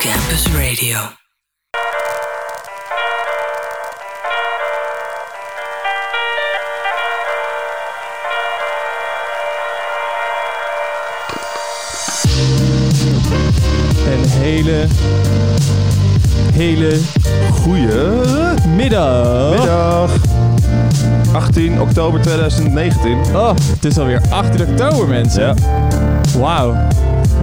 Campus Radio. Een hele, hele Goeie middag. middag. 18 oktober 2019. Oh, het is alweer 18 oktober, mensen. Ja. Wauw.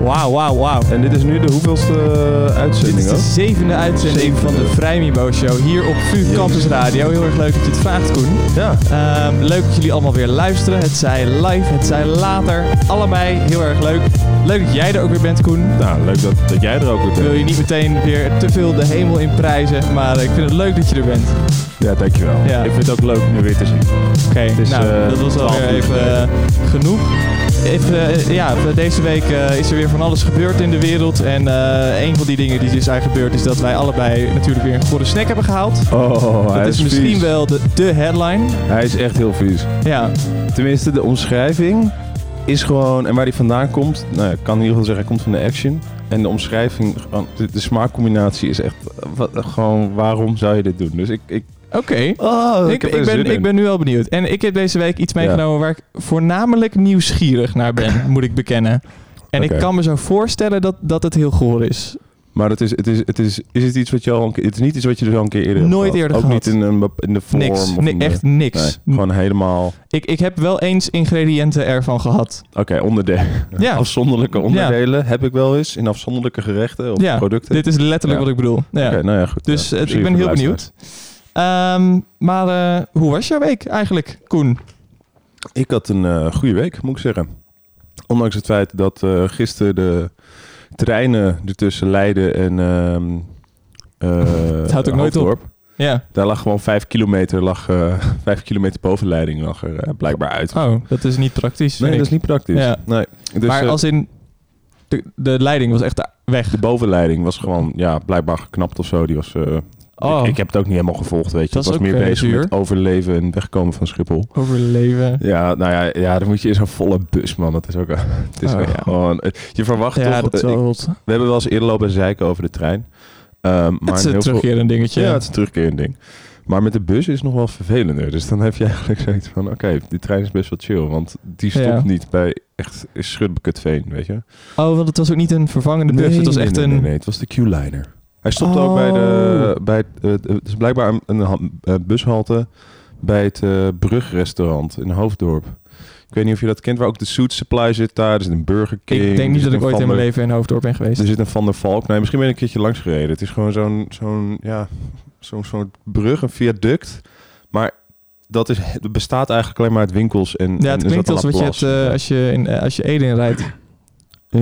Wauw, wauw, wauw. En dit is nu de hoeveelste eh, Dit uitzending is de zevende uitzending van de Vrijmibo Show hier op VU. Campus Radio. Heel erg leuk dat je het vraagt, Koen. Ja. Ehm, leuk dat jullie allemaal weer luisteren. Het zij live, het zij later. Allebei heel erg leuk. Leuk dat jij er ook weer bent, Koen. Nou, leuk dat, dat jij er ook weer Ik wil bent. je niet meteen weer te veel de hemel in prijzen, maar ik vind het leuk dat je er bent. Ja, dankjewel. Ja. Ik vind het ook leuk om je weer te zien. Oké, is, nou, eh, dat was 12 alweer even eh, genoeg. Even, eh, ja, deze week eh, is er weer van alles gebeurd in de wereld. En eh, een van die dingen die dus zijn gebeurd is dat wij allebei natuurlijk weer een goede snack hebben gehaald. Oh, hij dat is, misschien vies. wel de, de headline. Hij is echt heel vies. Ja, Tenminste, de omschrijving is gewoon... En waar hij vandaan komt... Nou, ik kan in ieder geval zeggen, hij komt van de action. En de omschrijving, de, de smaakcombinatie is echt... Wat, gewoon, waarom zou je dit doen? Dus ik... ik oké. oh, Ik, ik, ben, ik ben nu wel benieuwd. En ik heb deze week iets Ja. meegenomen waar ik voornamelijk nieuwsgierig naar ben, moet ik bekennen. En ik kan me zo voorstellen dat, dat het heel goor is. Maar het is, het is, het is, is het iets wat je al een keer, het is niet iets wat je dus al een keer eerder hebt Nooit eerder Ook gehad. niet in, een, in de vorm Niks. of de- echt niks. Nee, gewoon helemaal... Ik, ik heb wel eens ingrediënten ervan gehad. Oké, onderdelen. Ja. Afzonderlijke onderdelen heb ik wel eens in afzonderlijke gerechten of Ja, producten. Dit is letterlijk wat ik bedoel. Ja. Oké, nou ja, goed. Dus ik ben heel benieuwd. Ehm, maar eh, hoe was jouw week eigenlijk, Koen? Ik had een eh, goede week, moet ik zeggen. Ondanks het feit dat eh, gisteren de treinen ertussen Leiden en... ehm eh, Het houdt ook nooit op. Ja. Daar lag gewoon vijf kilometer, lag, vijf kilometer bovenleiding lag er blijkbaar uit. Oh, dat is niet praktisch. nee, dat is niet praktisch. Ja. Nee. Dus, maar als in... De, de leiding was echt weg. De bovenleiding was gewoon, ja, blijkbaar geknapt of zo. Die was, Oh, ik, ik heb het ook niet helemaal gevolgd, weet je. Dat ik was meer eh, bezig met overleven en wegkomen van Schiphol. overleven. Ja, nou ja, ja, dan moet je in zo'n volle bus, man. Dat is ook, het is Oh, gewoon, je verwacht Ja, toch, dat ik- we hebben wel eens eerder lopen zeiken over de trein. Ehm, maar Het is een terugkerend dingetje. Ja, het is een terugkerend ding. Maar met de bus is het nog wel vervelender. Dus dan heb je eigenlijk zoiets van, oké, die trein is best wel chill. Want die stopt Ja. niet bij echt Schutbekutveen, weet je. Oh, want het was ook niet een vervangende bus. het was nee, echt nee, een... Nee, nee, het was de Q-liner. Hij stopte ook bij de... Oh. Bij het, eh, het is blijkbaar een, eh, bushalte bij het eh, Brugrestaurant in Hoofddorp. Ik weet niet of je dat kent, waar ook de Suit Supply zit daar. Er zit een Burger King. ik denk niet dat ik ooit in mijn leven in Hoofddorp ben geweest. Er zit een Van der Valk. Nee, misschien ben ik een keertje langs gereden. Het is gewoon zo'n, zo'n ja, zo'n, zo'n brug, een viaduct. Maar dat is, het bestaat eigenlijk alleen maar uit winkels en ja, het klinkt als wat je eh, als, je in, als je Ede inrijdt. Eh,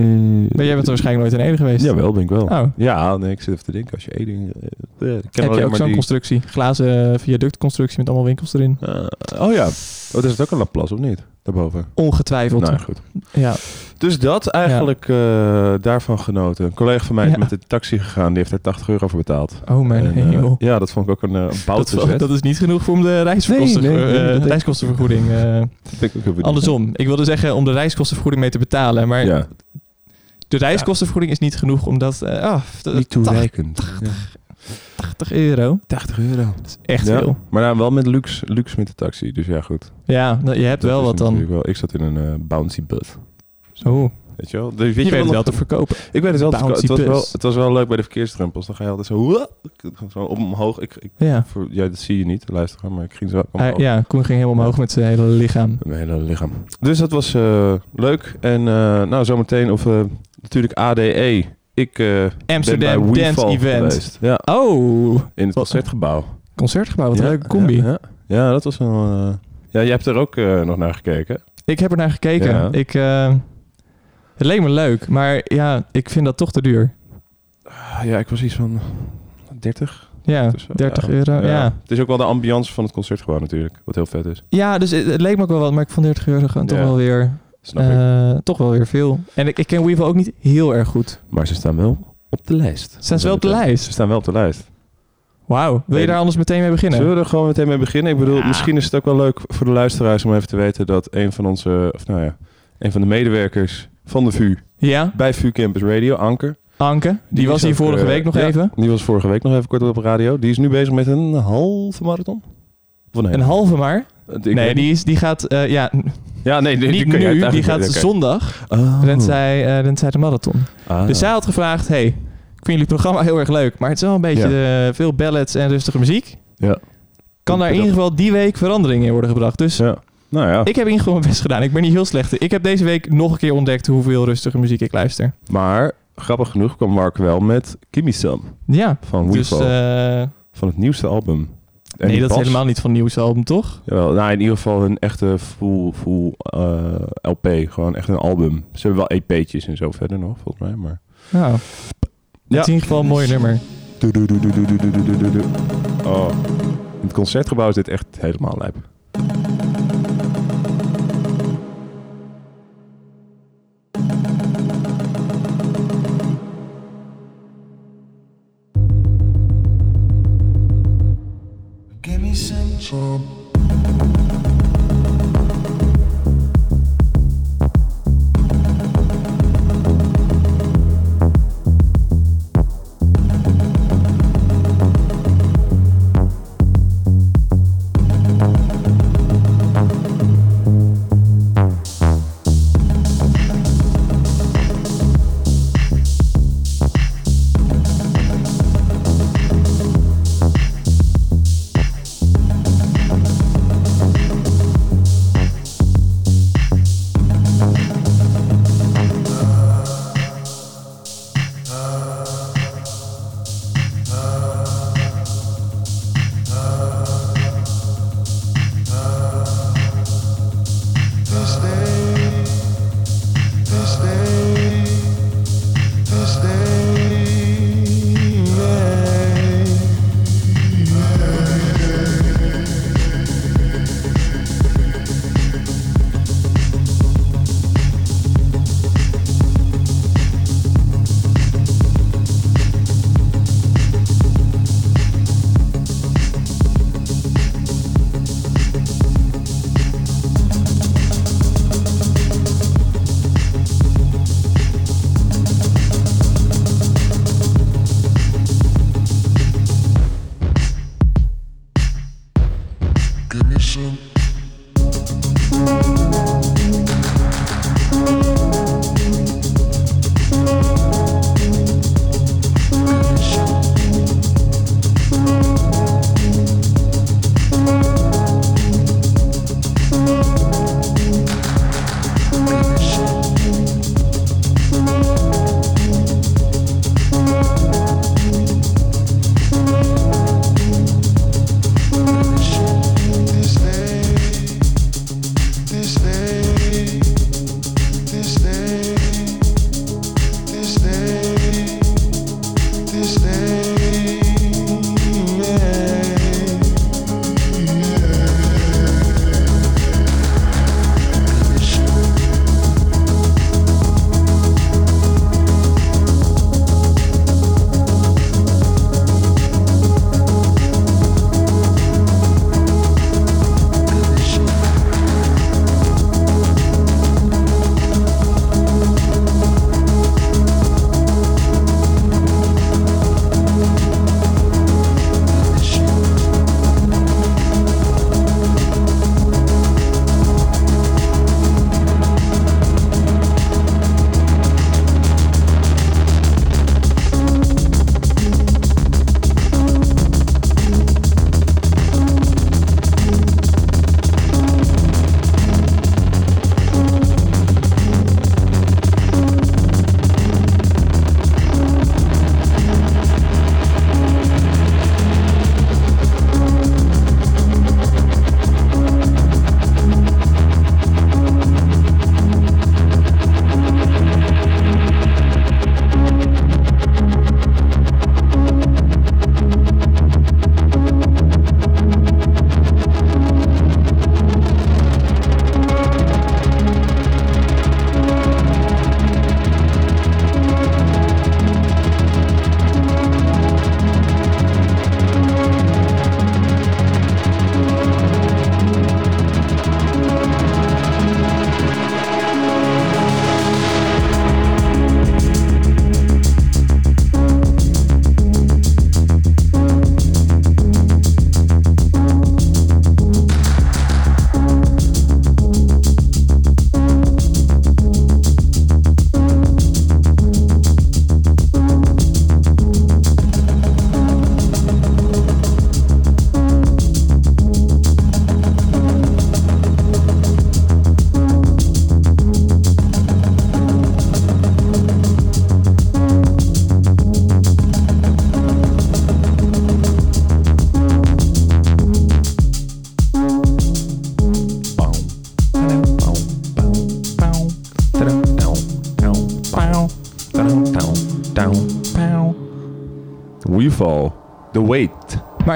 Maar jij bent waarschijnlijk nooit in Ede geweest. Jawel, ben ik wel. Oh. Ja, nee, ik zit even te denken. Als je Eding... eh, eh, Heb je ook zo'n die- constructie? Glazen viaductconstructie met allemaal winkels erin? Eh, oh ja. Oh, is ook een Laplace, of niet? Daarboven. Ongetwijfeld. Nou, goed. Ja. Dus dat eigenlijk eh, daarvan genoten. Een collega van mij is Ja. met de taxi gegaan. Die heeft er 80 euro voor betaald. Oh mijn En, eh, hemel. ja, dat vond ik ook een, uh, een dat, dat is niet genoeg voor om de Nee, nee, eh, denk- reiskostenvergoeding. eh, ik benieuwd. andersom. Ik wilde zeggen om de reiskostenvergoeding mee te betalen. Maar Ja, de reiskostenvergoeding is niet genoeg omdat... d- niet toereikend. Ja. 80 euro. 80 euro. Dat is echt Ja, veel. Maar nou, wel met luxe, luxe met de taxi. Dus ja, goed. Ja, nou, je hebt Dat wel wat dan. Wel. Ik zat in een eh, bouncy bus. Oh, Weet je wel? Dus weet je weet het nog- wel te verkopen. Ik weet het wel. te Bouncy verko- Het was, wel het was wel leuk bij de verkeersdrempels. Dan ga je altijd zo, zo omhoog. Ik, ik, Ja. voor, ja, dat zie je niet, luister maar ik ging zo ja, Koen ging helemaal omhoog met zijn hele lichaam. Met Mijn hele lichaam. Dus dat was eh, leuk. En nou, zometeen of natuurlijk ADE. Ik eh Amsterdam ben bij Dance Weefall Event. geweest. Ja, Oh, in het concertgebouw. concertgebouw, wat ja, een leuke combi. Ja, ja. Ja, dat was wel... eh, ja, jij hebt er ook eh, nog naar gekeken. Ik heb er naar gekeken. Ja. Ik, het leek me leuk, maar ja, ik vind dat toch te duur. Ah, ja, ik was iets van 30. Ja, Dus, eh, 30 ja. euro. Ja. Ja. Het is ook wel de ambiance van het concertgebouw natuurlijk. Wat heel vet is. dus het, het leek me ook wel wat, maar ik vond 30 euro gewoon toch Ja. wel weer, Snap ik. eh, toch wel weer veel. En ik, ik ken Weevil ook niet heel erg goed. Maar ze staan wel op de lijst. Staan ze wel op de Ze lijst? staan wel op de lijst. Wauw. Wil je daar anders meteen mee beginnen? Zullen we er gewoon meteen mee beginnen? Ik bedoel, Ja. misschien is het ook wel leuk voor de luisteraars om even te weten dat een van onze, of nou ja, een van de medewerkers van de VU Ja? bij VU Campus Radio, Anker, Anke, die, was hier vorige eh, week nog ja, even. Die was vorige week nog even kort op de radio. Die is nu bezig met een halve marathon. Of? Een halve maar. Ik nee, die, is, die gaat, eh, ja. Ja, nee, die, niet die nu, die gaat zondag. Oh. Rent, zij, eh, rent zij de marathon. Ah. Dus zij had gevraagd, hey, ik vind jullie programma heel erg leuk, maar het is wel een beetje veel ballads en rustige muziek. Ja. Kan daar in ieder geval die week verandering in worden gebracht. Dus Ja. Nou ja, ik heb in ieder geval mijn best gedaan. Ik ben niet heel slecht. Ik heb deze week nog een keer ontdekt hoeveel rustige muziek ik luister. maar grappig genoeg kwam Mark wel met Gimme Some Ja, van dus Weefall. eh, van het nieuwste album nee, dat is helemaal niet van nieuwsalbum, toch? Jawel, nou, in ieder geval een echte full, full eh, LP. Gewoon echt een album. Ze hebben wel EP'tjes en zo verder nog, volgens mij. Maar... Nou, ja. in ieder geval een mooi nummer. Oh. In het concertgebouw is dit echt helemaal lijp.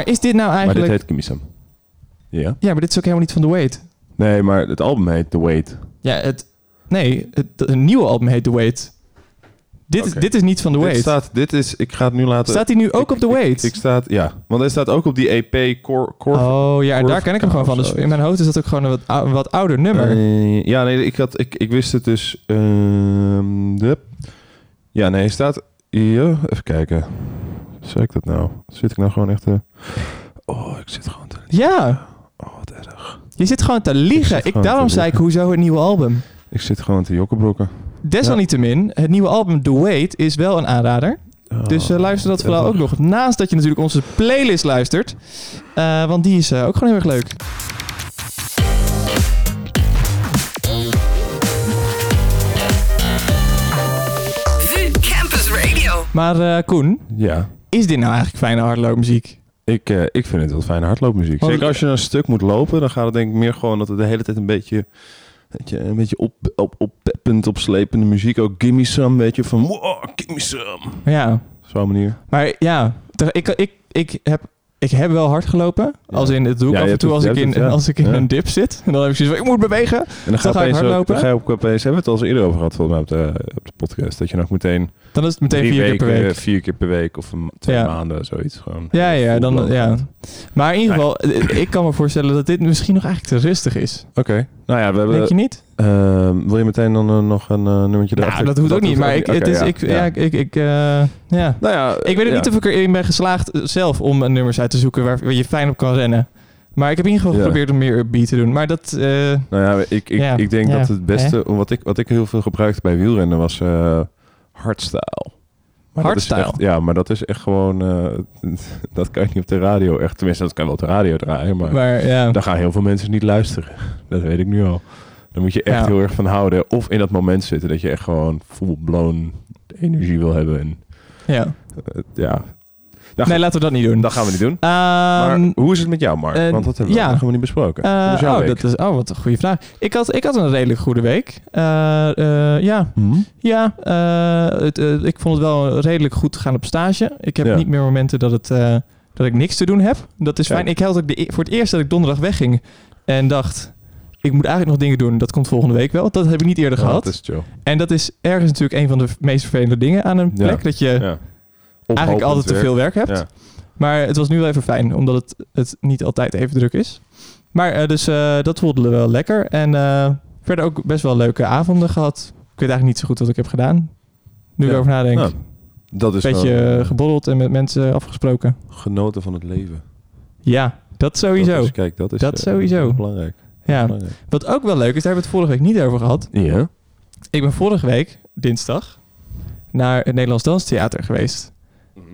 Is dit nou Maar eigenlijk... dit heet Some. Ja. Ja, maar dit is ook helemaal niet van The Wait. Nee, maar het album heet The Wait. Ja, het... Nee, het, het nieuwe album heet The Wait. Dit, is, dit is niet van The Dit Wait. staat, dit is, ik ga het nu laten... Staat hij nu ook ik- op The ik- Wait? Ik, staat, ja. Want hij staat ook op die EP Core... core oh ja, en daar ken ik hem gewoon van. Dus in mijn hoofd is dat ook gewoon een wat, ou- een wat ouder nummer. Eh, ja, nee, ik, had, ik, ik wist het dus. ehm, de, ja, nee, hij staat. Ja, even kijken. Zeg ik dat nou? Zit ik nou gewoon echt. te- oh, ik zit gewoon te. ja, Oh, wat erg. je zit gewoon te liegen. Ik, daarom zei ik, hoezo het nieuwe album? Ik zit gewoon te jokkenbrokken. Desalniettemin, het nieuwe album The Wait is wel een aanrader. Oh, Dus eh, luister dat vooral ook nog. Naast dat je natuurlijk onze playlist luistert. Eh, want die is eh, ook gewoon heel erg leuk. VU Campus Radio. Maar eh, Koen, Ja. Is dit nou eigenlijk fijne hardloopmuziek? Ik, eh, ik vind het wel fijne hardloopmuziek. Zeker als je een stuk moet lopen, dan gaat het denk ik meer gewoon dat het de hele tijd een beetje, weet je, een beetje op, op, oppeppend, opslepende muziek. Ook gimme some, weet je, van wow, gimme some. Ja, Zo'n manier. maar ja, ik, ik, ik, heb, ik heb wel hard gelopen. Als in, het doe ik Ja, af je en toe als het- ik je in, hebt het, ja. als ik in een dip zit. En dan heb ik zoiets van, ik moet bewegen. En dan, ga opeens ook- hardlopen. dan ga je ook opeens, hebben we het al eens eerder over gehad volgens mij op de, op de podcast, dat je nog meteen, Dan is het meteen vier keer per weken, week. vier keer per week of een, twee Ja. maanden, zoiets gewoon. Ja, ja, dan, ja. Maar in ieder geval, eh, ik kan me voorstellen dat dit misschien nog eigenlijk te rustig is. Oké, nou ja, we hebben, Denk je niet? ehm, wil je meteen dan eh, nog een eh, nummertje Nou, erachter? dat hoeft ook niet. Maar ik, het is, ja, ik, ja. ja. ik, ik, eh, ja. Nou ja, Ik weet ook niet of ik erin ben geslaagd eh, zelf om een nummers uit te zoeken waar, waar je fijn op kan rennen. Maar ik heb in ieder geval geprobeerd om meer upbeat te doen. Maar dat, eh, Nou ja, ik, ik, ik denk dat het beste, wat ik, wat ik heel veel gebruikte bij wielrennen was eh hardstyle. Maar Hardstyle? echt- ja, maar dat is echt gewoon, eh, dat kan je niet op de radio echt, tenminste dat kan wel op de radio draaien, maar, maar ja. dan gaan heel veel mensen niet luisteren. Dat weet ik nu al. Dan moet je echt Ja. heel erg van houden of in dat moment zitten dat je echt gewoon full-blown energie wil hebben. En, ja. eh, ja, Nee, laten we dat niet doen. dat gaan we niet doen. Ehm, Maar hoe is het met jou, Mark? eh, Want dat hebben we ja. helemaal niet besproken. eh, oh, week? dat is, oh, wat een goede vraag. Ik had, ik had een redelijk goede week. Eh, ja, Hm? ja het, ik vond het wel redelijk goed gaan op stage. Ik heb Ja. niet meer momenten dat, het, dat ik niks te doen heb. Dat is fijn. Ik had ook de, e- voor het eerst dat ik donderdag wegging en dacht... Ik moet eigenlijk nog dingen doen. Dat komt volgende week wel. Dat heb ik niet eerder Ja, gehad. dat is chill. En dat is ergens natuurlijk een van de meest vervelende dingen aan een Ja. plek. Dat je Ja. Eigenlijk altijd te veel werk hebt. Ja. Maar het was nu wel even fijn, omdat het, het niet altijd even druk is. Maar eh, dus eh, dat voelde wel lekker. En eh, verder ook best wel leuke avonden gehad. Ik weet eigenlijk niet zo goed wat ik heb gedaan. Nu ik Ja. erover nadenk. Nou, Dat is Een beetje geborreld en met mensen afgesproken. genoten van het leven. Ja, dat sowieso. Dat is, kijk, dat is, Dat sowieso. belangrijk. ja. Belangrijk. Wat ook wel leuk is, daar hebben we het vorige week niet over gehad. Ja. Ik ben vorige week, dinsdag, naar het Nederlands Danstheater geweest.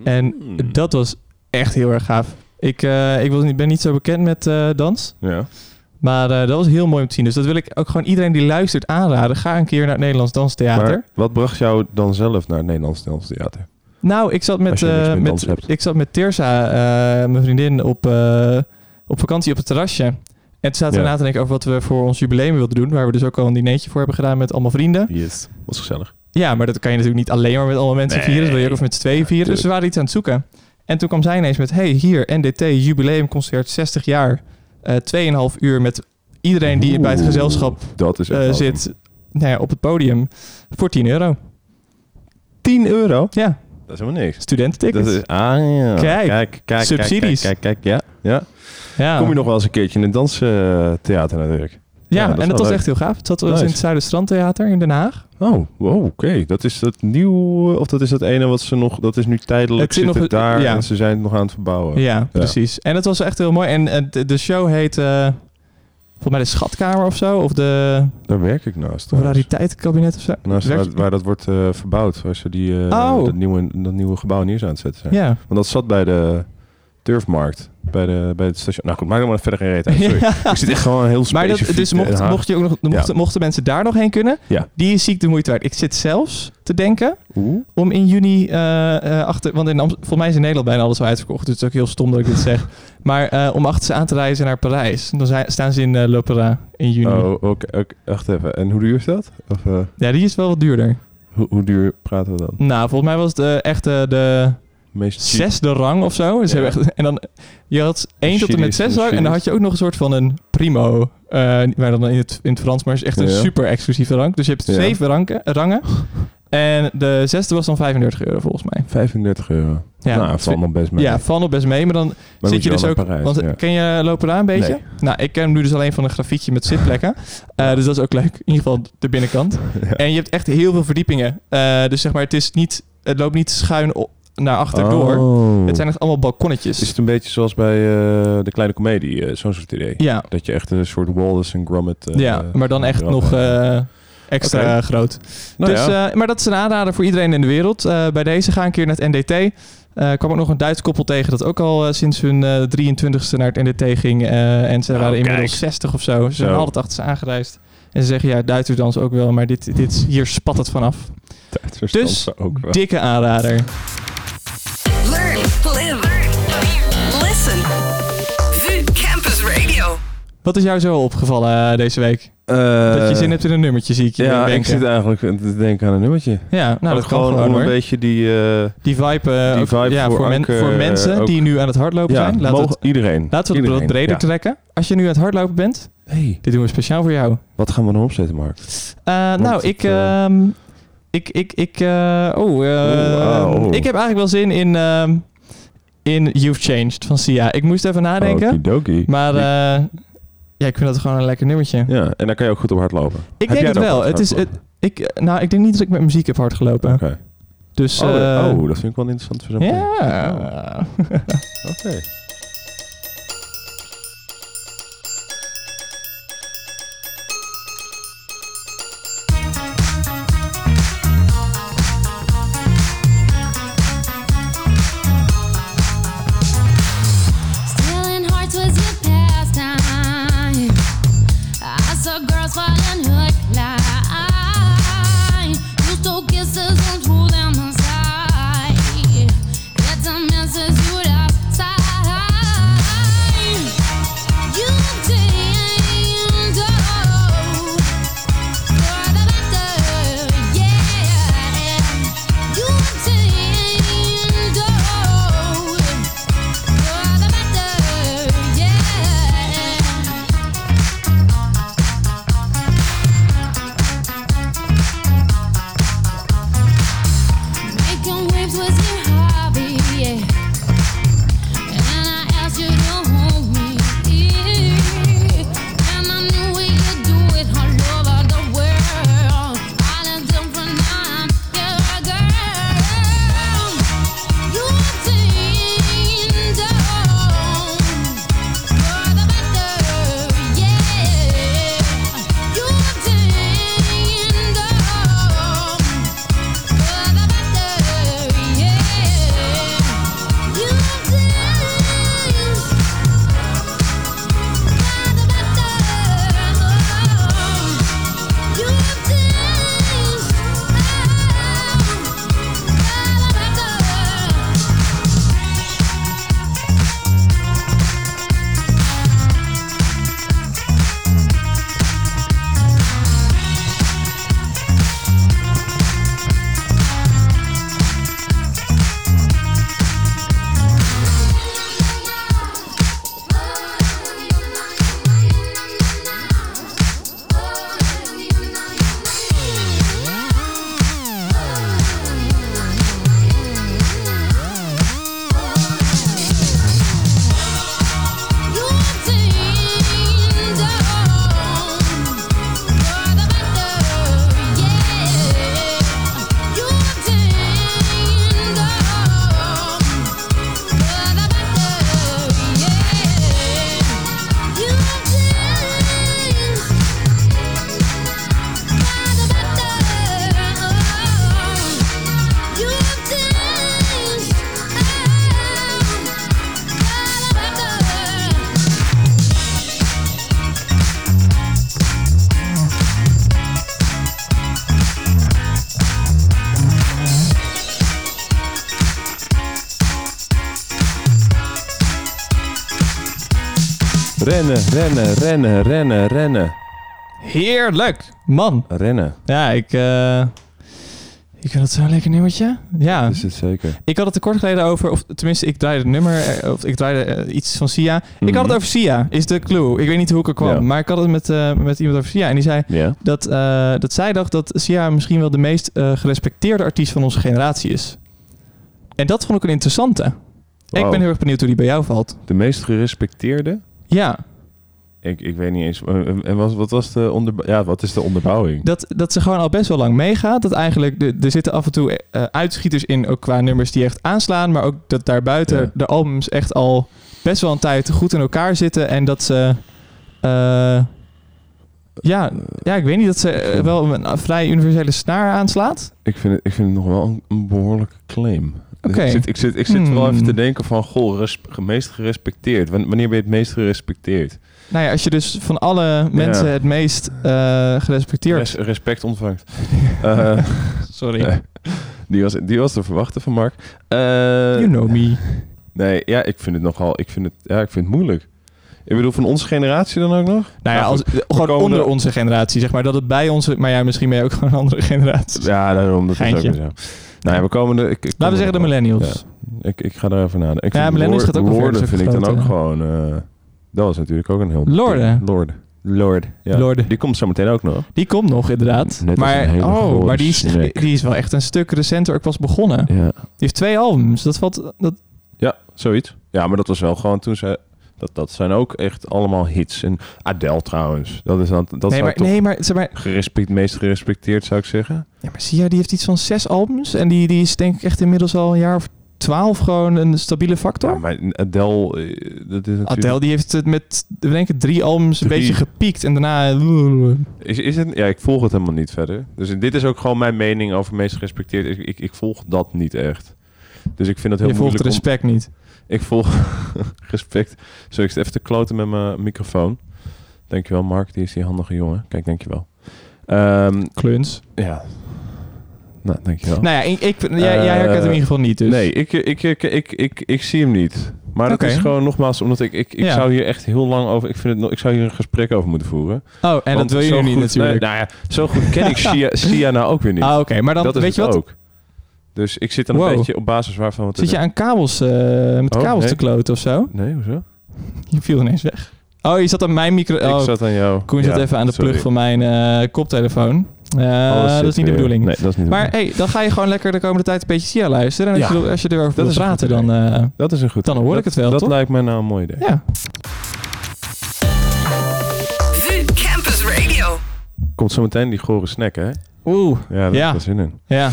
En Mm. dat was echt heel erg gaaf. Ik, eh, ik was niet- ben niet zo bekend met eh, dans. Ja. Maar eh, dat was heel mooi om te zien. Dus dat wil ik ook gewoon iedereen die luistert aanraden. Ga een keer naar het Nederlands Danstheater. Maar wat bracht jou dan zelf naar het Nederlands Theater? nou, ik zat met, met ik zat met Tirsa, mijn vriendin, op, op vakantie op het terrasje. En toen zaten we Ja. na te denken over wat we voor ons jubileum wilden doen. Waar we dus ook al een dinertje voor hebben gedaan met allemaal vrienden. Yes. Was gezellig. Ja, maar dat kan je natuurlijk niet alleen maar met allemaal mensen Nee. vieren. Dat wil je ook of met z'n tweeën vieren. Dus we waren iets aan het zoeken. En toen kwam zij ineens met... Hey, hier, NDT, jubileumconcert, 60 jaar. eh 2,5 uur met iedereen die bij het gezelschap Dat is echt eh, zit nou ja, op het podium. Voor 10 euro. 10 euro? Ja, Dat is helemaal niks. studententickets. Dat is, ah ja. Kijk, kijk, kijk, subsidies. Kijk, kijk, kijk, ja. ja. ja. Kom je nog wel eens een keertje in het danstheater natuurlijk. Ja, dat en dat was leuk. echt heel gaaf. Het zat Nice. in het Zuiderstrandtheater in Den Haag. Oh, wow, oké. Dat is dat nieuw, of dat is dat ene wat ze nog, dat is nu tijdelijk, zit nog- daar ja. en ze zijn het nog aan het verbouwen. Ja, precies. En het was echt heel mooi. En eh, de, show heet... eh, volgens mij de Schatkamer of zo. Of de Daar werk ik naast. of trouwens. Rariteitenkabinet of zo. Naast waar, waar dat wordt eh, verbouwd, waar ze die, Oh. dat, nieuwe, dat nieuwe gebouw neer zijn aan het zetten zijn. Ja. Want dat zat bij de Turfmarkt, bij, de, bij het station. Nou goed, maak er maar verder geen reet uit, sorry. Ja. Ik zit echt gewoon heel Maar dat, specifiek dus mocht, je ook nog, mochten, mochten mensen daar nog heen kunnen, Ja. die is ziek de moeite waard. Ik zit zelfs te denken Oeh. om in juni eh, eh, achter, want in Amst- volgens mij is in Nederland bijna alles al uitverkocht, dus het is ook heel stom dat ik dit zeg. Maar eh, om achter ze aan te reizen naar Parijs. Dan zijn, staan ze in uh, L'Opéra in juni. Oh, oké. oké. Wacht even. En hoe duur is dat? Of, Ja, die is wel wat duurder. hoe, hoe duur praten we dan? Nou, volgens mij was het echt de Meest zesde rang of zo. Dus Ja. echt, en dan, je had één tot en met zes rang. En dan had je ook nog een soort van een primo. eh waar dan in het, in het Frans, maar is echt een Ja. super exclusieve rank. Dus je hebt zeven ranken, rangen. En de zesde was dan 35 euro volgens mij. 35 euro. Ja, nou, valt nog best mee. Ja, valt nog best mee. Maar dan Maar zit je dus ook... Parijs, want ja. ken je Lopera een beetje? Nee. Nou, ik ken hem nu dus alleen van een grafietje met zitplekken. Eh, dus dat is ook leuk. In ieder geval de binnenkant. Ja. En je hebt echt heel veel verdiepingen. Eh, dus zeg maar, het, is niet, het loopt niet schuin o- naar achter door. Oh. Het zijn echt allemaal balkonnetjes. Is het een beetje zoals bij eh, de kleine komedie, eh, zo'n soort idee? ja, Dat je echt een soort Wallace en Gromit... eh, ja, maar dan echt nog extra groot. Nou dus, ja. maar dat is een aanrader voor iedereen in de wereld. Bij deze ga een keer naar het NDT. Eh kwam ook nog een Duits koppel tegen dat ook al sinds hun eh 23ste naar het NDT ging. en ze Oh, waren inmiddels kijk. 60 of zo. Ze zijn altijd achter ze aangereisd. En ze zeggen ja, Duitsers dansen ook wel, maar dit, dit, hier spat het vanaf. Duitsers dus, dansen ook wel. Dikke aanrader. Wat is jou zo opgevallen eh, deze week? Eh, dat je zin hebt in een nummertje, zie ik je Ja, ik zit eigenlijk te denken aan een nummertje. Ja, nou Ook dat kan gewoon gewoon een beetje die... eh, Die vibe, eh, Die ook- vibe ja, voor voor, men- Anke, voor mensen eh, die nu aan het hardlopen ja, zijn. Mogen het, iedereen. laten we het breder ja. trekken. Als je nu aan het hardlopen bent, Hey, dit doen we speciaal voor jou. wat gaan we dan opzetten, Mark? Eh, nou, ik, eh, ehm, ik, ik, ik, eh, oh, eh, Oeh, oh. ik heb eigenlijk wel zin in, ehm, in You've Changed van Sia. Ik moest even nadenken, Okidoki. maar eh, ja, ik vind dat gewoon een lekker nummertje. Ja, en daar kan je ook goed op hardlopen. ik Heb denk het wel. Het is, het, ik, nou, ik denk niet dat ik met muziek heb hard gelopen. Oké. Dus, Oh, eh, oh, dat vind ik wel interessant ja. Oké. Rennen, rennen, rennen, rennen, rennen. Heerlijk, man. Rennen. Ja, ik... eh, Ik vind dat zo'n lekker nummertje. Ja. Dat is het zeker. Ik had het er kort geleden over, of tenminste, ik draaide het nummer, eh, of ik draaide eh, iets van Sia. Ik had Mhm. het over Sia, is de clue. Ik weet niet hoe ik er kwam, Ja. maar ik had het met, eh, met iemand over Sia. En die zei Ja. dat, eh, dat zij dacht dat Sia misschien wel de meest eh, gerespecteerde artiest van onze generatie is. En dat vond ik een interessante. Ik ben heel erg benieuwd hoe die bij jou valt. De meest gerespecteerde? Ja, Ik, ik weet niet eens. eh, En wat, wat was de onder, ja, wat is de onderbouwing? dat, dat ze gewoon al best wel lang meegaat. Dat eigenlijk, de, er zitten af en toe eh, uitschieters in, ook qua nummers die echt aanslaan. Maar ook dat daarbuiten Ja. de albums echt al best wel een tijd goed in elkaar zitten. En dat ze... eh, ja, ja, ik weet niet dat ze eh, wel een vrij universele snaar aanslaat. Ik vind het, ik vind het nog wel een, een behoorlijke claim. Ik zit, ik zit, ik zit wel Hmm. even te denken van, goh, res, meest gerespecteerd. Wan- Wanneer ben je het meest gerespecteerd? Nou ja, als je dus van alle mensen het meest eh, gerespecteerd... Res- respect ontvangt. Eh, Sorry. nee. die, was, die was te verwachten van Mark. Eh, You know me. Nee, ja, ik vind het nogal, ik vind het, ja, ik vind het moeilijk. Ik bedoel, van onze generatie dan ook nog? Nou ja, als, gewoon onder er- onze generatie, zeg maar. Dat het bij onze... Maar ja, misschien ben je ook gewoon een andere generatie. Ja, daarom, dat Geintje. is ook zo. Nou ja, we komen er... Ik, ik Laten we zeggen de millennials. Ja, ik, ik ga er even naar. Ik Ja, vind millennials gaat ook een Lorde ver- vind ik dan ook gewoon... eh, dat was natuurlijk ook een heel... Lorde? Lorde. Lorde. Ja. Die komt zo meteen ook nog. Die komt nog, inderdaad. Net als maar, een hele oh, maar die is, die is wel echt een stuk recenter ook pas begonnen. Die Ja. heeft twee albums. Dat valt... Dat, ja, zoiets. Ja, maar dat was wel gewoon toen ze... Dat, dat zijn ook echt allemaal hits. En Adele trouwens. Dat is dan... Dat nee, maar, ik nee, maar, zeg maar... gerespect, meest gerespecteerd, zou ik zeggen. Ja, maar Sia, die heeft iets van zes albums. En die, die is denk ik echt inmiddels al een jaar of twaalf gewoon een stabiele factor. Ja, maar Adele... eh, Dat is natuurlijk... Adele die heeft het met, we denken drie albums een beetje gepiekt. En daarna... Is, is het, ja, ik volg het helemaal niet verder. Dus dit is ook gewoon mijn mening over meest gerespecteerd. Ik, ik, ik volg dat niet echt. Dus ik vind het heel Je volgt moeilijk om- respect niet. Ik volg respect. Zo, ik zit even te kloten met mijn microfoon. Dankjewel, Mark. Die is die handige jongen. Kijk, dankjewel. Ehm Kluns. ja. Nou, dankjewel. Nou ja, ik, ik, jij, jij Eh, herkent hem in ieder geval niet. Dus. Nee, ik, ik, ik, ik, ik, ik zie hem niet. Maar dat is gewoon nogmaals, omdat ik, ik, ik Ja. zou hier echt heel lang over... Ik, vind het, nog- ik zou hier een gesprek over moeten voeren. Oh, en dat wil je nu niet natuurlijk. Nee, nou ja, zo goed ken ik Sia, Sia nou ook weer niet. ah, oké. Maar dan, dat weet je wat? ook. Dus ik zit dan Wow. een beetje op basis waarvan... Wat Zit je aan kabels, eh, met Oh, kabels nee. te kloten of zo? Nee, hoezo? Je viel ineens weg. Oh, je zat aan mijn micro... Oh, Ik zat aan jou. Koen zat Ja, even aan de sorry. plug van mijn eh, koptelefoon. Eh, Alles dat is niet de bedoeling. Nee, dat is niet Maar hey, dan ga je gewoon lekker de komende tijd een beetje Sia luisteren. En als, Ja. je, als je erover Dat wil is een praten, dan... eh, Dat is een goed dan hoor dat- ik het wel, Dat toch? lijkt mij nou een mooi idee. ja. VU Campus Radio. Komt zo meteen die gore snack, hè? Oeh, Ja, daar heb Ja. ik wel zin in. ja.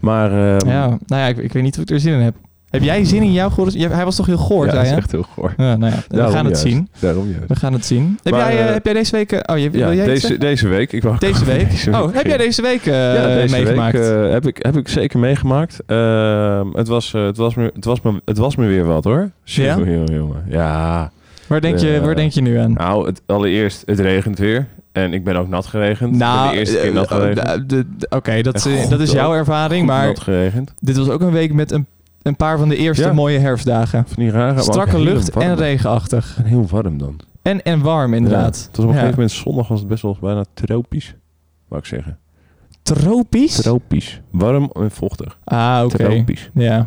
Maar ehm, ja. Nou ja, ik, ik weet niet of ik er zin in heb. Heb jij zin in jouw goor? Hij was toch heel goor, ja, zei is je? echt heel goor. Ja, nou ja, we Daarom gaan het juist. zien. Daarom juist. We gaan het zien. Heb, Maar, jij, eh, heb jij deze week... eh, oh, je, Ja, wil jij deze, deze week. Ik wou Deze week? Deze oh, heb jij deze week ja, deze meegemaakt? week eh, heb, ik, heb ik zeker meegemaakt. Ehm, het, was, het, was me, het, was me, het was me weer wat hoor. Ja? Jongen, jongen, jongen. Ja. Waar, denk je, eh, waar denk je nu aan? Nou, het, allereerst, het regent weer. En ik ben ook nat geregend. ben de eerste keer eh, nat eh, geregend. Oké, dat, is- dat is jouw ervaring. Maar nat geregend. dit was ook een week met een, een paar van de eerste Ja. mooie herfstdagen. Van die rare, Strakke lucht en regenachtig. En heel warm dan. En, en warm, inderdaad. Ja, het was op een Ja. gegeven moment zondag was het best wel bijna tropisch. Wou ik zeggen. Tropisch? Tropisch. Warm en vochtig. ah, oké. Tropisch. Ja.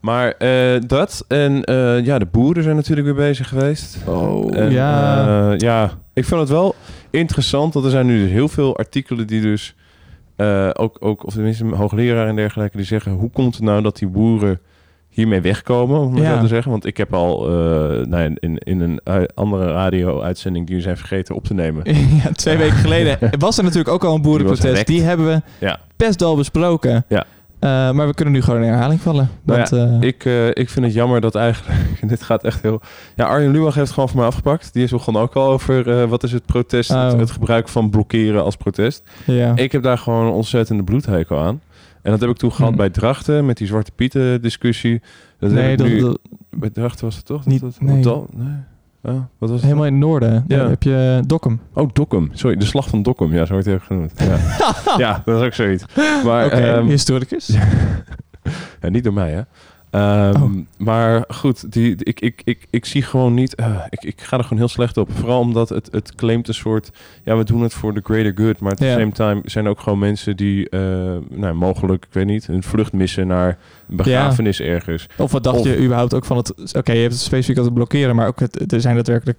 Maar eh, dat en eh, ja, de boeren zijn natuurlijk weer bezig geweest. Oh, En, ja. eh, ja, ik vind het wel interessant, want er zijn nu dus heel veel artikelen die dus eh, ook, ook, of tenminste hoogleraar en dergelijke, die zeggen hoe komt het nou dat die boeren hiermee wegkomen, om het Ja. zo te zeggen. Want ik heb al eh, nou, in, in een andere radio-uitzending die we zijn vergeten op te nemen. ja, twee weken geleden was er natuurlijk ook al een boerenprotest. Die hebben we Ja. best al besproken. Ja. Eh, maar we kunnen nu gewoon in herhaling vallen. Nou ja, eh, Ik, eh, ik vind het jammer dat eigenlijk... dit gaat echt heel... Ja, Arjen Lubach heeft het gewoon voor mij afgepakt. Die is begon ook al over wat is het protest... Het, Oh. het gebruik van blokkeren als protest. ja. Ik heb daar gewoon een ontzettende bloedhekel aan. En dat heb ik toen gehad Hm. bij Drachten... met die Zwarte Pieten discussie. Dat heb nee, ik dat, nu... dat- Bij Drachten was het toch? Niet- dat, nee. dat- nee. Oh, wat was het? helemaal in het noorden. Ja. Heb je Dokkum. Oh, Dokkum. Sorry, de slag van Dokkum. Ja, zo wordt hij ook genoemd. Ja, ja dat is ook zoiets. Maar Oké, ehm, historicus. ja, niet door mij, hè. Ehm, Oh. Maar goed, die, ik, ik, ik, ik zie gewoon niet... eh, ik, ik ga er gewoon heel slecht op. Vooral omdat het, het claimt een soort... Ja, we doen het voor the greater good. Maar at the same time zijn er ook gewoon mensen die... eh, nou, mogelijk, ik weet niet, een vlucht missen naar een begrafenis ergens. Of wat dacht Of- je überhaupt ook van het... Oké, je hebt het specifiek aan het blokkeren, maar ook het, er zijn daadwerkelijk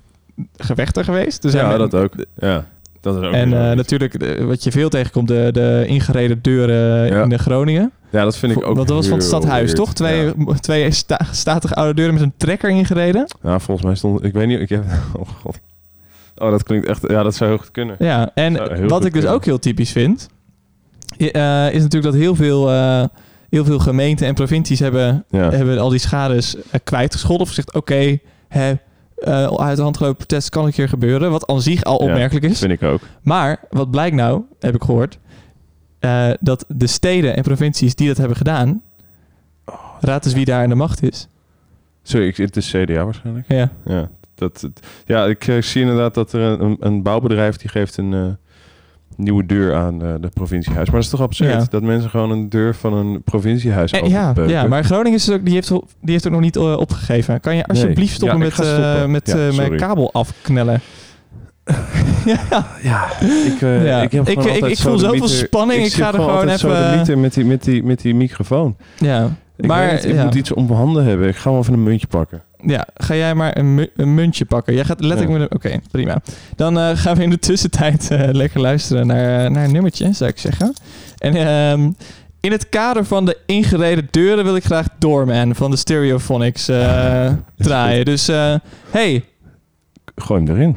gevechten geweest. Er zijn Ja, dat ook. Ja, dat is ook En eh, natuurlijk, de- wat je veel tegenkomt, de, de ingereden deuren Ja. in de Groningen. Ja, dat vind ik ook Want dat was van het stadhuis, weird. toch? Twee, Ja. twee sta- statige oude deuren met een trekker ingereden. Ja, volgens mij stond... Ik weet niet, ik heb... Oh god. Oh, dat klinkt echt... Ja, dat zou heel goed kunnen. Ja, en wat ik dus kunnen. ook heel typisch vind, eh, is natuurlijk dat heel veel, eh, heel veel gemeenten en provincies hebben, Ja. hebben al die schades kwijtgescholden. Of gezegd, oké, hè, eh, uit de hand gelopen protest kan een keer gebeuren. Wat aan zich al Ja, opmerkelijk is. vind ik ook. Maar wat blijkt nou, heb ik gehoord, eh, dat de steden en provincies die dat hebben gedaan, raad eens wie daar aan de macht is. Sorry, ik, het is CDA waarschijnlijk. Ja, Ja, dat, ja ik eh, zie inderdaad dat er een, een bouwbedrijf die geeft een eh, nieuwe deur aan eh, de provinciehuis. Maar dat is toch absurd Ja. dat mensen gewoon een deur van een provinciehuis Eh, ja, maar Groningen is ook, die, heeft, die heeft ook nog niet eh, opgegeven. Kan je alsjeblieft stoppen met, stoppen. eh, met mijn kabel afknellen? ja, Ja, ik, Ja. ik, heb Ik- ik- voel zoveel spanning, ik ga er gewoon even- met die, met, die, met, die, microfoon. ja. Ik, maar weet ik ja. moet iets om mijn handen hebben. Ik ga wel even een muntje pakken. Ja, ga jij maar een, mu- een muntje pakken. Jij gaat letterlijk Ja. met. Oké, prima. Dan eh, gaan we in de tussentijd eh, lekker luisteren naar, naar een nummertje, zou ik zeggen. En ehm, in het kader van de ingereden deuren wil ik graag Doorman van de Stereophonics eh, draaien. Dus eh, hey, Gooi hem erin.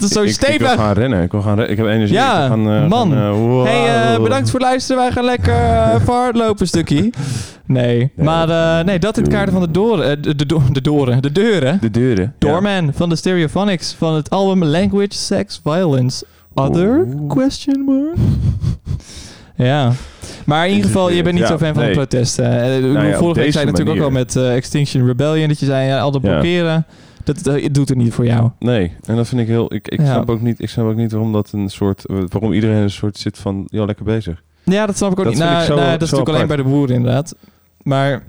Dat is zo Ik, ik wil gaan rennen. Ik wil gaan rennen. Ik heb energie. Ja, wil gaan, eh, man. gaan, eh, wow. Hey, eh, bedankt voor het luisteren. Wij gaan lekker eh, even hardlopen een stukje. Nee, maar eh, nee, dat in het kader van de doren. eh, de, de, do- de doren. De deuren. De deuren. Doorman van de Stereophonics van het album Language, Sex, Violence. Other? Question mark? ja. Maar in ieder geval, je bent niet Ja, zo fan van de protesten. Eh, ja, op vorige week zei je natuurlijk ook al met eh, Extinction Rebellion dat je zei, al dat Ja. blokkeren, dat, dat doet het niet voor jou. Nee, en dat vind ik heel... Ik, ik, Ja. snap ook niet, ik snap ook niet waarom dat een soort... Waarom iedereen een soort zit van... Ja, lekker bezig. Ja, dat snap ik ook Dat niet. Nou, ik zo- nou, dat is natuurlijk alleen bij de boeren inderdaad. Maar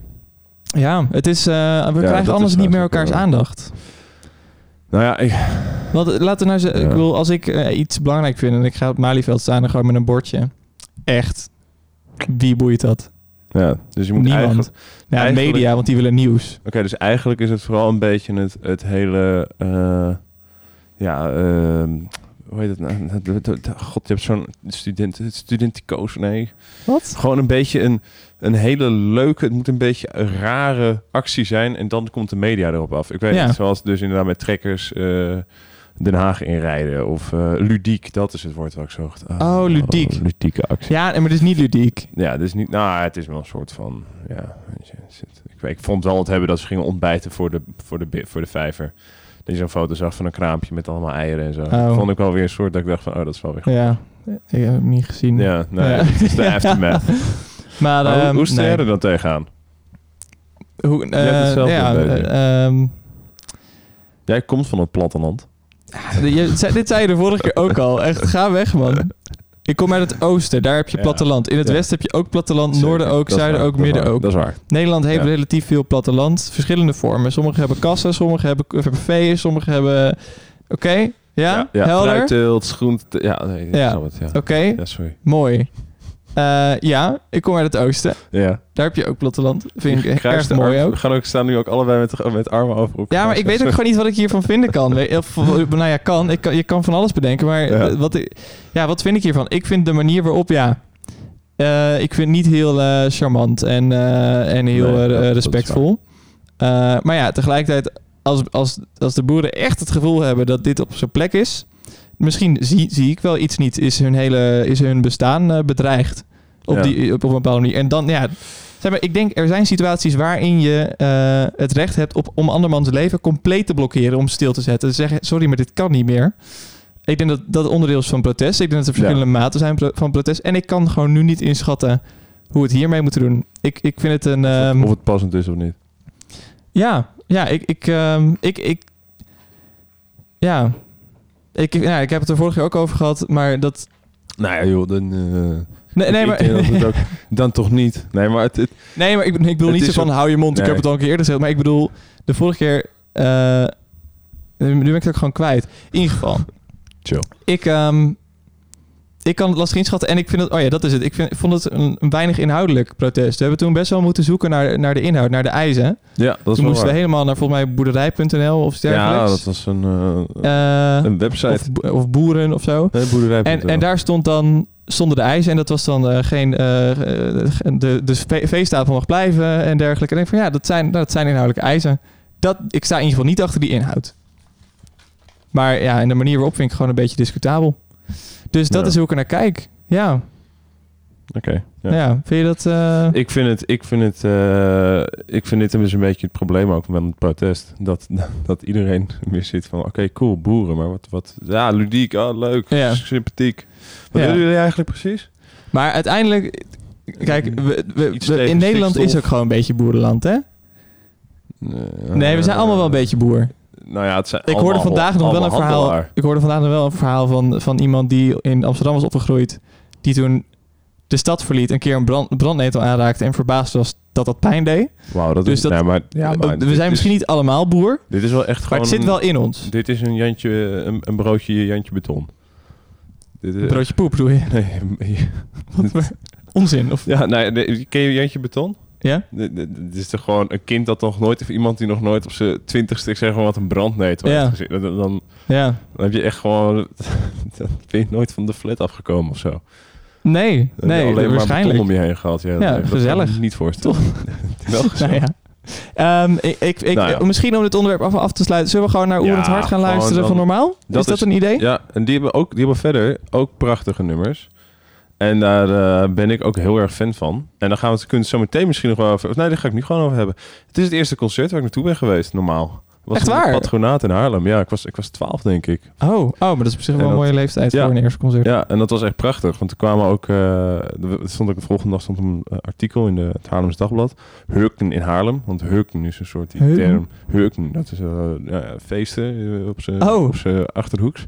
ja, het is, eh, we krijgen anders niet meer elkaars aandacht. Nou ja, ik, Want eh, laten we nou zeggen, Ja. ik bedoel, als ik eh, iets belangrijk vind en ik ga op Malieveld staan en gewoon met een bordje. Echt. Wie boeit dat? Ja dus je moet Niemand. eigenlijk... Ja, eigenlijk- media, want die willen nieuws. Oké, dus eigenlijk is het vooral een beetje het, het hele... eh, ja, ehm, hoe heet het nou? Het- het- het- God, je hebt zo'n student, het studenticoos, nee. Wat? Gewoon een beetje een, een hele leuke... Het moet een beetje een rare actie zijn en dan komt de media erop af. Ik weet Ja. niet, zoals dus inderdaad met trekkers... eh, Den Haag inrijden of eh, ludiek, dat is het woord wat ik zocht. Oh, ludiek. ludieke actie. Ja, maar het is niet ludiek. Ja, dus niet. Nou, het is wel een soort van. Ja, het ik, weet- ik vond wel het hebben dat ze gingen ontbijten voor de, voor de, voor de vijver. Dat je zo'n foto zag van een kraampje met allemaal eieren en zo. Oh. Vond ik wel weer een soort dat ik dacht van, oh, dat is wel weer goed. Ja, ik heb het niet gezien. Ja, nee, Ja. het is de Ja. aftermath. Maar, Maar hoe, ehm, hoe sta nee. er dan tegenaan? Hoe, het eh, ja, ehm, Jij komt van het platteland. Je, zei- dit zei je de vorige keer ook al. Echt, ga weg, man. Ik kom uit het oosten, daar heb je Ja. platteland. In het Ja. westen heb je ook platteland, Zeker, noorden ook, zuiden ook, midden ook. Dat is waar. Nederland heeft Ja. relatief veel platteland, verschillende vormen. Sommigen hebben kassen, sommigen hebben, veeën, sommigen hebben... Oké, ja? Helder? Fruitteelt. Ja, nee, ik Ja. snap het, ja. Oké, mooi. Eh, ja, ik kom uit het oosten. Ja. Daar heb je ook platteland. Vind ik Kruis erg mooi arm- ook. We gaan ook staan nu ook allebei met, met armen over elkaar. Ja, maar ik weet ook gewoon niet wat ik hiervan vinden kan. Of, nou ja, kan. Ik kan. Je kan van alles bedenken, maar Ja. wat, ja, wat vind ik hiervan? Ik vind de manier waarop, ja... eh, ik vind niet heel eh, charmant en, en heel Nee, respectvol. Maar ja, tegelijkertijd, als, als, als de boeren echt het gevoel hebben dat dit op zijn plek is... Misschien zie, zie ik wel iets niet. Is hun, hele, is hun bestaan eh, bedreigd? Op, Ja. die, op een bepaalde manier. En dan, ja... Zeg maar, ik denk, er zijn situaties waarin je eh, het recht hebt op, om andermans leven compleet te blokkeren, om stil te zetten. Te zeggen, sorry, maar dit kan niet meer. Ik denk dat dat onderdeel is van protest. Ik denk dat er verschillende maten zijn van protest. En ik kan gewoon nu niet inschatten hoe we het hiermee moeten doen. Ik, ik vind het een... Of het- ehm, of het passend is of niet. ja, ja, ik, ik, ehm, ik, ik, ja, ik, ja, ik heb het er vorige keer ook over gehad, maar dat, Nou ja, joh, dan... eh, nee, nee, maar, ook, dan toch niet. Nee, maar het, het- nee, maar ik, ik bedoel niet zo van ook- hou je mond, ik heb het al een keer eerder gezegd, maar ik bedoel, de vorige keer, eh, nu ben ik het ook gewoon kwijt. In ieder geval, Chill. ik, ehm, ik kan het lastig inschatten en ik vind het, oh ja, dat is het. Ik, vind, ik vond het een, een weinig inhoudelijk protest. We hebben toen best wel moeten zoeken naar, naar de inhoud, naar de eisen. ja, dat is Toen moesten we helemaal naar volgens mij boerderij.nl of dergelijks. Ja, dat was een, eh, Eh, een website. of, bo- of boeren of zo. Nee, boerderij. En, en daar stond dan stonden de eisen en dat was dan eh, geen de, de fe- feesttafel mag blijven en dergelijke. En ik denk van ja, dat zijn, dat zijn inhoudelijke eisen. Dat, ik sta in ieder geval niet achter die inhoud. Maar ja, en de manier waarop vind ik gewoon een beetje discutabel. Dus dat Ja. is hoe ik er naar kijk. Ja, Oké. ja. ja. vind je dat... eh, Ik vind het, ik vind het, eh, ik vind dit dus een beetje het probleem ook met het protest. Dat, dat iedereen weer zit van, oké, cool, boeren, maar wat, wat, ja, ludiek, oh, leuk, Ja. sympathiek. Wat willen jullie eigenlijk precies? Maar uiteindelijk... Kijk, we, we- in Nederland is ook gewoon een beetje boerenland, hè? Nee, we zijn allemaal wel een beetje boer. Nou ja, het zijn Ik hoorde vandaag nog wel een verhaal. Ik hoorde vandaag nog wel een verhaal van, van iemand die in Amsterdam was opgegroeid. Die toen de stad verliet, een keer een brand, brandnetel aanraakte en verbaasd was dat dat pijn deed. Wauw, dat Dus is, dat- nee, maar, ja, maar we zijn is- misschien niet allemaal boer, Dit is wel echt maar gewoon... het zit wel in ons. Dit is een Jantje, een, een broodje Jantje beton. Dit is, Een broodje poep bedoel je? Nee, Wat onzin? Of, ja, nee, nee, ken je Jantje beton? Ja? Dit is toch gewoon een kind dat nog nooit, of iemand die nog nooit op zijn twintigste, ik zeg gewoon wat een brandnetel Ja. Dan, dan, dan Ja. heb je echt gewoon, dan ben je nooit van de flat afgekomen of zo. Nee, nee, alleen maar waarschijnlijk. om je heen gehad. Ja, Ja, kan gezellig. me niet voorstellen. Wel gezellig. Nou ja. Ehm, ik, ik, ik, Nou ja. Misschien om dit onderwerp af, af te sluiten, zullen we gewoon naar Oer Ja, het Hart gaan luisteren dan- van normaal? is dat dat is- een idee? Ja, en die hebben, ook, die hebben verder ook prachtige nummers. En daar eh, ben ik ook heel erg fan van. En dan gaan we het, kunnen zo meteen misschien nog wel over... Of nee, daar ga ik nu gewoon over hebben. Het is het eerste concert waar ik naartoe ben geweest, normaal. Was Echt waar? Patronaat in Haarlem. Ja, ik was, ik was 12, denk ik. Oh, oh, maar dat is op zich wel En een mooie leeftijd Ja. voor een eerste concert. Ja, en dat was echt prachtig. Want er kwamen ook... er stond ook de volgende dag stond een eh, artikel in de, het Haarlems Dagblad. Hurken in Haarlem. Want Hurken is een soort die term. Hurken, dat is ja, ja, feesten op zijn Oh. achterhoeks.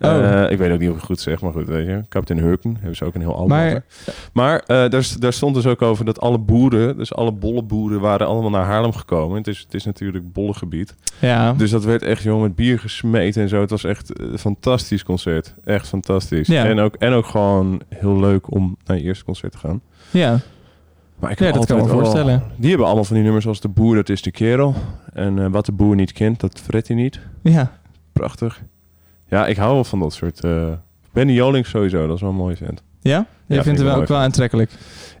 Oh. Eh, ik weet ook niet of ik het goed zeg, maar goed, weet je. Captain Hurken hebben ze ook een heel album Maar-. Maar eh, daar, daar stond dus ook over dat alle boeren, dus alle bolleboeren, waren allemaal naar Haarlem gekomen. Het is, het is natuurlijk bollengebied. Ja. Dus dat werd echt, joh, met bier gesmeten en zo. Het was echt een fantastisch concert. Echt fantastisch. Ja. En, ook, en ook gewoon heel leuk om naar je eerste concert te gaan. ja. Maar ik Ja, dat kan me voorstellen. die hebben allemaal van die nummers als De Boer, dat is de kerel. En eh, Wat de Boer niet kent, dat fret hij niet. Ja. Prachtig. Ja, ik hou wel van dat soort... eh Benny Jolink sowieso, dat is wel een mooie vent. Ja? Je vind vindt ik hem wel ook wel aantrekkelijk.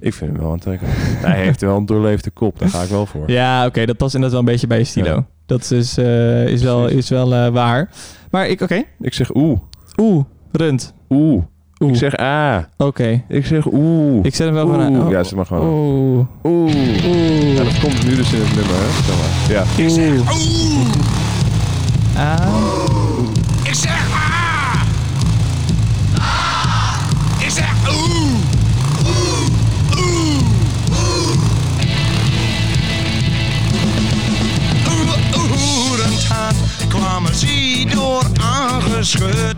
Ik vind hem wel aantrekkelijk. Hij heeft wel een doorleefde kop, daar ga ik wel voor. Ja, oké, dat past inderdaad wel een beetje bij je stilo. Ja. Dat is, eh, is wel, is wel eh, waar. Maar ik, oké. Ik zeg oeh, Oeh, rund. oeh. Oeh. Ik zeg ah. Oké. Ik zeg oeh. Ik zet hem wel gewoon aan. Oeh. Oh, Ja, zet maar gewoon. Oeh. Oeh. Oeh. Ja, dat komt nu dus in het nummer, hè? Zeg maar. Ja. Oeh. Ah. Ik zeg ah! Ah! Ik zeg oeh! Oeh! Oeh! Oeh! Oerend hard kwamen ze door aangeschud.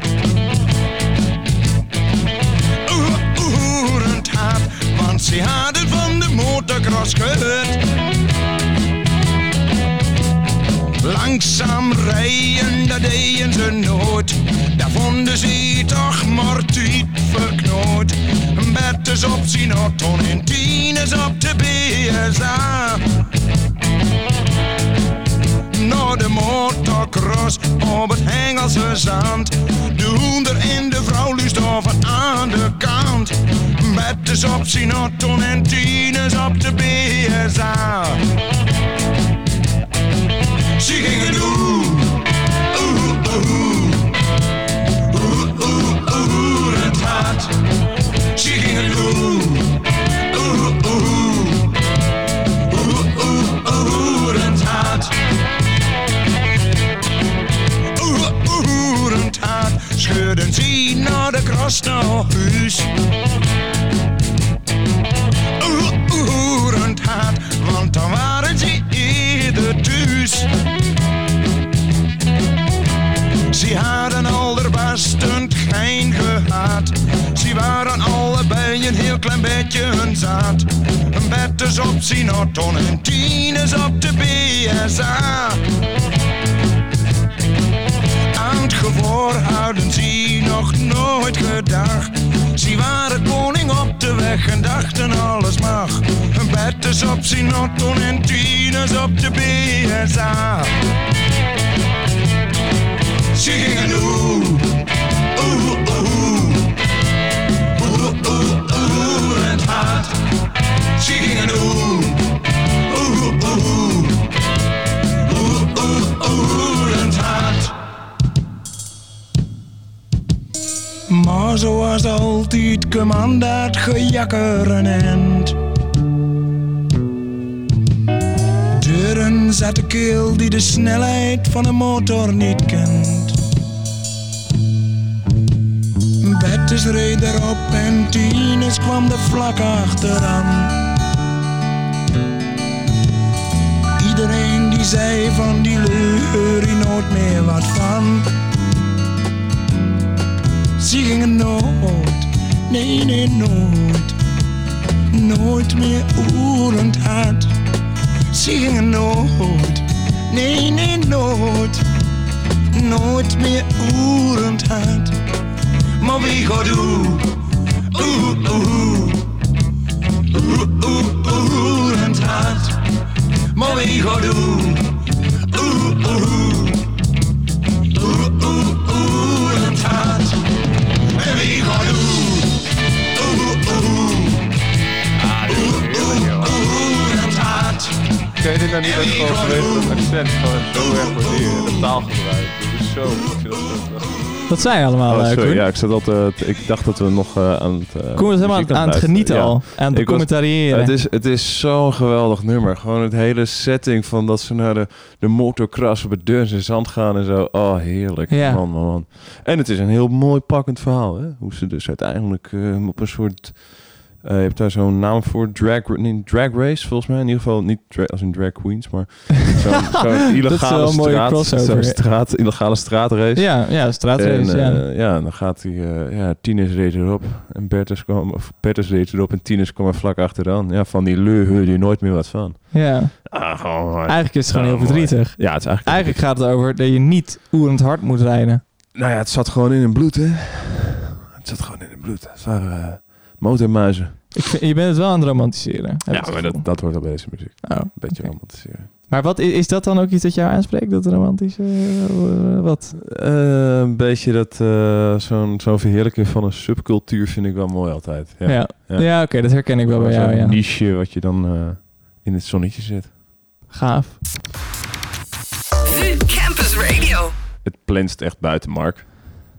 Oeh! Oerend hard, want ze hadden van de motocross gehoord. Langzaam rijden, dat deden ze nooit. Daar vonden ze toch maar tijd verknoot. Betters op zijn auto en tieners op de BSA. Naar de motocross op het Engelse zand. De hoender en de vrouw luist over aan de kant. Betters op zijn auto en tieners op de BSA. Ze gingen oeh, oeh, oeh, oeh, oeh, oeh, het hart. Ze gingen oeh, oeh, oeh, oeh, oeh, oeh, het. Oeh, oeh, het hart. Scheurden ze naar de kras naar huis. Klein beetje hun zaad. Een betters op Sinaton en tieners op de BSA. Aan het gevoor hadden ze nog nooit gedacht. Ze waren koning op de weg en dachten alles mag. Een betters op Sinaton en tieners op de BSA. Ze gingen oeh, Ze gingen oeh, oeh, oeh, oeh, oeh, oeh, hart. Maar zoals altijd kwam dat gejakker een eind. Deuren zat de keel die de snelheid van een motor niet kent. Bettes reed erop en Tines kwam er vlak achteraan. Iedereen die zei van die hier nooit meer wat van. Ze gingen nooit, nee nee nooit, nooit meer oerend hard. Ze gingen nooit, nee nee nooit, nooit meer oerend hard. Maar wie gaat oeh, oeh oeh, oeh oeh hard. Maar wie gaat oeh, oeh oeh, oeh oeh oerend hard. En wie gaat oeh, oeh oeh oerend hard. Ken je dit nou niet echt gewoon vanwege dat accent gewoon zo erg waarderen. De taalgebruik. Het is zo... Ik vind dat, dat, Wat zei je allemaal, Oh, eh, sorry, ja, ik zat altijd... Ik dacht dat we nog eh, aan het... eh, Koen was helemaal aan, het genieten Ja. al. Aan het was- commentariëren. Het is, het is zo'n geweldig nummer. Gewoon het hele setting van dat ze naar de, de motorcross op het Deurns en Zand gaan en zo. Oh, heerlijk. Ja. Man, man, man. En het is een heel mooi pakkend verhaal. Hè? Hoe ze dus uiteindelijk eh, op een soort... eh, je hebt daar zo'n naam voor, drag, nee, drag race volgens mij. In ieder geval niet dra- als in drag queens, maar zo'n zo'n illegale straat, zo'n straat, illegale straatrace. ja, ja, straatrace, En ja. eh, ja, dan gaat hij, eh ja, Tines reed erop en Bertus kwam, of Bertus reed erop en Tines kwam er vlak achteraan. Ja, van die leu hoor je nooit meer wat van. ja. Ah. Eigenlijk is het gewoon Ja, heel verdrietig. Ja, het is eigenlijk... Eigenlijk gaat het over dat je niet oerend hard moet rijden. Nou ja, het zat gewoon in het bloed, hè. Het zat gewoon in het bloed. Het waren motormuizen. Ik vind, je bent het wel aan het romantiseren. Ja, het maar dat, dat hoort al bij deze muziek. Oh, Een beetje romantiseren. Maar wat, is, is dat dan ook iets dat jou aanspreekt, dat romantische? eh, wat? Eh, een beetje dat, eh, zo'n zo'n verheerlijking van een subcultuur vind ik wel mooi altijd. Ja. Ja, ja. ja. oké, dat herken ik wel bij jou, Zo'n ja. niche wat je dan eh, in het zonnetje zet. Gaaf. Campus Radio. Het plenst echt buiten, Mark.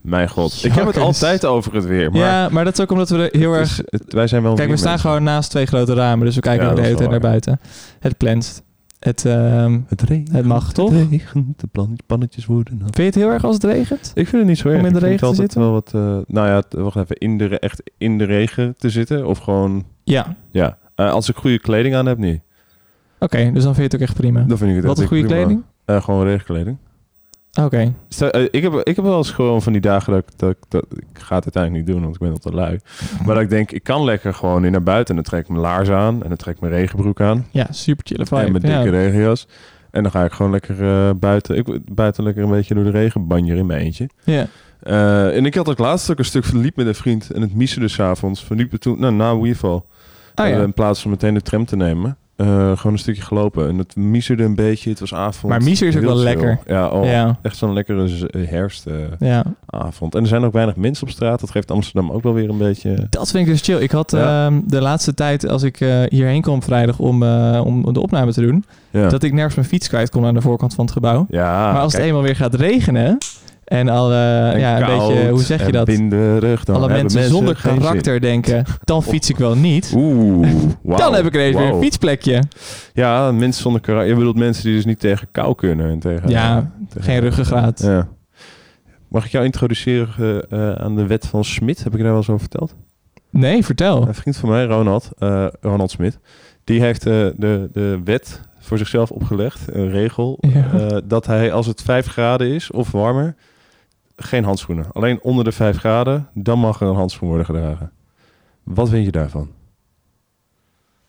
Mijn god. Ik heb het altijd over het weer. Maar ja, maar dat is ook omdat we er heel erg... het- wij zijn wel Kijk, we staan gewoon naast twee grote ramen, dus we kijken Ja, ook de hele tijd naar buiten. Het plenst. Het, ehm, Het regent. Het mag, toch? Het regent. De pannetjes worden vind je het heel erg als het regent? Ik vind het niet zo erg. Om in de regen te het altijd wel wat... eh, nou ja, wacht even. In de, echt in de regen te zitten. Of gewoon... Ja. Ja. Eh, als ik goede kleding aan heb, niet. Oké, dus dan vind je het ook echt prima. Dan vind ik het Wat een goede prima. kleding? Eh, gewoon regenkleding. Oké. Eh, ik, heb, ik heb wel eens gewoon van die dagen dat ik, dat, ik- dat ik ga het uiteindelijk niet doen, want ik ben al te lui. Maar dat ik denk, ik kan lekker gewoon in naar buiten. En dan trek ik mijn laars aan en dan trek ik mijn regenbroek aan. Ja, super chille vibe. en mijn ja. dikke regenjas. En dan ga ik gewoon lekker eh, buiten. Ik buiten lekker een beetje door de regen banjer in mijn eentje. Ja. Eh, en ik had ook laatst ook een stuk verliep met een vriend. En het missen dus avonds. Verliepen toen, nou, na Weeval. Oh Eh, ja. in plaats van meteen de tram te nemen. Eh, gewoon een stukje gelopen. En het miezerde een beetje. Het was avond. Maar miser is ook wel chill. lekker. Ja, oh, Ja. echt zo'n lekkere herfstavond. Ja. En er zijn ook weinig mensen op straat. Dat geeft Amsterdam ook wel weer een beetje... Dat vind ik dus chill. Ik had Ja. ehm, de laatste tijd, als ik eh, hierheen kwam vrijdag om, eh, om de opname te doen, dat ik nergens mijn fiets kwijt kon aan de voorkant van het gebouw. ja maar als het eenmaal weer gaat regenen en al en ja, een koud beetje, hoe zeg je dat? binderig, dan Alle mensen, zonder karakter denken, dan fiets ik wel niet. Oeh, wauw, Dan heb ik ineens weer wauw. een fietsplekje. Ja, mensen zonder karakter. Je bedoelt mensen die dus niet tegen kou kunnen. En tegen, Ja, tegen- Geen ruggengraat. Ja. Mag ik jou introduceren eh, aan de wet van Smit? Heb ik daar wel eens over verteld? Nee, vertel. Een vriend van mij, Ronald, eh, Ronald Smit, die heeft eh, de, de wet voor zichzelf opgelegd, een regel, Ja. dat hij als het 5 graden is of warmer, geen handschoenen. Alleen onder de 5 graden, dan mag er een handschoen worden gedragen. Wat vind je daarvan?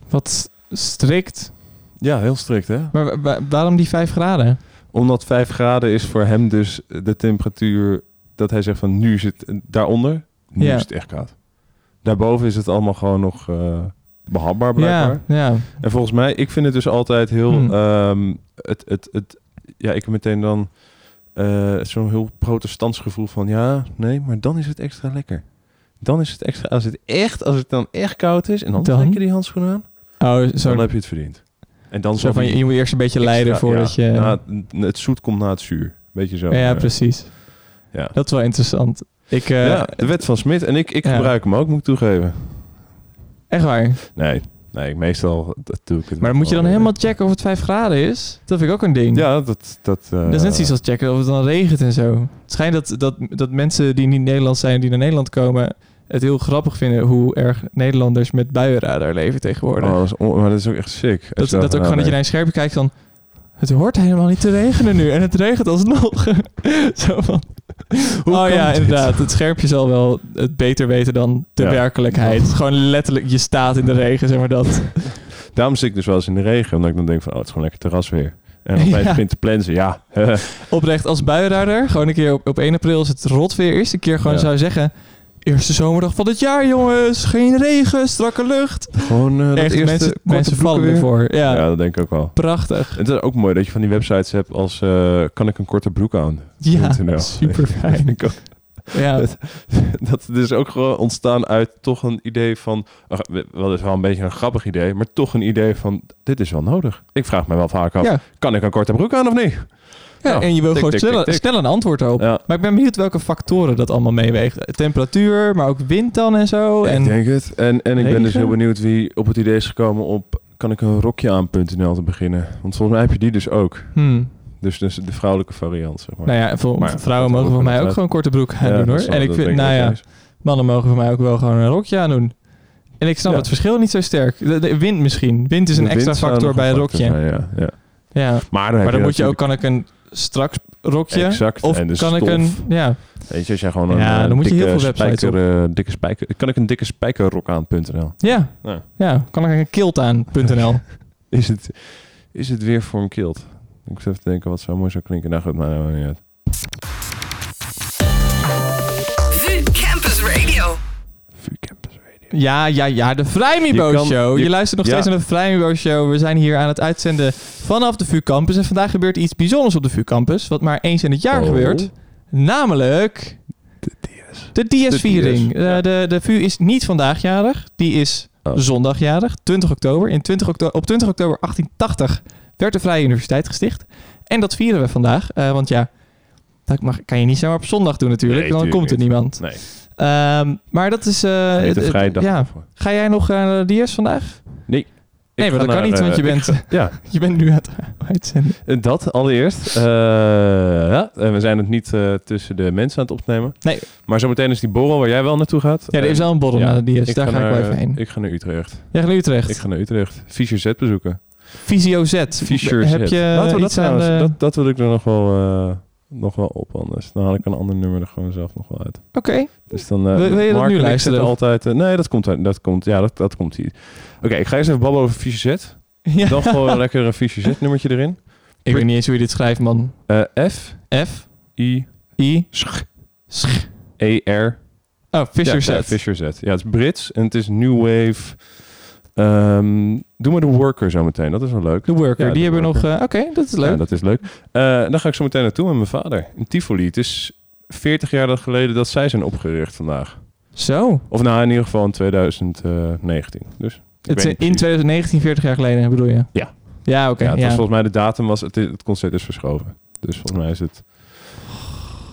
Wat strikt. Ja, heel strikt hè? Maar wa- wa- waarom die 5 graden? Omdat 5 graden is voor hem dus de temperatuur dat hij zegt van nu zit daaronder, nu Ja. is het echt koud. Daarboven is het allemaal gewoon nog eh, behapbaar blijkbaar. Ja, ja. En volgens mij, ik vind het dus altijd heel. Hmm. ehm, het, het, het, ja, ik heb meteen dan eh, zo'n heel protestants gevoel van ja, nee, maar dan is het extra lekker. Dan is het extra. Als het echt, als het dan echt koud is en dan, Dan? trek je die handschoenen aan, Oh, dan heb je het verdiend. En dan zo van, je, je moet eerst een beetje leiden voordat ja, je... na- het zoet komt na het zuur. Weet je zo. ja, Eh, precies. Ja. Dat is wel interessant. Ik, eh, ja, de wet van Smit. En ik, ik gebruik hem ook, moet ik toegeven. Echt waar. Nee, nee meestal dat doe ik het. Maar moet je dan helemaal checken of het 5 graden is? Dat vind ik ook een ding. Ja, dat... Dat, eh, Dat is net zoiets als checken of het dan regent en zo. Het schijnt dat, dat, dat mensen die niet Nederlands zijn, die naar Nederland komen, het heel grappig vinden hoe erg Nederlanders met buienradar leven tegenwoordig. Oh, dat is on- maar dat is ook echt sick. dat, dat ook gewoon dat je naar een schermpje kijkt van... Het hoort helemaal niet te regenen nu. En het regent alsnog. Zo van... Hoe oh ja, dit? inderdaad. Het schermpje zal wel het beter weten dan de Ja. werkelijkheid. Gewoon letterlijk, je staat in de regen, zeg maar dat. Daarom zit ik dus wel eens in de regen. Omdat ik dan denk van, oh, het is gewoon lekker terrasweer. En dan Ja. begint te plensen. Ja, Oprecht als buienradar. Gewoon een keer op, op 1 april als het rot weer is. Een keer gewoon Ja. zou zeggen... Eerste zomerdag van het jaar, jongens. Geen regen, strakke lucht. gewoon dat Echt, eerste mensen, mensen vallen weer. ervoor. Ja, Ja. dat denk ik ook wel. prachtig. Het is ook mooi dat je van die websites hebt als... eh, kan ik een korte broek aan? Ja, super fijn. Ja. Dat- dat is ook gewoon ontstaan uit toch een idee van... wel is wel een beetje een grappig idee, maar toch een idee van... dit is wel nodig. Ik vraag me wel vaak af, Ja. kan ik een korte broek aan of niet? Ja, en je wil tik, gewoon tik, snel, tik, tik. snel een antwoord op. Ja. Maar ik ben benieuwd welke factoren dat allemaal meewegen. Temperatuur, maar ook wind dan en zo. En Ik denk het. En, en ik ben dus heel benieuwd wie op het idee is gekomen op... kan ik een rokje aan.nl te beginnen? Want volgens mij heb je die dus ook. Hmm. Dus, dus de vrouwelijke variant, zeg maar. Nou ja, voor, Maar vrouwen mogen voor mij ook gewoon korte broek aan Ja, doen hoor. En ik vind, nou ja, mannen mogen voor mij ook wel gewoon een rokje aan doen. En ik snap Ja. het verschil niet zo sterk. De, de wind misschien. Wind is een De extra factor bij een rokje. zijn, ja, ja. Ja. Maar dan, heb Maar dan moet je ook, kan ik een strak rokje? Exact. Of en de kan ik stof. een, ja. Weet je, als jij gewoon een Ja, eh, dan moet je dikke heel veel websites spijker, eh, dikke spijker, kan ik een dikke spijkerrok aan.nl. Ja. Ja. Ja, kan ik een kilt aan.nl. Is het, is het weer voor een kilt? Ik zit even te denken wat zo mooi zou klinken. Nou goed, maar nou, niet uit. VU Campus Radio. VU Campus Radio. Ja, ja, ja, de Vrijmibo Show. Je, je- luistert nog ja. steeds naar de Vrijmibo Show. We zijn hier aan het uitzenden vanaf de VU Campus. En vandaag gebeurt iets bijzonders op de VU Campus. Wat maar eens in het jaar Oh. gebeurt. Namelijk De DS. de DS-viering. DS, ja. de, de VU is niet vandaag jarig. Die is Oh. zondag jarig, 20 oktober. In 20 okto op 20 oktober 1880 werd de Vrije Universiteit gesticht. En dat vieren we vandaag. eh, want ja, dat mag, kan je niet zomaar op zondag doen natuurlijk. Nee, dan komt er niemand. Nee, Ehm, maar dat is... eh, dag. ja. Ga jij nog eh, naar de DS vandaag? Nee. Nee, maar dat kan naar, niet, want eh, je ik bent, ga- ja, je bent nu aan het uitzenden. Eh, Dat allereerst. Eh, ja, we zijn het niet eh, tussen de mensen aan het opnemen. Nee. Maar zometeen is die borrel waar jij wel naartoe gaat. Ja, er is Eh, wel een borrel ja, naar de DS. Daar ga ik wel even heen. Ik ga naar Utrecht. Jij gaat naar Utrecht. Ik ga naar Utrecht. Fischer Z bezoeken. Visio Z. Fischer Heb Z. je Laten we dat trouwens, de... dat, dat wil ik er nog wel, eh, nog wel op anders. Dan haal ik een ander nummer er gewoon zelf nog wel uit. Oké. Dus dan, eh, Wil- wil je dat nu luisteren? altijd... eh, nee, dat komt, uit- dat komt, ja, dat, dat komt hier. Oké, ik ga eens even babbelen over Fischer Z. Ja. Dan gewoon lekker een Fischer Z nummertje erin. Ik weet niet eens hoe je dit schrijft, man. Eh, F, F, I, I, Sch, Sch. E, R. Oh, Fisher ja, Z. Ja, Fisher Z. Ja, het is Brits en het is New Wave. Ehm doe maar de Worker zo meteen. Dat is wel leuk. De Worker. Ja, die de hebben we nog... Worker. eh, Oké, dat is leuk. Ja, dat is leuk. Eh, dan ga ik zo meteen naartoe met mijn vader. In Tivoli. Het is 40 jaar geleden dat zij zijn opgericht vandaag. Zo. Of nou, in ieder geval in 2019. Dus Het in niet precies. 2019, 40 jaar geleden, bedoel je? Ja. Ja, oké. ja, het ja. was volgens mij de datum was het, het concert is verschoven. Dus volgens mij is het.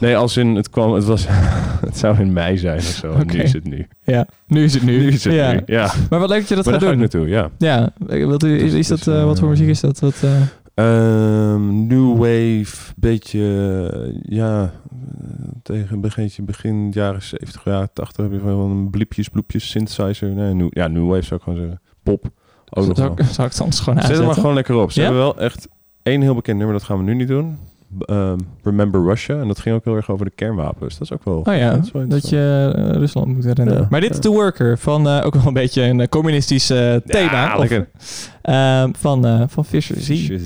Nee, als in het kwam, het was, het zou in mei zijn of zo. Nu is het nu. ja. Nu is het nu. Nu is het ja. nu. Ja, Maar wat leuk dat je dat maar gaat daar ga ik doen. naartoe. Ja. Ja. Wat, is, is Dus- dat, dus, eh, wat voor eh, muziek is dat? Wat, eh, new wave, beetje, eh, ja, eh, tegen begin, begin jaren 70, jaren 80 heb je gewoon een bliepjes, bloepjes, synthesizer. Nee, new, ja, new wave zou ik gewoon zeggen. Pop. Ook zou, wel. ik, zou ik het anders gewoon Zet aanzetten? er maar gewoon lekker op. Ze Ja? hebben wel echt één heel bekend nummer, dat gaan we nu niet doen. Ehm, Remember Russia. En dat ging ook heel erg over de kernwapens. Dat is ook wel... Oh ja, dat is wel dat je eh, Rusland moet herinneren. Ja, maar dit is The Worker van eh, ook wel een beetje een eh, communistisch thema. Ja, Of, lekker. eh, van, van Fisher. Hey,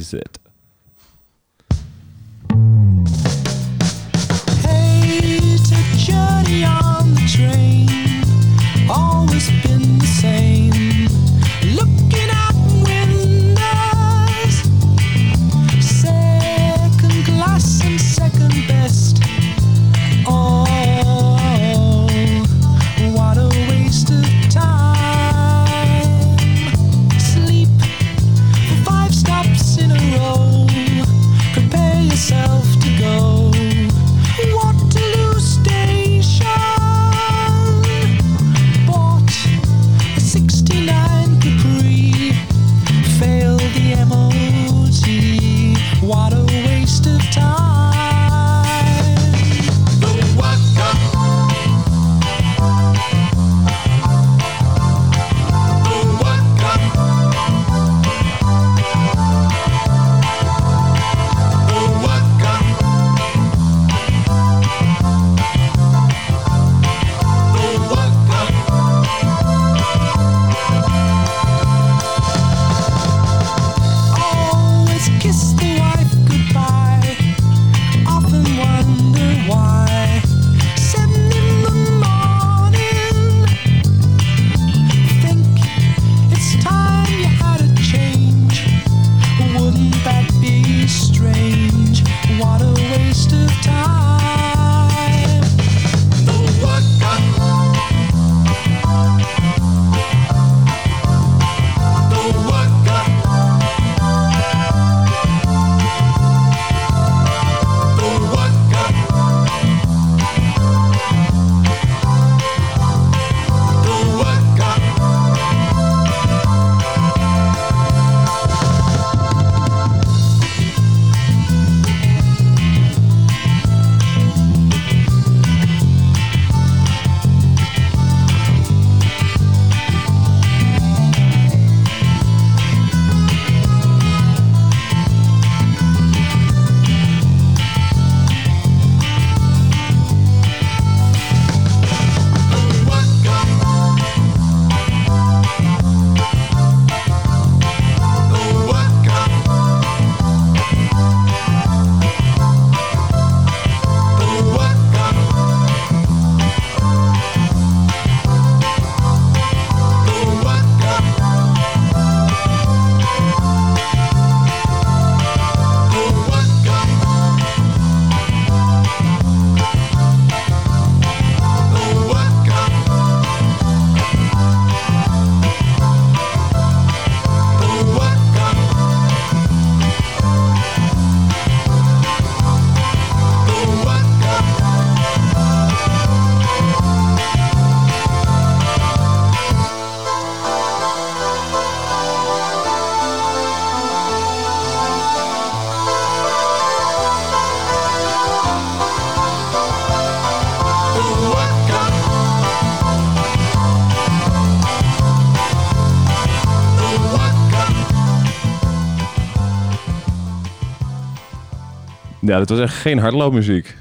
Ja, dat was echt geen hardloopmuziek.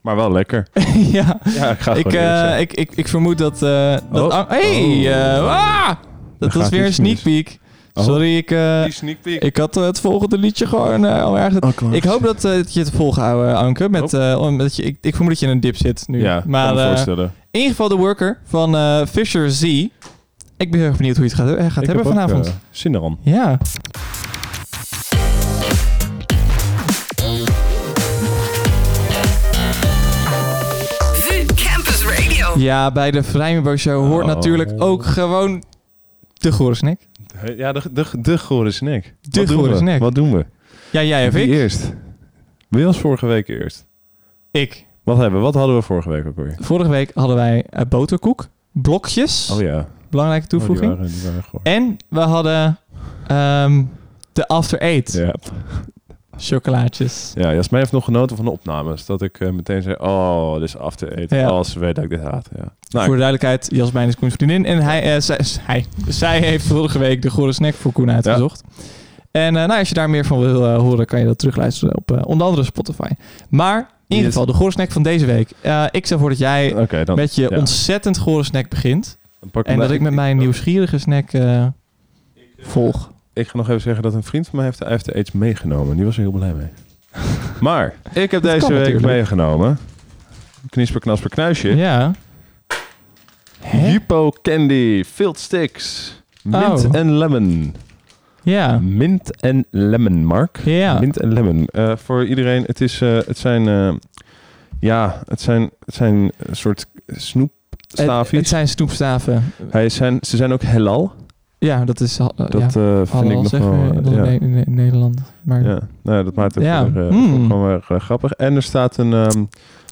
Maar wel lekker. ja. Ja, ik ga Ik, eh, ik, ik, ik vermoed dat... eh dat Oh. Hey! Ah! Dat was weer een sneak peek. Oh. Sorry, ik, eh, Die sneak peek. ik had het volgende liedje gewoon eh, al ergens... Oh. Ik hoop dat, dat je het volgehouden, Anke. Met, eh, omdat je, ik, ik vermoed dat je in een dip zit nu. Ja, maar kan me eh, voorstellen. in ieder geval de worker van eh, Fisher Z. Ik ben heel erg benieuwd hoe je het gaat, gaat hebben heb ook, vanavond. zin eran. ja. Ja, bij de Vrijmenbo Show hoort Oh. natuurlijk ook gewoon de gore snack. Ja, de, de, de gore snack. De Wat doen gore we? snack. Wat doen we? Ja, jij of Wie ik? eerst? Wie was vorige week eerst? Ik. Wat hebben? Wat hadden we vorige week ook weer? Vorige week hadden wij eh, boterkoek, blokjes, Oh ja. belangrijke toevoeging. Oh, die waren, die waren goor. En we hadden ehm, de After Eight Ja. Chocolaatjes. ja, Jasmijn heeft nog genoten van de opnames. Dat ik eh, meteen zei, oh, dit is af te eten. Ja. Als ze weet dat ik dit haat. Ja. Nou, voor de duidelijkheid, Jasmijn is Koens vriendin. En hij, eh, zij, hij, zij heeft vorige week de gore snack voor Koen uitgezocht. En eh, nou, als je daar meer van wil horen, kan je dat terugluisteren op onder andere Spotify. Maar in ieder geval, de gore snack van deze week. Ik stel voor dat jij dan met je ja. ontzettend gore snack begint. En dat ik met mijn nieuwsgierige snack volg. Ik ga nog even zeggen dat een vriend van mij heeft de After Aids meegenomen. Die was er heel blij mee. maar, ik heb deze week natuurlijk. meegenomen. Knisper, knasper, knuisje. Ja. Hè? Jupo Candy Filled Sticks. Mint Oh. en lemon. Ja. Mint en lemon, Mark. Ja. Mint en lemon. Eh, voor iedereen, het, is, eh, het zijn... eh, ja, het zijn, het zijn een soort Het, snoepstaafjes. het zijn snoepstaven. Hij zijn, ze zijn ook halal. Ja, dat is... eh, Dat ja. eh, vind ik nog wel... we eh, ja. in, Ne- in Nederland. Maar Ja, nou, ja, dat maakt het Ja, mm. gewoon wel erg grappig. En er staat een ehm,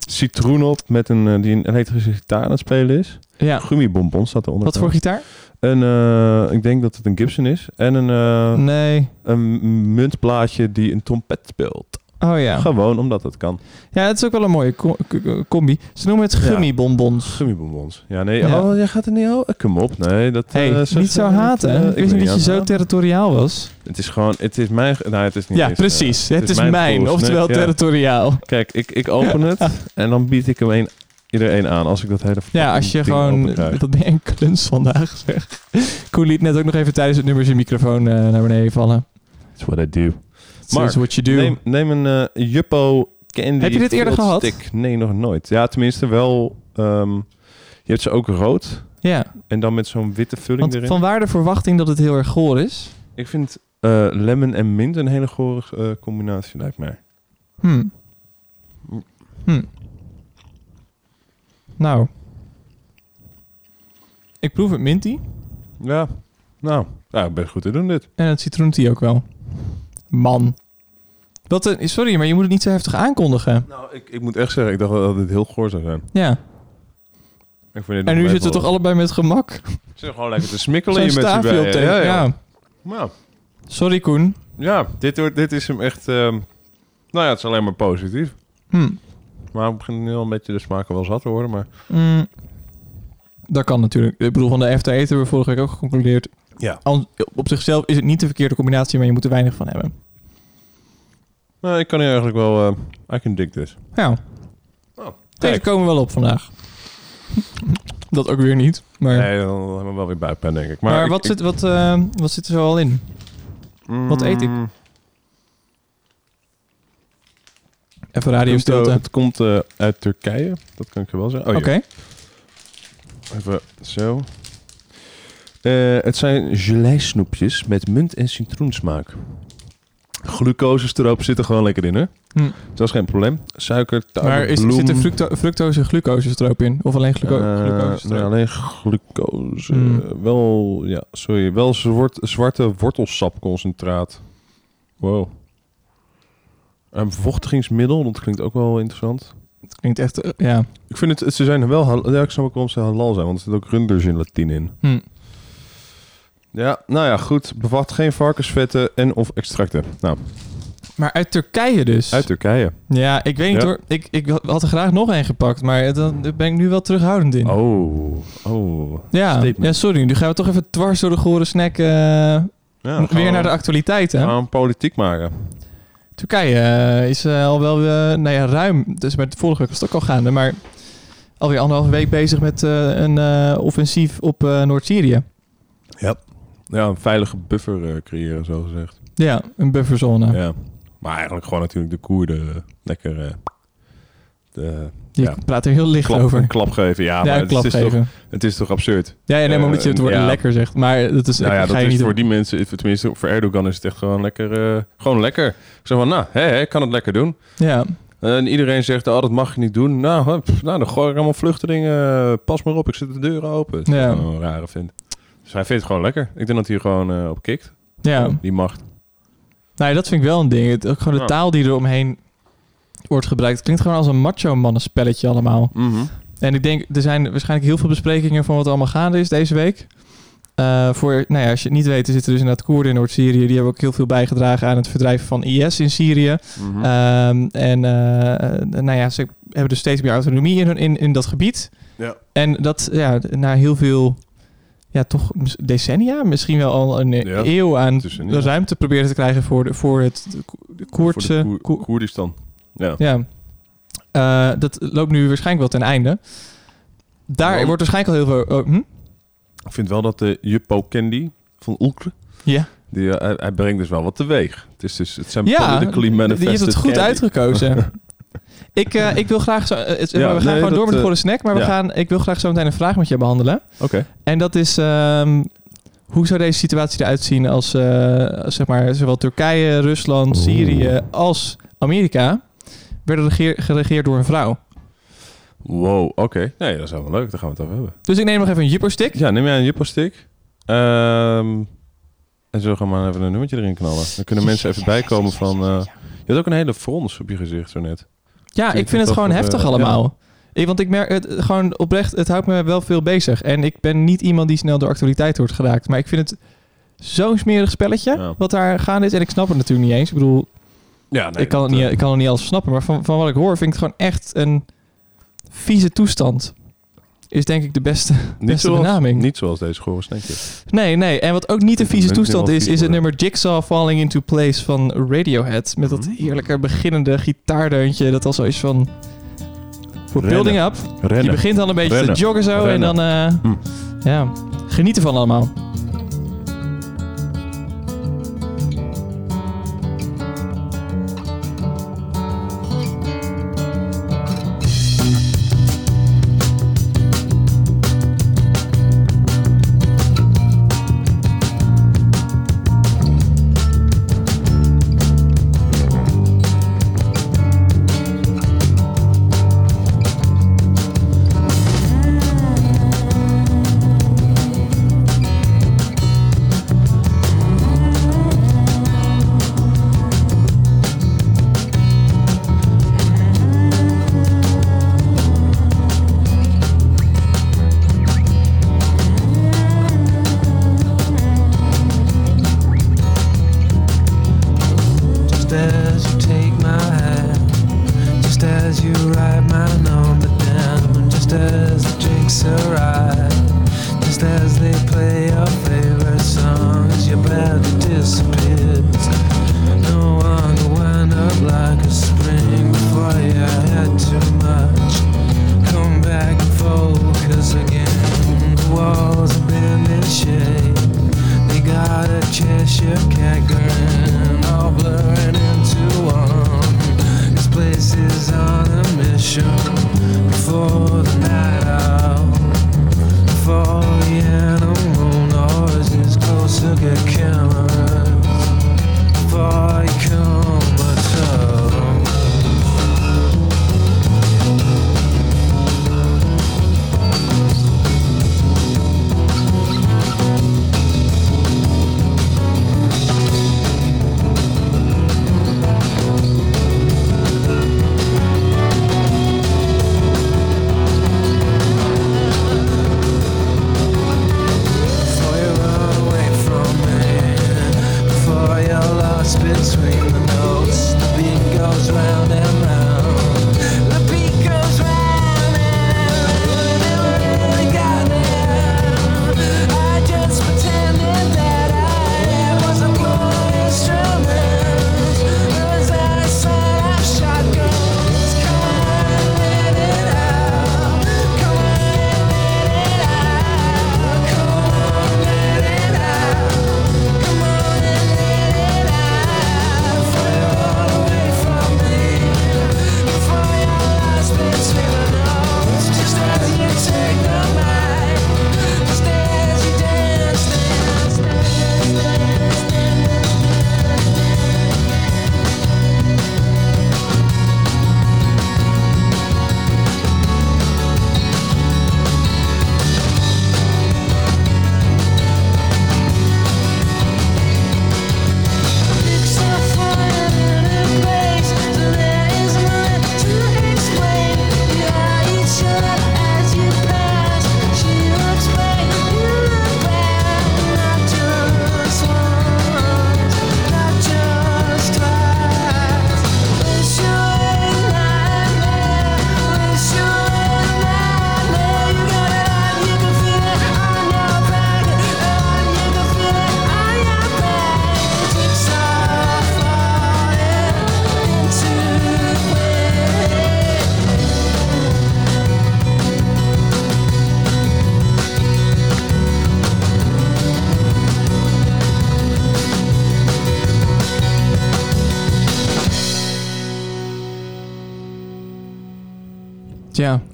citroen op met een, die een elektrische gitaar aan het spelen is. ja. Gummibonbon staat eronder. Wat voor gitaar? Een, ik denk dat het een Gibson is. En een, Nee. een muntblaadje die een trompet speelt. Oh ja. Gewoon omdat het kan. Ja, het is ook wel een mooie co- co- combi. Ze noemen het Ja. gummibonbons. Gummibonbons. Ja, nee. Ja. Oh, jij gaat er niet over. Kom op. Nee, dat... Hey, eh, zo- niet zo ik, haten. eh, hè? ik ik wist niet dat je zo territoriaal was. Het is gewoon... Het is mijn... Nou, het is niet Ja, eens, eh, precies. het, is mijn, oftewel Nee, ja. territoriaal. Kijk, ik, ik open het en dan bied ik hem een, iedereen aan als ik dat hele Ja, als je gewoon... Dat ben je een kluns vandaag, zeg. Koen liet net ook nog even tijdens het nummer zijn microfoon eh, naar beneden vallen. That's what I do. Mark, what you do. Neem, neem een eh Juppo Candy Heb je dit eerder gehad? Stick. Nee, nog nooit. Ja, tenminste wel... ehm, je hebt ze ook rood Ja, en dan met zo'n witte vulling want erin. van waar de verwachting dat het heel erg goor is? Ik vind eh, lemon en mint een hele gore eh, combinatie, lijkt mij. Hm. Hm. Nou. Ik proef het minty. Ja, nou, ja, best goed te doen dit. En het citroentie ook wel. Man. Wat een, sorry, maar je moet het niet zo heftig aankondigen. Nou, ik, ik moet echt zeggen, ik dacht dat dit heel goor zou zijn. Ja. Ik vind dit En nu zitten we toch allebei met gemak. Ze zijn gewoon lekker te smikkelen hier met z'n op tegen. Ja, Ja, ja. Nou, Sorry Koen. Ja, dit, wordt- dit is hem echt... ehm, nou ja, het is alleen maar positief. Hm. Maar ik begin nu al een beetje de smaken wel zat te worden. Maar Mm. Dat kan natuurlijk. Ik bedoel, van de after eten hebben we vorige week ook geconcludeerd. Ja. Op zichzelf is het niet de verkeerde combinatie, maar je moet er weinig van hebben. Nou, ik kan hier eigenlijk wel... eh I can dig this. Ja. Oh, Deze kijk. komen wel op vandaag. dat ook weer niet. Maar, Nee, dan hebben we wel weer buikpijn, denk ik. Maar, maar, ik- wat, ik- zit, wat, eh, wat zit er zo al in? wat eet ik? Mm, Even het radio komt, stilte. Het komt eh, uit Turkije. Dat kan ik je wel zeggen. Oh, Oké. Even zo. Eh, het zijn gelei-snoepjes met munt- en citroensmaak. Glucoses erop zitten gewoon lekker in, hè? Hm. Dat is geen probleem. Suiker, tarwe, Maar is, bloem. zitten fructo fructose en glucose er ook in? Of alleen gluco Eh, glucose? nee, alleen glucose. Hmm. Wel, ja, sorry. Wel zwart, zwarte wortelsapconcentraat. Wow. Een vochtigingsmiddel, dat klinkt ook wel interessant. Het klinkt echt... eh, ja. Ik vind het, ze zijn wel, ja, ik snap ook waarom ze halal zijn, want er zit ook rundergelatine in. Hm. Ja, nou ja, goed. Bevat geen varkensvetten en of extracten. Nou, Maar uit Turkije dus? uit Turkije. Ja, ik weet niet Ja. hoor. Ik, ik had er graag nog één gepakt, maar daar ben ik nu wel terughoudend in. Oh, oh. ja. statement. ja, sorry. Nu gaan we toch even dwars door de gore snack eh, Ja, dan gaan weer we- naar de actualiteiten. gaan we politiek maken. Turkije eh, is eh, al wel nou ja, ruim, dus met vorige week was het ook al gaande, maar alweer anderhalve week bezig met een offensief op Noord-Syrië. Ja, een veilige buffer eh, creëren, zo gezegd. Ja, een bufferzone. Ja. Maar eigenlijk gewoon natuurlijk de Koerden eh, lekker eh, de Je Ja. praat er heel licht klap, over. een klap geven. Ja, ja, maar het, is toch, geven. het is toch absurd? Ja, ja nee, maar omdat je het Eh, woord ja. lekker zegt. Maar dat is Nou ja, dat is niet voor die mensen, tenminste voor Erdogan is het echt gewoon lekker. eh, gewoon lekker. Zo van, nou, hè, ik kan het lekker doen. Ja, En iedereen zegt, oh, dat mag je niet doen. Nou, pff, nou dan gooi ik allemaal vluchtelingen. Pas maar op, ik zet de deuren open. Dat is Ja. een rare vindt. Dus hij vindt het gewoon lekker. Ik denk dat hij gewoon eh, op kikt. ja. Die macht. Nou, ja, dat vind ik wel een ding. Het, ook gewoon de Ja. taal die er omheen wordt gebruikt. Het klinkt gewoon als een macho mannenspelletje allemaal. Mhm. En ik denk, er zijn waarschijnlijk heel veel besprekingen van wat er allemaal gaande is deze week. Eh, voor, nou ja, als je het niet weet, er zitten dus inderdaad Koerden in Noord-Syrië. Die hebben ook heel veel bijgedragen aan het verdrijven van IS in Syrië. Mhm. Ehm, en eh, nou ja, ze hebben dus steeds meer autonomie in, in, in dat gebied. Ja. En dat, ja, na heel veel, ja, toch decennia, misschien wel al een eh, Ja, eeuw aan tussen, ja. ruimte proberen te krijgen voor, de, voor het Voor Koerdse... de Koer- Ko- Koerdistan. Ja. ja. Eh, dat loopt nu waarschijnlijk wel ten einde. Daar wordt waarschijnlijk al heel veel... oh, hm? Ik vind wel dat de Juppo Candy van Oelkre, Ja, die, eh, hij, hij brengt dus wel wat teweeg. Het, is dus, het zijn ja politically manifested hebt het goed candy. uitgekozen. ik, eh, ik wil graag zo... eh, Ja, we gaan nee, gewoon door met de eh, snack, maar we gaan, ik wil graag zo meteen een vraag met je behandelen. Oké. En dat is... ehm, hoe zou deze situatie eruit zien als, eh, zeg maar, zowel Turkije, Rusland, Oeh. Syrië als Amerika werden regeer- geregeerd door een vrouw? Wow, oké. Nee, dat is wel leuk. Daar gaan we het over hebben. Dus ik neem nog even een Juppo-stick. Ja, neem jij een Juppo-stick. Ehm, en zo gaan we maar even een nummertje erin knallen. Dan kunnen mensen even bijkomen van... eh, je had ook een hele frons op je gezicht zo net. Ja, ik vind het gewoon heftig eh, allemaal. Ik, want ik merk het gewoon oprecht, het houdt me wel veel bezig. En ik ben niet iemand die snel door actualiteit wordt geraakt. Maar ik vind het zo'n smerig spelletje Ja. wat daar gaande is. En ik snap het natuurlijk niet eens. Ik bedoel, Ja, nee, ik, kan het niet, eh, ik kan het niet alles snappen. Maar van, van wat ik hoor vind ik het gewoon echt een vieze toestand. Is denk ik de beste, niet beste zoals, benaming. Niet zoals deze gore snackje. Nee, nee. En wat ook niet een vieze toestand is, is het nummer Jigsaw Falling Into Place van Radiohead. Met dat heerlijke beginnende gitaardeuntje. Dat al zo is van... Voor building up. Je Rennen. begint al een beetje Rennen. te joggen zo. Rennen. En dan... eh, Hm. Ja, geniet ervan allemaal.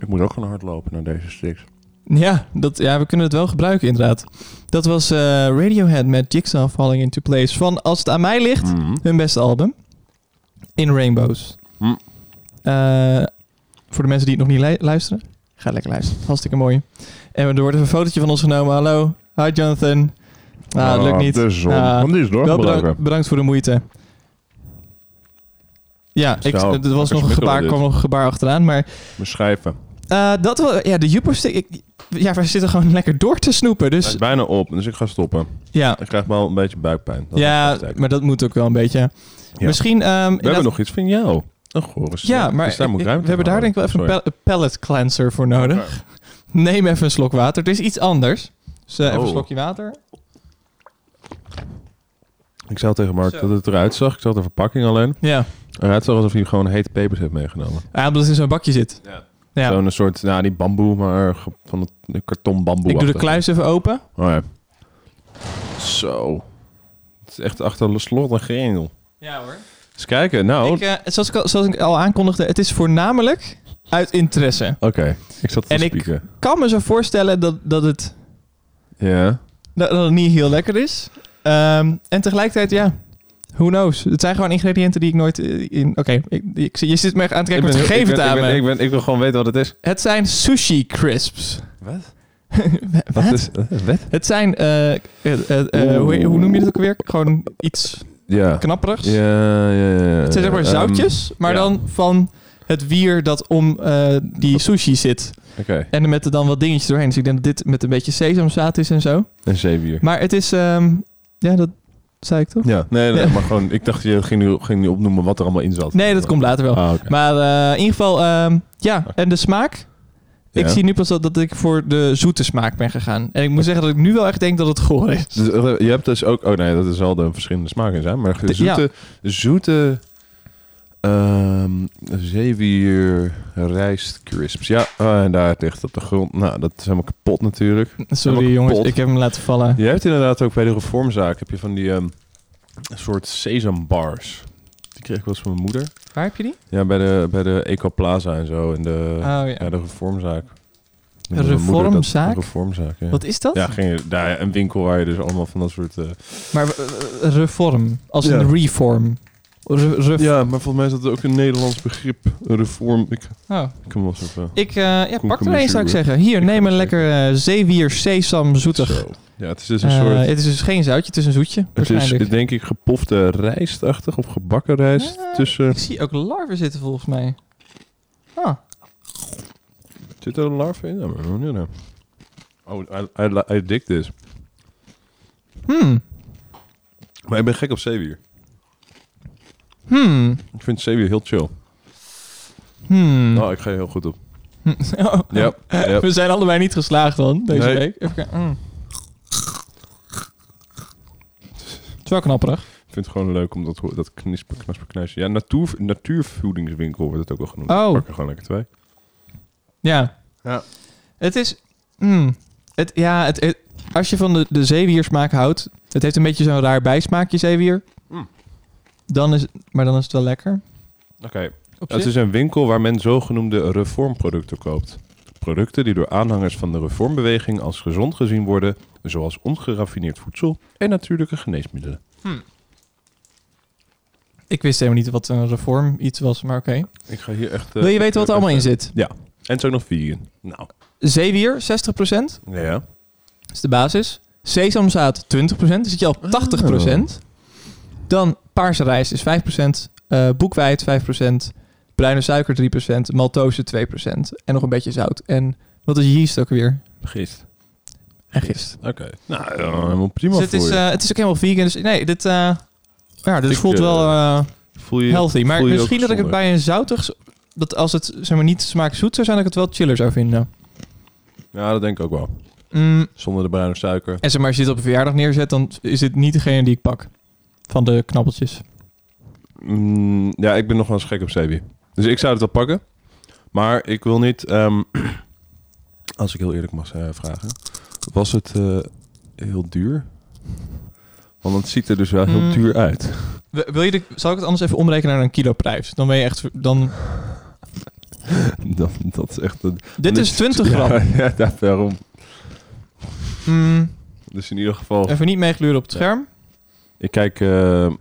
Ik moet ook gaan hardlopen naar deze sticks. ja, dat, ja, we kunnen het wel gebruiken inderdaad. Dat was eh, Radiohead met Jigsaw Falling Into Place van Als het aan mij ligt, Mhm. hun beste album. In Rainbows. Hm. Eh, voor de mensen die het nog niet lu- luisteren, ga lekker luisteren. Hartstikke mooi. En er wordt even een fotootje van ons genomen. Hallo, hi Jonathan. Ah, het lukt niet. De zon. Ah, die is wel bedankt, bedankt voor de moeite. Ja, ik, er was nog een gebaar, kwam nog een gebaar achteraan. Maar Beschrijven. Eh, dat wel, ja, de Jupo stick. Ik, ja, wij zitten gewoon lekker door te snoepen. Hij Dus is bijna op, dus ik ga stoppen. ja, Ik krijg wel een beetje buikpijn. Dat ja maar dat moet ook wel een beetje. Ja. Misschien. ehm, We hebben nog iets van jou. Een gore Ja, maar Dus daar moet ik- ik ruimte we hebben daar denk ik wel even een palate cleanser voor nodig. Neem even een slok water. Het is iets anders. Dus eh, even een Oh. slokje water. Ik zei al tegen Mark Zo. dat het eruit zag. Ik zag de verpakking alleen. Ja. Eruit zag alsof hij gewoon hete pepers heeft meegenomen. Ah, omdat het in zo'n bakje zit. Ja. Ja. Zo'n soort, nou niet bamboe, maar van het de karton bamboe. Ik doe de kluis even open. Oh ja. Zo. Het is echt achter de slot en grendel. Ja hoor. Eens kijken. Nou, Ik, eh, zoals, ik al, zoals ik al aankondigde, het is voornamelijk uit interesse. oké. Ik zat te En spieken. Ik kan me zo voorstellen dat, dat, het, Ja. dat het niet heel lekker is. Ehm, en tegelijkertijd, ja, who knows. Het zijn gewoon ingrediënten die ik nooit eh, in... Oké, ik, ik- je zit me aan te kijken, met het ben- aan ik ben, ik, ben, ik wil gewoon weten wat het is. Het zijn sushi crisps. Wat? Wat? Wat is wat? Het zijn, eh, eh, eh, eh, hoe, hoe noem je het ook weer? Gewoon iets Ja. knapperigs. Ja, ja, ja. Het zijn zeg maar Ehm, zoutjes, maar ja. dan van het wier dat om eh, die sushi zit. Oké. En met er dan wat dingetjes doorheen. Dus ik denk dat dit met een beetje sesamzaad is en zo. Een zeewier. Maar het is, ehm, ja, dat zei ik toch? Ja, nee, nee, maar gewoon, ik dacht je ging nu, ging nu opnoemen wat er allemaal in zat. Nee, dat komt later wel. Ah. Maar eh, in ieder geval, ehm, ja, en de smaak. Ik zie nu pas dat, dat ik voor de zoete smaak ben gegaan. En ik moet zeggen dat ik nu wel echt denk dat het goor is. Dus, eh, je hebt dus ook, oh nee, dat is wel de verschillende smaken zijn, maar de De- ja. zoete, ehm zeewier rijst crisps. Ja, oh, en daar ligt op de grond. Nou, dat is helemaal kapot natuurlijk. Sorry Helemaal jongens, kapot. ik heb hem laten vallen. Je hebt inderdaad ook bij de reformzaak heb je van die ehm, soort sesambars. Die kreeg ik wel eens van mijn moeder. Waar heb je die? Ja, bij de, bij de Ecoplaza en zo. In de, Oh ja. ja, de reformzaak. Een dat- reformzaak? Reformzaak, ja. Wat is dat? Ja, ging daar, een winkel waar je dus allemaal van dat soort... eh, Maar eh, eh, reform, als Ja. een reform. Ref- Ja, maar volgens mij is dat ook een Nederlands begrip. Reform. Ik, Oh. ik kan wel even... Ik eh, ja, pak er een, zou ik zeggen. Hier, Ik neem een lekker eh, zeewier sesam zoetig. Zo. Ja, het is dus een Eh, soort... het is dus geen zoutje, het is een zoetje. Het is denk ik gepofte rijstachtig of gebakken rijst Ja. tussen... Ik zie ook larven zitten volgens mij. Ah, Zit er een larve in? Ja, maar? Oh, I, I, I dig this. hmm. Maar ik ben gek op zeewier. Hmm. Ik vind zeewier heel chill. Hmm. Nou, ik ga je heel goed op. Oh. We zijn allebei niet geslaagd dan, deze Nee. week. Even kijken. Mm. Het is wel knapperig. Ik vind het gewoon leuk om dat, dat knisper, knasper, knijsje. Ja, natuur, natuurvoedingswinkel wordt het ook wel genoemd. Oh. Ik pak er gewoon lekker twee. Ja. Ja. Het is... mm, het, ja, het, het- als je van de, de zeewiersmaak houdt... Het heeft een beetje zo'n raar bijsmaakje, zeewier. Dan is, maar dan is het wel lekker. Oké. Het is een winkel waar men zogenoemde reformproducten koopt. Producten die door aanhangers van de reformbeweging als gezond gezien worden, zoals ongeraffineerd voedsel en natuurlijke geneesmiddelen. Ik wist helemaal niet wat een reform iets was, maar oké. Ik ga hier echt... eh, Wil je weten wat er allemaal in zit? En het is ook nog vegan. Nou. Zeewier, 60%. Ja. Dat is de basis. Sesamzaad 20%, dan zit je al op 80%. Dan paarse rijst is 5%, eh boekweit 5%, bruine suiker 3%, maltose 2% en nog een beetje zout. En wat is yeast ook weer? Gist. En gist. Oké. Nou, helemaal prima Dus het, voor is, eh, het is ook helemaal vegan. Dus nee, dit, eh, ja, dit Ik, voelt wel voel je, healthy. Maar je misschien dat ik het bij een zoutig... Dat als het zeg maar, niet smaakt zoet zou zijn, dat ik het wel chiller zou vinden. Ja, dat denk ik ook wel. Mm, Zonder de bruine suiker. en zeg maar, als je dit op een verjaardag neerzet, dan is dit niet degene die ik pak. Van de knabbeltjes. Mm, ja, ik ben nog wel eens gek op zeewier. Dus ik zou het wel pakken. Maar ik wil niet... ehm, als ik heel eerlijk mag eh, vragen. Was het eh, heel duur? Want het ziet er dus wel heel Mm. duur uit. Wil je de, zal ik het anders even omrekenen naar een kiloprijs? Dan ben je echt... Dan, dat, dat is echt... Een, Dit is 20 gram. Ja, ja, daar- daarom. Mm, Dus in ieder geval, even niet meegluren op het scherm. Ik kijk eh,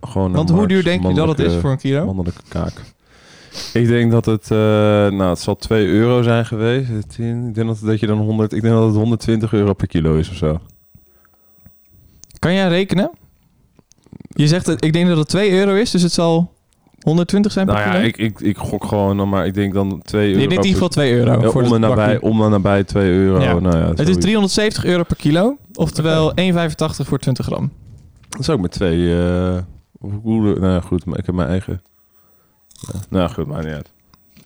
gewoon naar Want hoe Mark's duur denk je dat het is voor een kilo? Mannelijke kaak. Ik denk dat het, eh, nou, het zal 2 euro zijn geweest. 10, ik denk dat, dat je dan 100, ik denk dat het 120 euro per kilo is of zo. Kan jij rekenen? Je zegt, het, ik denk dat het 2 euro is, dus het zal 120 zijn per Nou ja, kilo? ik, ik, ik gok gewoon dan, maar ik denk dan 2 euro. Je denkt in ieder geval 2 euro Ja, voor om, en nabij, om en nabij 2 euro. Ja. Nou ja, Het is zoiets. 370 euro per kilo, oftewel 1,85 voor 20 gram. Dat is ook met twee... hoe- hoe, nou goed, maar ik heb mijn eigen... Ja, nou goed, maakt niet uit.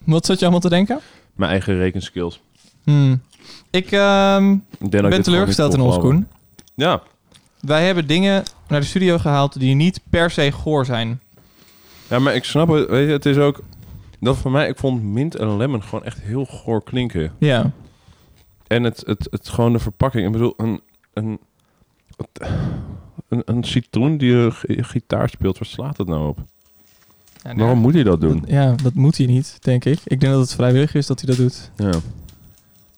Wat zat je allemaal te denken? Mijn eigen rekenskills. Hmm. Ik ehm, Ik ben teleurgesteld in ons, Koen. Ja, Wij hebben dingen naar de studio gehaald die niet per se goor zijn. Ja, maar ik snap het. Weet je, het is ook... Dat voor mij, ik vond mint en lemon gewoon echt heel goor klinken. Ja. En het, het, het gewoon de verpakking. Ik bedoel, een... Een, een, een citroen die een gi- gitaar speelt, waar slaat het nou op? Ja, Waarom moet hij dat doen? Ja, dat moet hij niet, denk ik. Ik denk dat het vrijwillig is dat hij dat doet. Ja.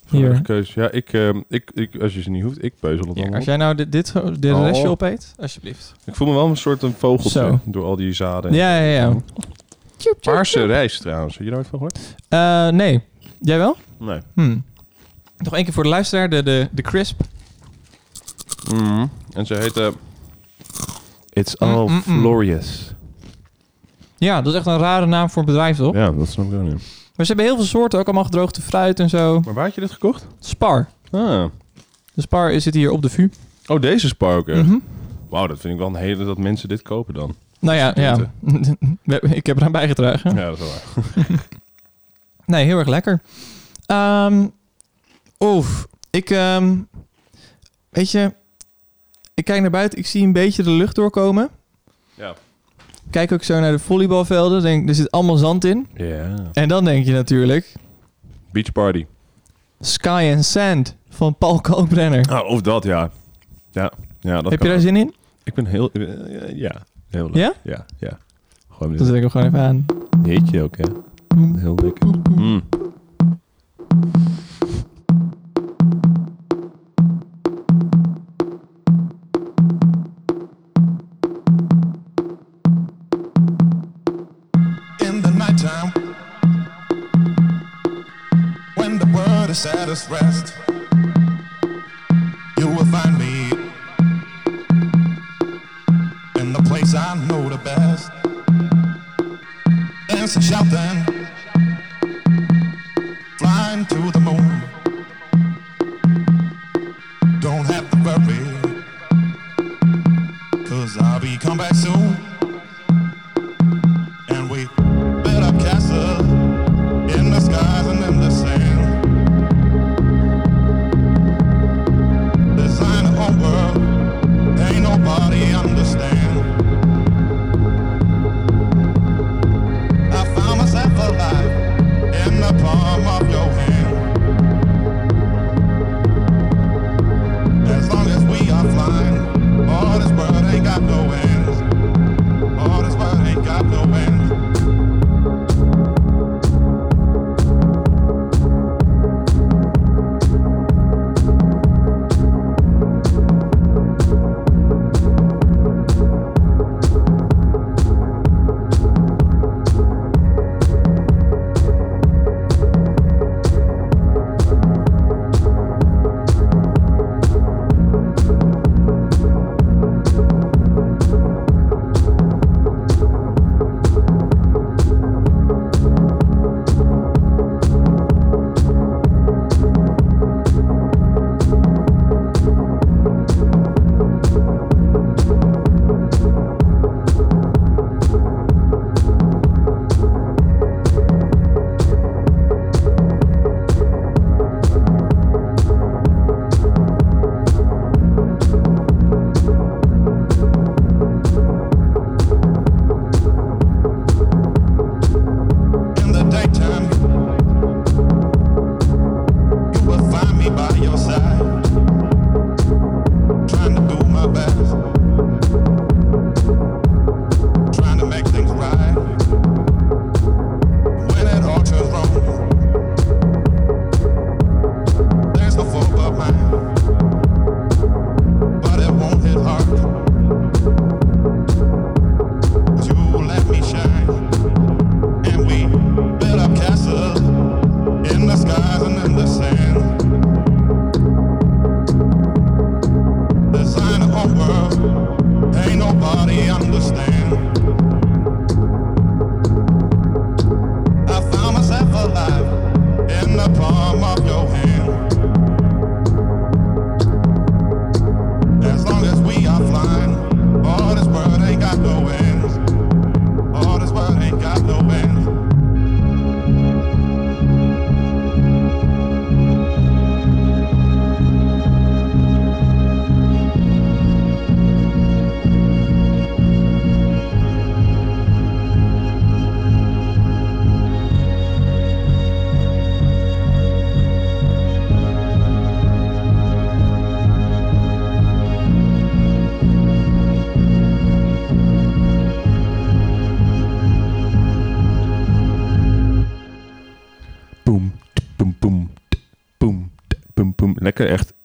Hier. Keuze. Ja, ik, ehm, ik, ik, als je ze niet hoeft, ik peuzel het dan als jij nou dit, dit, dit Oh. restje opeet, alsjeblieft. Ik voel me wel een soort een vogeltje Zo. door al die zaden. Ja, ja, ja. Paarse rijst trouwens. Heb je daar ooit van gehoord? Eh, nee. Jij wel? Nee. Hm. Nog één keer voor de luisteraar, de, de, de crisp. Mhm. En ze heet... It's all Mm, mm, mm. glorious. Ja, dat is echt een rare naam voor een bedrijf, toch? Ja, dat snap ik ook niet. Maar ze hebben heel veel soorten, ook allemaal gedroogde fruit en zo. Maar waar had je dit gekocht? Spar. Ah. De Spar zit hier op de VU. Oh, deze Spar ook echt? Mhm. Wauw, dat vind ik wel een hele... Dat mensen dit kopen dan. Nou ja, ja. Ik heb eraan bijgedragen. Ja, dat is wel waar. Nee, heel erg lekker. Ehm oef, ik... ehm, weet je, ik kijk naar buiten, ik zie een beetje de lucht doorkomen. Ja. Kijk ook zo naar de volleybalvelden, denk, er zit allemaal zand in. Ja. En dan denk je natuurlijk... Beach Party. Sky and Sand van Paul Kalkbrenner. Ah, of dat, ja. Ja, ja dat heb je daar ook. zin in? Ik ben heel... eh, ja, heel leuk. Ja? Ja, ja. Gewoon Dan dit zet ik hem gewoon even aan. heetje ook, hè. Heel lekker. Mm. World is at its rest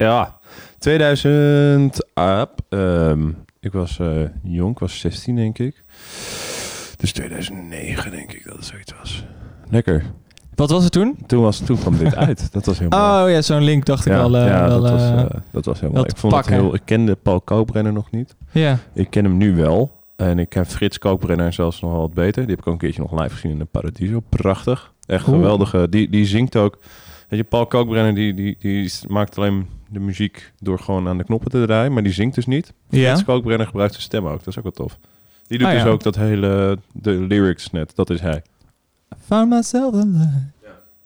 ja. 2000, ah, ehm, ik was eh, jong, ik was 16 denk ik. Dus 2009 denk ik dat het zoiets was. Lekker. Wat was het toen? Toen, was, toen kwam dit uit. Dat was mooi. Oh ja, zo'n link dacht ik ja, al. eh, ja, wel, dat, was, eh, dat was te Ik, vond het heel, ik kende Paul Koopbrenner nog niet. ja. Ik ken hem nu wel. En ik ken Frits Koopbrenner zelfs nog wel wat beter. Die heb ik ook een keertje nog live gezien in de Paradiso. Prachtig. Echt geweldige. Die, die zingt ook. Weet je, Paul Koopbrenner die, die, die maakt alleen de muziek door gewoon aan de knoppen te draaien. Maar die zingt dus niet. Ja. Frits Koopbrenner gebruikt zijn stem ook. Dat is ook wel tof. Die doet Ah, dus ja. ook dat hele, de lyrics net. Dat is hij. Found myself alive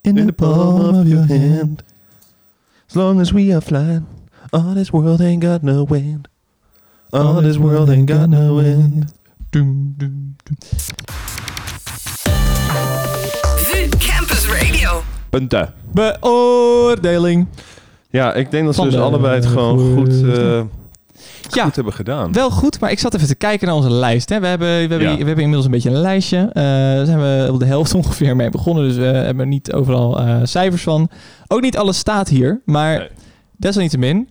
in the palm of your hand. As long as we are flying, all this world ain't got no wind. All this world ain't got no wind. Doem, doem, doem. Punten. Beoordeling. Ja, ik denk dat ze Van dus de allebei het gewoon goed, eh, Ja. goed hebben gedaan. Wel goed, maar ik zat even te kijken naar onze lijst. Hè. We, hebben, we, hebben, Ja. we hebben inmiddels een beetje een lijstje. Eh, daar zijn we op de helft ongeveer mee begonnen. Dus we hebben niet overal eh, cijfers van. Ook niet alles staat hier. Maar Nee. desalniettemin.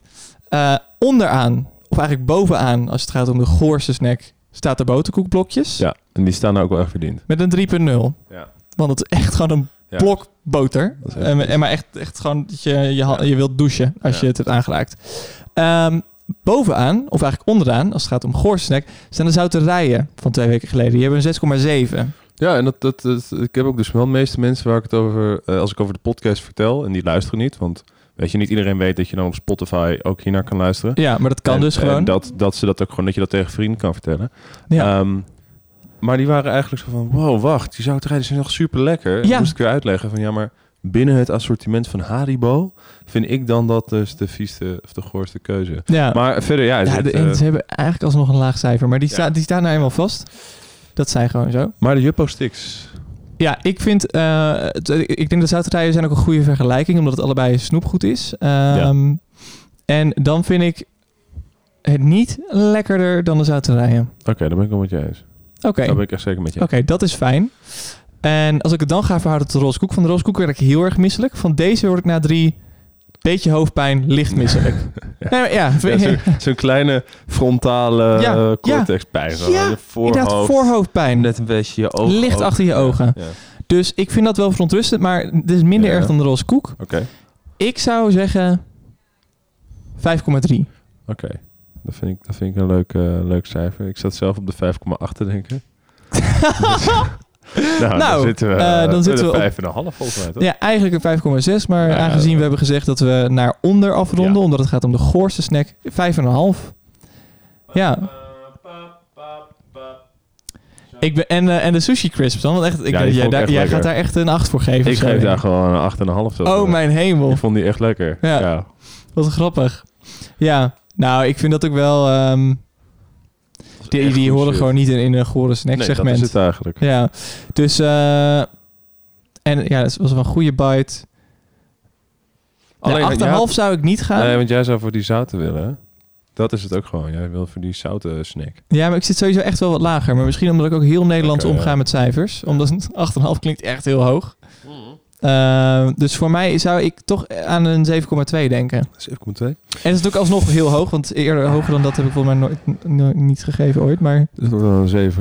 eh, onderaan, of eigenlijk bovenaan, als het gaat om de goorste snack, staat de boterkoekblokjes. Ja, en die staan ook wel echt verdiend. Met een 3.0. Ja. Want het is echt gewoon een. Blok boter. En, en maar echt, echt gewoon dat je, je, je wilt douchen als je het hebt aangeraakt. Ehm, bovenaan, of eigenlijk onderaan, als het gaat om goorsnack, staan de zouterijen van twee weken geleden. Die hebben een 6,7. Ja, en dat, dat, dat- ik heb ook dus wel de meeste mensen waar ik het over, eh, als ik over de podcast vertel, en die luisteren niet, want weet je, niet iedereen weet dat je dan op Spotify ook hiernaar kan luisteren. Ja, maar dat kan En- dus en gewoon. dat, dat ze dat ook gewoon, dat je dat tegen vrienden kan vertellen. ja. Ehm, maar die waren eigenlijk zo van, wow, wacht, die zouterijen zijn nog super lekker. Ja. Moest ik weer uitleggen van, ja, maar binnen het assortiment van Haribo vind ik dan dat dus de vieste of de goorste keuze. ja. Maar verder, ja, ja, de, eh, ze hebben eigenlijk alsnog een laag cijfer, maar die, Ja. sta, die staan nou eenmaal vast. Dat zijn gewoon zo. maar de Juppo Sticks. Ja, ik vind, eh, het- ik denk dat zouterijen zijn ook een goede vergelijking, omdat het allebei snoepgoed is. Ehm, En dan vind ik het niet lekkerder dan de zouterijen. Oké, dan ben ik wel met je eens. Oké. Daar ben ik echt zeker met je Oké, dat is fijn. En als ik het dan ga verhouden tot de roze koek. Van de roze koek werd ik heel erg misselijk. Van deze word ik na drie beetje hoofdpijn, licht misselijk. Ja. Nee, maar ja, Ja, Zo'n kleine frontale Ja, cortexpijn. zo. Ja, je inderdaad voorhoofd. voorhoofdpijn. Net een beetje je ogen. Licht achter je ogen. Dus ik vind dat wel verontrustend, maar het is minder erg dan de roze koek. Oké, Ik zou zeggen 5,3. oké. Dat vind ik, dat vind ik een leuk, eh, leuk cijfer. Ik zat zelf op de 5,8 te denken. nou, dan Nou, zitten we, eh, dan eh, zitten we op- 5,5 volgens mij, toch? Ja, eigenlijk een 5,6. Maar Ja, aangezien ja. we hebben gezegd dat we naar onder afronden, Ja. omdat het gaat om de goorste snack, 5,5. Ja. Ik ben, en, en de sushi crisps dan? Want echt, ik Ja, jij, daar, echt jij gaat daar echt een 8 voor geven. Ik geef daar gewoon een 8,5. zo. Oh, mijn hemel. Ik vond die echt lekker. Ja. Ja. Wat grappig. Ja, nou, ik vind dat ook wel... ehm, die die horen gewoon niet in, in een gore snack Nee, dat is het eigenlijk. Ja, dus... eh, en ja, het was wel een goede bite. Alleen, Alleen, 8,5 zou ik niet gaan. Nee, want jij zou voor die zouten willen, hè? Dat is het ook gewoon. Jij wil voor die zoute snack. Ja, maar ik zit sowieso echt wel wat lager. Maar misschien omdat ik ook heel Nederlands omga ja. met cijfers. Omdat een 8,5 klinkt echt heel hoog. Eh, dus voor mij zou ik toch aan een 7,2 denken. 7,2. En dat is ook alsnog heel hoog. Want eerder hoger dan dat heb ik volgens mij nooit, nooit niet gegeven ooit. Maar Dat wordt dan een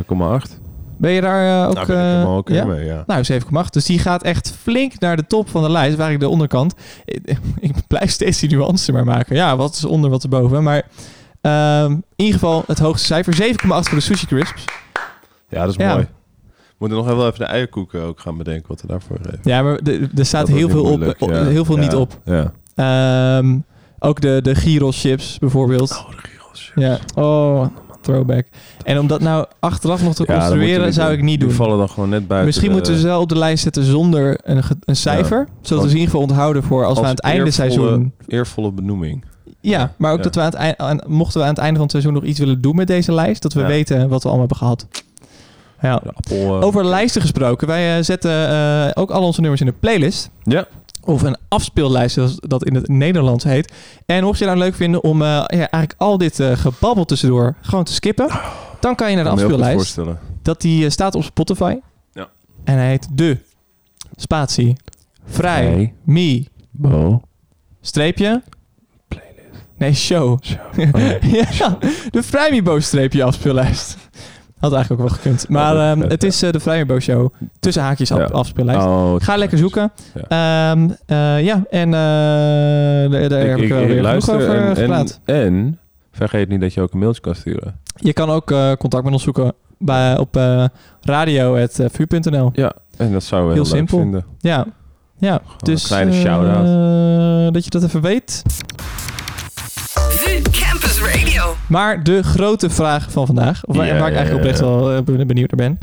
7,8. ben je daar eh, ook... Ben ik eh, helemaal oké ja? mee, ja. Nou, 7,8. Dus die gaat echt flink naar de top van de lijst. Waar ik de onderkant... Ik, ik blijf steeds die nuance maar maken. Ja, wat is onder, wat is boven. Maar ehm, in ieder geval het hoogste cijfer. 7,8 voor de sushi crisps. Ja, dat is Ja. mooi. We moeten nog wel even de eierkoeken ook gaan bedenken wat we daarvoor geven. Ja, maar de- er staat heel veel, op, moeilijk, eh, ja. heel veel niet op. Ja. Ehm, ook de, de gyros chips bijvoorbeeld. Oh, de gyros. ja. Oh, throwback. En om dat nou achteraf nog te Ja, construeren, zou ik niet Die doen. vallen dan gewoon net buiten. Misschien de- moeten we ze wel op de lijst zetten zonder een, een cijfer. zodat we ze in ieder geval onthouden voor als, we aan het einde seizoen... Eervolle benoeming. Ja, maar ook Ja. dat we aan het eind, aan- mochten we aan het einde van het seizoen nog iets willen doen met deze lijst, dat we weten wat we allemaal hebben gehad. Ja. Eh, Over lijsten gesproken, wij eh, zetten eh, ook al onze nummers in de playlist. Ja. Of een afspeellijst, zoals dat in het Nederlands heet. En mocht je nou leuk vinden om eh, ja, eigenlijk al dit eh, gebabbel tussendoor gewoon te skippen, dan kan je naar de afspeellijst. voorstellen. Dat die staat op Spotify. Ja. En hij heet De Spatie Vrij Vrij. Me Bo. Streepje Nee, show. ja, de Vrijmibo-streepje afspeellijst. Had eigenlijk ook wel gekund. Maar ehm, het is eh, de Vrijmibo-show. Tussen haakjes af, Ja. afspeellijst. Oh, Ga lekker zoeken. Ja. Ehm, eh, ja, en eh, daar, daar heb ik, wel weer genoeg luister over en, en, gepraat. en vergeet niet dat je ook een mailtje kan sturen. Je kan ook eh, contact met ons zoeken bij, op eh radio.vuur.nl. Ja, en dat zouden we Heel heel, leuk simpel. vinden. Ja, ja. een dus kleine eh, shout-out. dat je dat even weet. Radio. Maar de grote vraag van vandaag, of waar, Ja, waar ik eigenlijk ja, oprecht ja. wel eh, ben- benieuwd naar ben.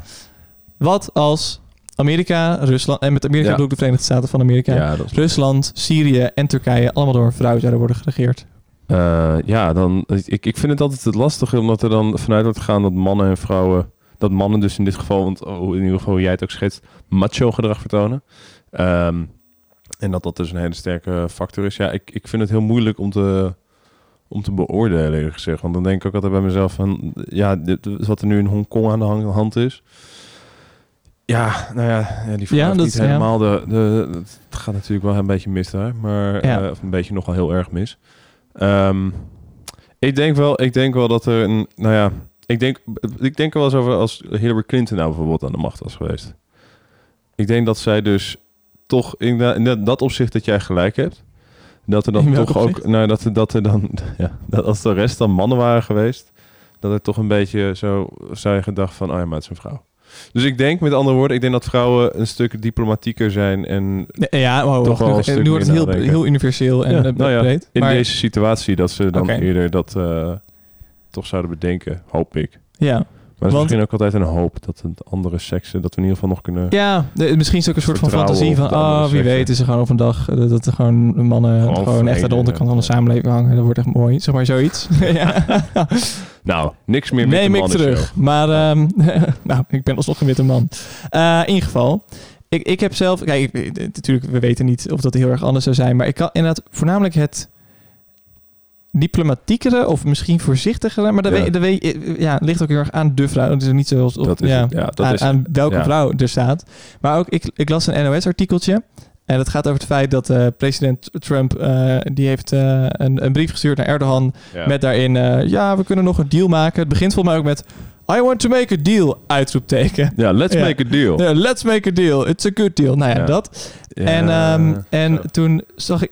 Wat als Amerika, Rusland, en met Amerika Ja. bedoel ik de Verenigde Staten van Amerika, Ja, is Rusland, Syrië en Turkije allemaal door een vrouw zouden worden geregeerd? Eh, ja, dan, ik, ik vind het altijd het lastige, omdat er dan vanuit wordt gegaan dat mannen en vrouwen, dat mannen dus in dit geval, want oh, in ieder geval hoe jij het ook schetst, macho gedrag vertonen. Ehm, en dat dat dus een hele sterke factor is. Ja, ik, ik vind het heel moeilijk om te, om te beoordelen, eerlijk gezegd. Want dan denk ik ook altijd bij mezelf van, ja, dit, wat er nu in Hongkong aan de hand is. Ja, nou ja, ja die Ja, dat niet ja. helemaal de, de... Het gaat natuurlijk wel een beetje mis daar, maar... Ja. eh, of een beetje nogal heel erg mis. Ehm, ik denk wel, ik denk wel dat er een, nou ja, ik denk, ik denk er wel eens over als Hillary Clinton nou bijvoorbeeld aan de macht was geweest. Ik denk dat zij dus toch in, in dat opzicht dat jij gelijk hebt, dat er dan toch ook, nou dat er, dat er dan, ja, dat als de rest dan mannen waren geweest, dat er toch een beetje zo zou je gedacht van, oh ja, maar het is een vrouw. Dus ik denk, met andere woorden, ik denk dat vrouwen een stuk diplomatieker zijn en Ja, wow, Toch wacht, wel nu- een stuk nu wordt het heel, heel universeel en Ja, eh, nou ja, breed. in maar, deze situatie dat ze dan eerder dat eh, toch zouden bedenken, hoop ik. ja. Maar het is misschien ook altijd een hoop dat het andere seksen, dat we in ieder geval nog kunnen... Ja, de- misschien is het ook een soort van fantasie van, oh, wie weet is er gewoon op een dag eh, dat er gewoon mannen Gewoon gewoon, echt aan de onderkant van de samenleving hangen. Dat wordt echt mooi, zeg maar zoiets. ja. Nou, niks meer met ik mannen terug. Maar, ehm, nou, ik ben alsnog een witte man. Eh, in ieder geval, ik, ik heb zelf, kijk, ik- natuurlijk, we weten niet of dat heel erg anders zou zijn, maar ik kan inderdaad voornamelijk het diplomatiekere of misschien voorzichtigere, maar dat, Ja. weet, dat weet, eh, ja, ligt ook heel erg aan de vrouw. Het is niet zoals op, Dat is ja, ja, dat aan, is aan welke ja. vrouw er staat. Maar ook, ik, ik las een NOS-artikeltje. En dat gaat over het feit dat eh, president Trump, eh, die heeft een, een brief gestuurd naar Erdogan met daarin, ja, we kunnen nog een deal maken. Het begint volgens mij ook met, I want to make a deal, uitroepteken. Ja, let's Ja. make a deal. Ja, let's make a deal. It's a good deal. Nou ja, Ja. dat. En ehm, en toen zag ik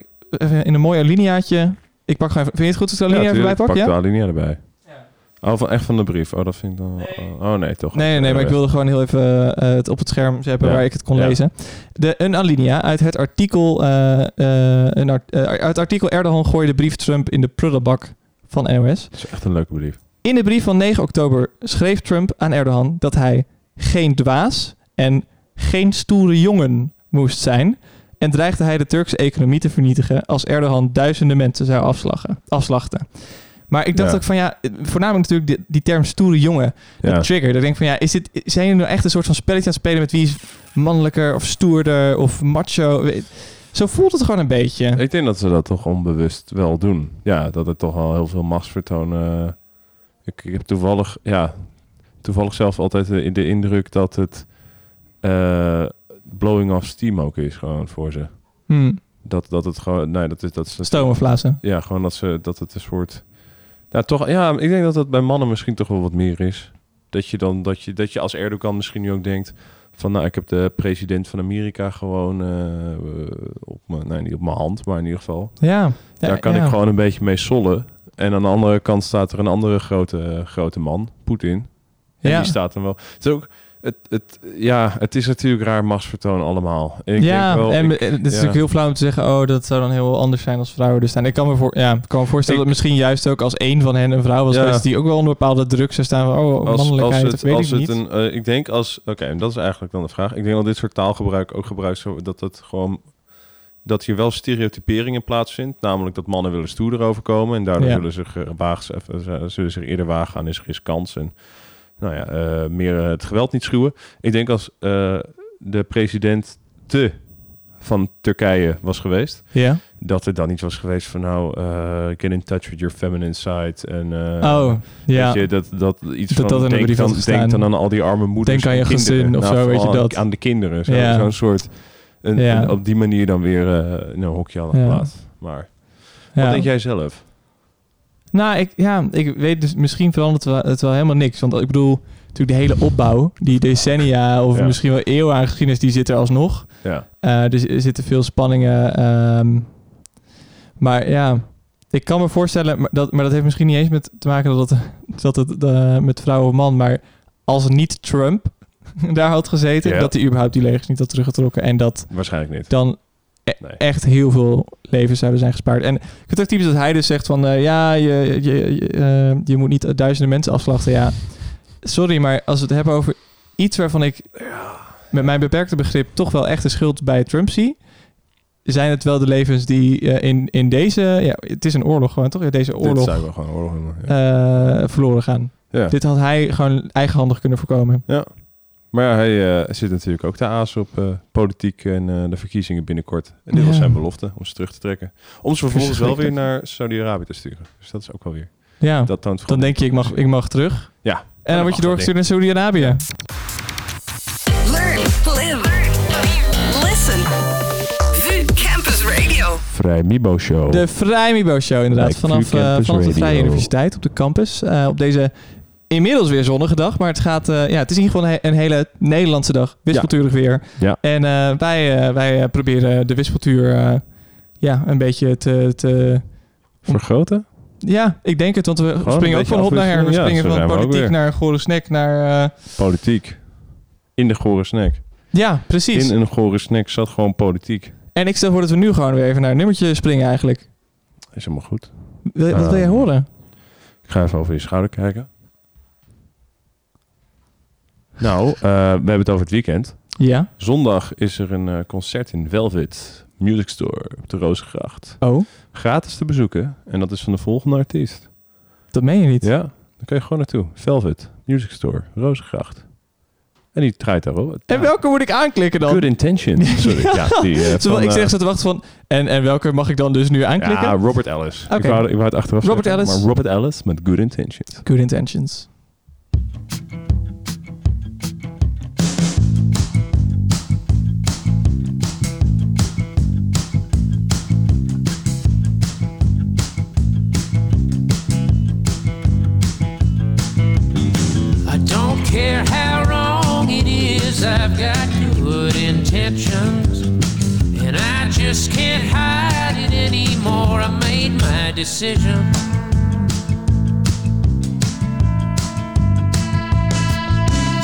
in een mooi alineaatje. Ik pak gewoon even. Vind je het goed als ik de alinea even tuurlijk, bijpak? pak Ja? de alinea erbij. Oh, van, echt van de brief. Oh, dat vind ik dan... Oh, nee, toch. Nee, nee, nee, maar ik wilde gewoon heel even eh, het op het scherm zetten Ja. waar ik het kon Ja. lezen. De, een alinea uit het artikel, eh, eh, een art- uit het artikel Erdogan gooide de brief Trump in de prullenbak van NOS. Dat is echt een leuke brief. In de brief van 9 oktober schreef Trump aan Erdogan dat hij geen dwaas en geen stoere jongen moest zijn. En dreigde hij de Turkse economie te vernietigen als Erdogan duizenden mensen zou afslagen, afslachten. Maar ik dacht Ja. ook van ja, voornamelijk natuurlijk die, die term stoere jongen, Ja. dat trigger. Dat ik denk van ja, is dit, zijn jullie nou echt een soort van spelletje aan het spelen met wie is mannelijker of stoerder of macho? Zo voelt het gewoon een beetje. Ik denk dat ze dat toch onbewust wel doen. Ja, dat het toch al heel veel machtsvertoon... eh, ik, ik heb toevallig, ja, toevallig zelf altijd de, de indruk dat het eh, blowing off steam ook is gewoon voor ze. Hmm. Dat, dat het gewoon, nee, dat is, dat is Stomen blazen. Ja, gewoon dat ze, dat het een soort, nou toch, ja, ik denk dat het bij mannen misschien toch wel wat meer is. Dat je dan, dat je, dat je als Erdogan misschien nu ook denkt van, nou, ik heb de president van Amerika gewoon eh, op mijn, nee, niet op mijn hand, maar in ieder geval. Ja. Ja, Daar kan ja. ik gewoon een beetje mee sollen. En aan de andere kant staat er een andere grote, eh, grote man, Poetin. En Ja. die staat dan wel. Het is ook, het, het, ja, het is natuurlijk raar machtsvertoon allemaal. Ik ja, denk wel, en ik- het is ja. natuurlijk heel flauw om te zeggen, oh, dat zou dan heel anders zijn als vrouwen er staan. Ik kan me, voor, ja, ik kan me voorstellen Ik- dat misschien juist ook als één van hen een vrouw was Ja. die ook wel onder bepaalde druk zou staan van, oh, als, mannelijkheid, als dat het, weet als ik het niet. een, eh, ik denk als, oké, en dat is eigenlijk dan de vraag. Ik denk dat dit soort taalgebruik ook gebruikt zo dat het gewoon dat hier wel stereotyperingen plaatsvindt, namelijk dat mannen willen stoerder overkomen en daardoor Ja. zullen ze zich, wagen, zullen zich eerder wagen aan is er is kans en nou ja, eh, meer eh, het geweld niet schuwen. Ik denk als eh, de president te van Turkije was geweest, Ja. dat er dan iets was geweest van nou, get in touch with your feminine side en oh, ja. Weet je, dat, dat iets Dat van, dat denk, dan, denk dan aan al die arme moeders Denk aan en je kinderen. gezin of zo, vooral weet je dat. Aan de kinderen, zo- Ja. zo'n soort... Een, Ja. op die manier dan weer in een hokje aan Ja. geplaatst. Maar ja. wat denk jij zelf? Nou, ik, ja, ik weet dus, misschien verandert het wel, het wel helemaal niks. Want ik bedoel, natuurlijk de hele opbouw, die decennia of Ja. misschien wel eeuwen aan geschiedenis, die zit er alsnog. Ja. Eh, dus er zitten veel spanningen. ehm, maar ja, ik kan me voorstellen, maar dat, maar dat heeft misschien niet eens met te maken dat het, dat het eh, met vrouw of man, maar als niet Trump daar had gezeten, Ja. dat hij überhaupt die legers niet had teruggetrokken en dat Waarschijnlijk niet. dan Nee. echt heel veel levens zouden zijn gespaard. En ik vind het ook typisch dat hij dus zegt van... eh, ja, je, je, je, eh, je moet niet duizenden mensen afslachten. Ja, sorry, maar als we het hebben over iets waarvan ik... met mijn beperkte begrip toch wel echt de schuld bij Trump zie... zijn het wel de levens die eh, in, in deze... Ja, het is een oorlog gewoon, toch? Ja, deze Dit oorlog zou ik wel gewoon oorlog. Ja. verloren gaan. ja. Dit had hij gewoon eigenhandig kunnen voorkomen. Maar ja, hij eh, zit natuurlijk ook te aas op eh, politiek en eh, de verkiezingen binnenkort. En dit Ja. was zijn belofte, om ze terug te trekken. Om ze vervolgens wel weer naar Saudi-Arabië te sturen. Dus dat is ook wel weer. Ja, Dat toont dan denk je, ik mag, ik mag terug. Ja. En dan word je doorgestuurd naar Saudi-Arabië. Learn, live, listen. VU Campus Radio. Vrij Mibo Show. De Vrij Mibo Show inderdaad. Like vanaf eh, vanaf de Vrije Radio. Universiteit op de campus. Eh, op deze inmiddels weer zonnige dag. Maar het, gaat, eh, ja, het is in ieder geval een, he- een hele Nederlandse dag. Wispelturig weer. Ja. En eh, wij, eh, wij proberen de wispeltuur ja, een beetje te... te Vergroten? ja, ik denk het. Want we springen ook van hop naar her. We. Ja, springen van politiek naar gore snack naar... Politiek. In de gore snack. ja, precies. In een gore snack zat gewoon politiek. En ik stel voor dat we nu gewoon weer even naar een nummertje springen eigenlijk. Is helemaal goed. Wil, wat wil jij Ah. horen? Ik ga even over je schouder kijken. Nou, eh, we hebben het over het weekend. Ja. Zondag is er een eh, concert in Velvet Music Store op de Rozengracht. Oh, Gratis te bezoeken. En dat is van de volgende artiest. dat meen je niet. Ja, daar kan je gewoon naartoe. Velvet Music Store, Rozengracht. En die draait daarop. En welke moet ik aanklikken dan? Good Intention. Sorry. ja, die, eh, van, ik zeg ze te wachten van... En, en welke mag ik dan dus nu aanklikken? Ja, Robert Ellis. Ik, wou, ik wou het achteraf Robert zeggen, Ellis. Maar Robert Ellis met Good Intentions. Good Intentions. I've got good intentions. And I just can't hide it anymore. I made my decision.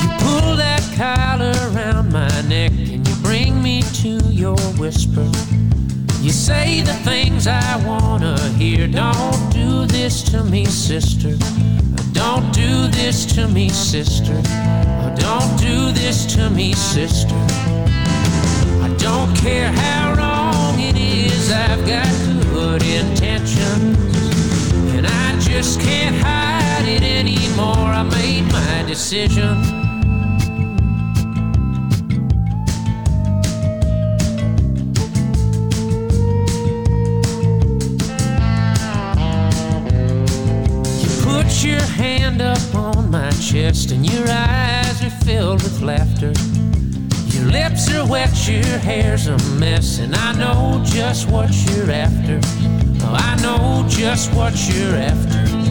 You pull that collar around my neck and you bring me to your whisper. You say the things I wanna hear. Don't do this to me, sister. Don't do this to me, sister. Don't do this to me, sister. I don't care how wrong it is, I've got good intentions. And I just can't hide it anymore. I made my decision. Hand up on my chest and your eyes are filled with laughter. Your lips are wet, your hair's a mess, and I know just what you're after. Oh, I know just what you're after.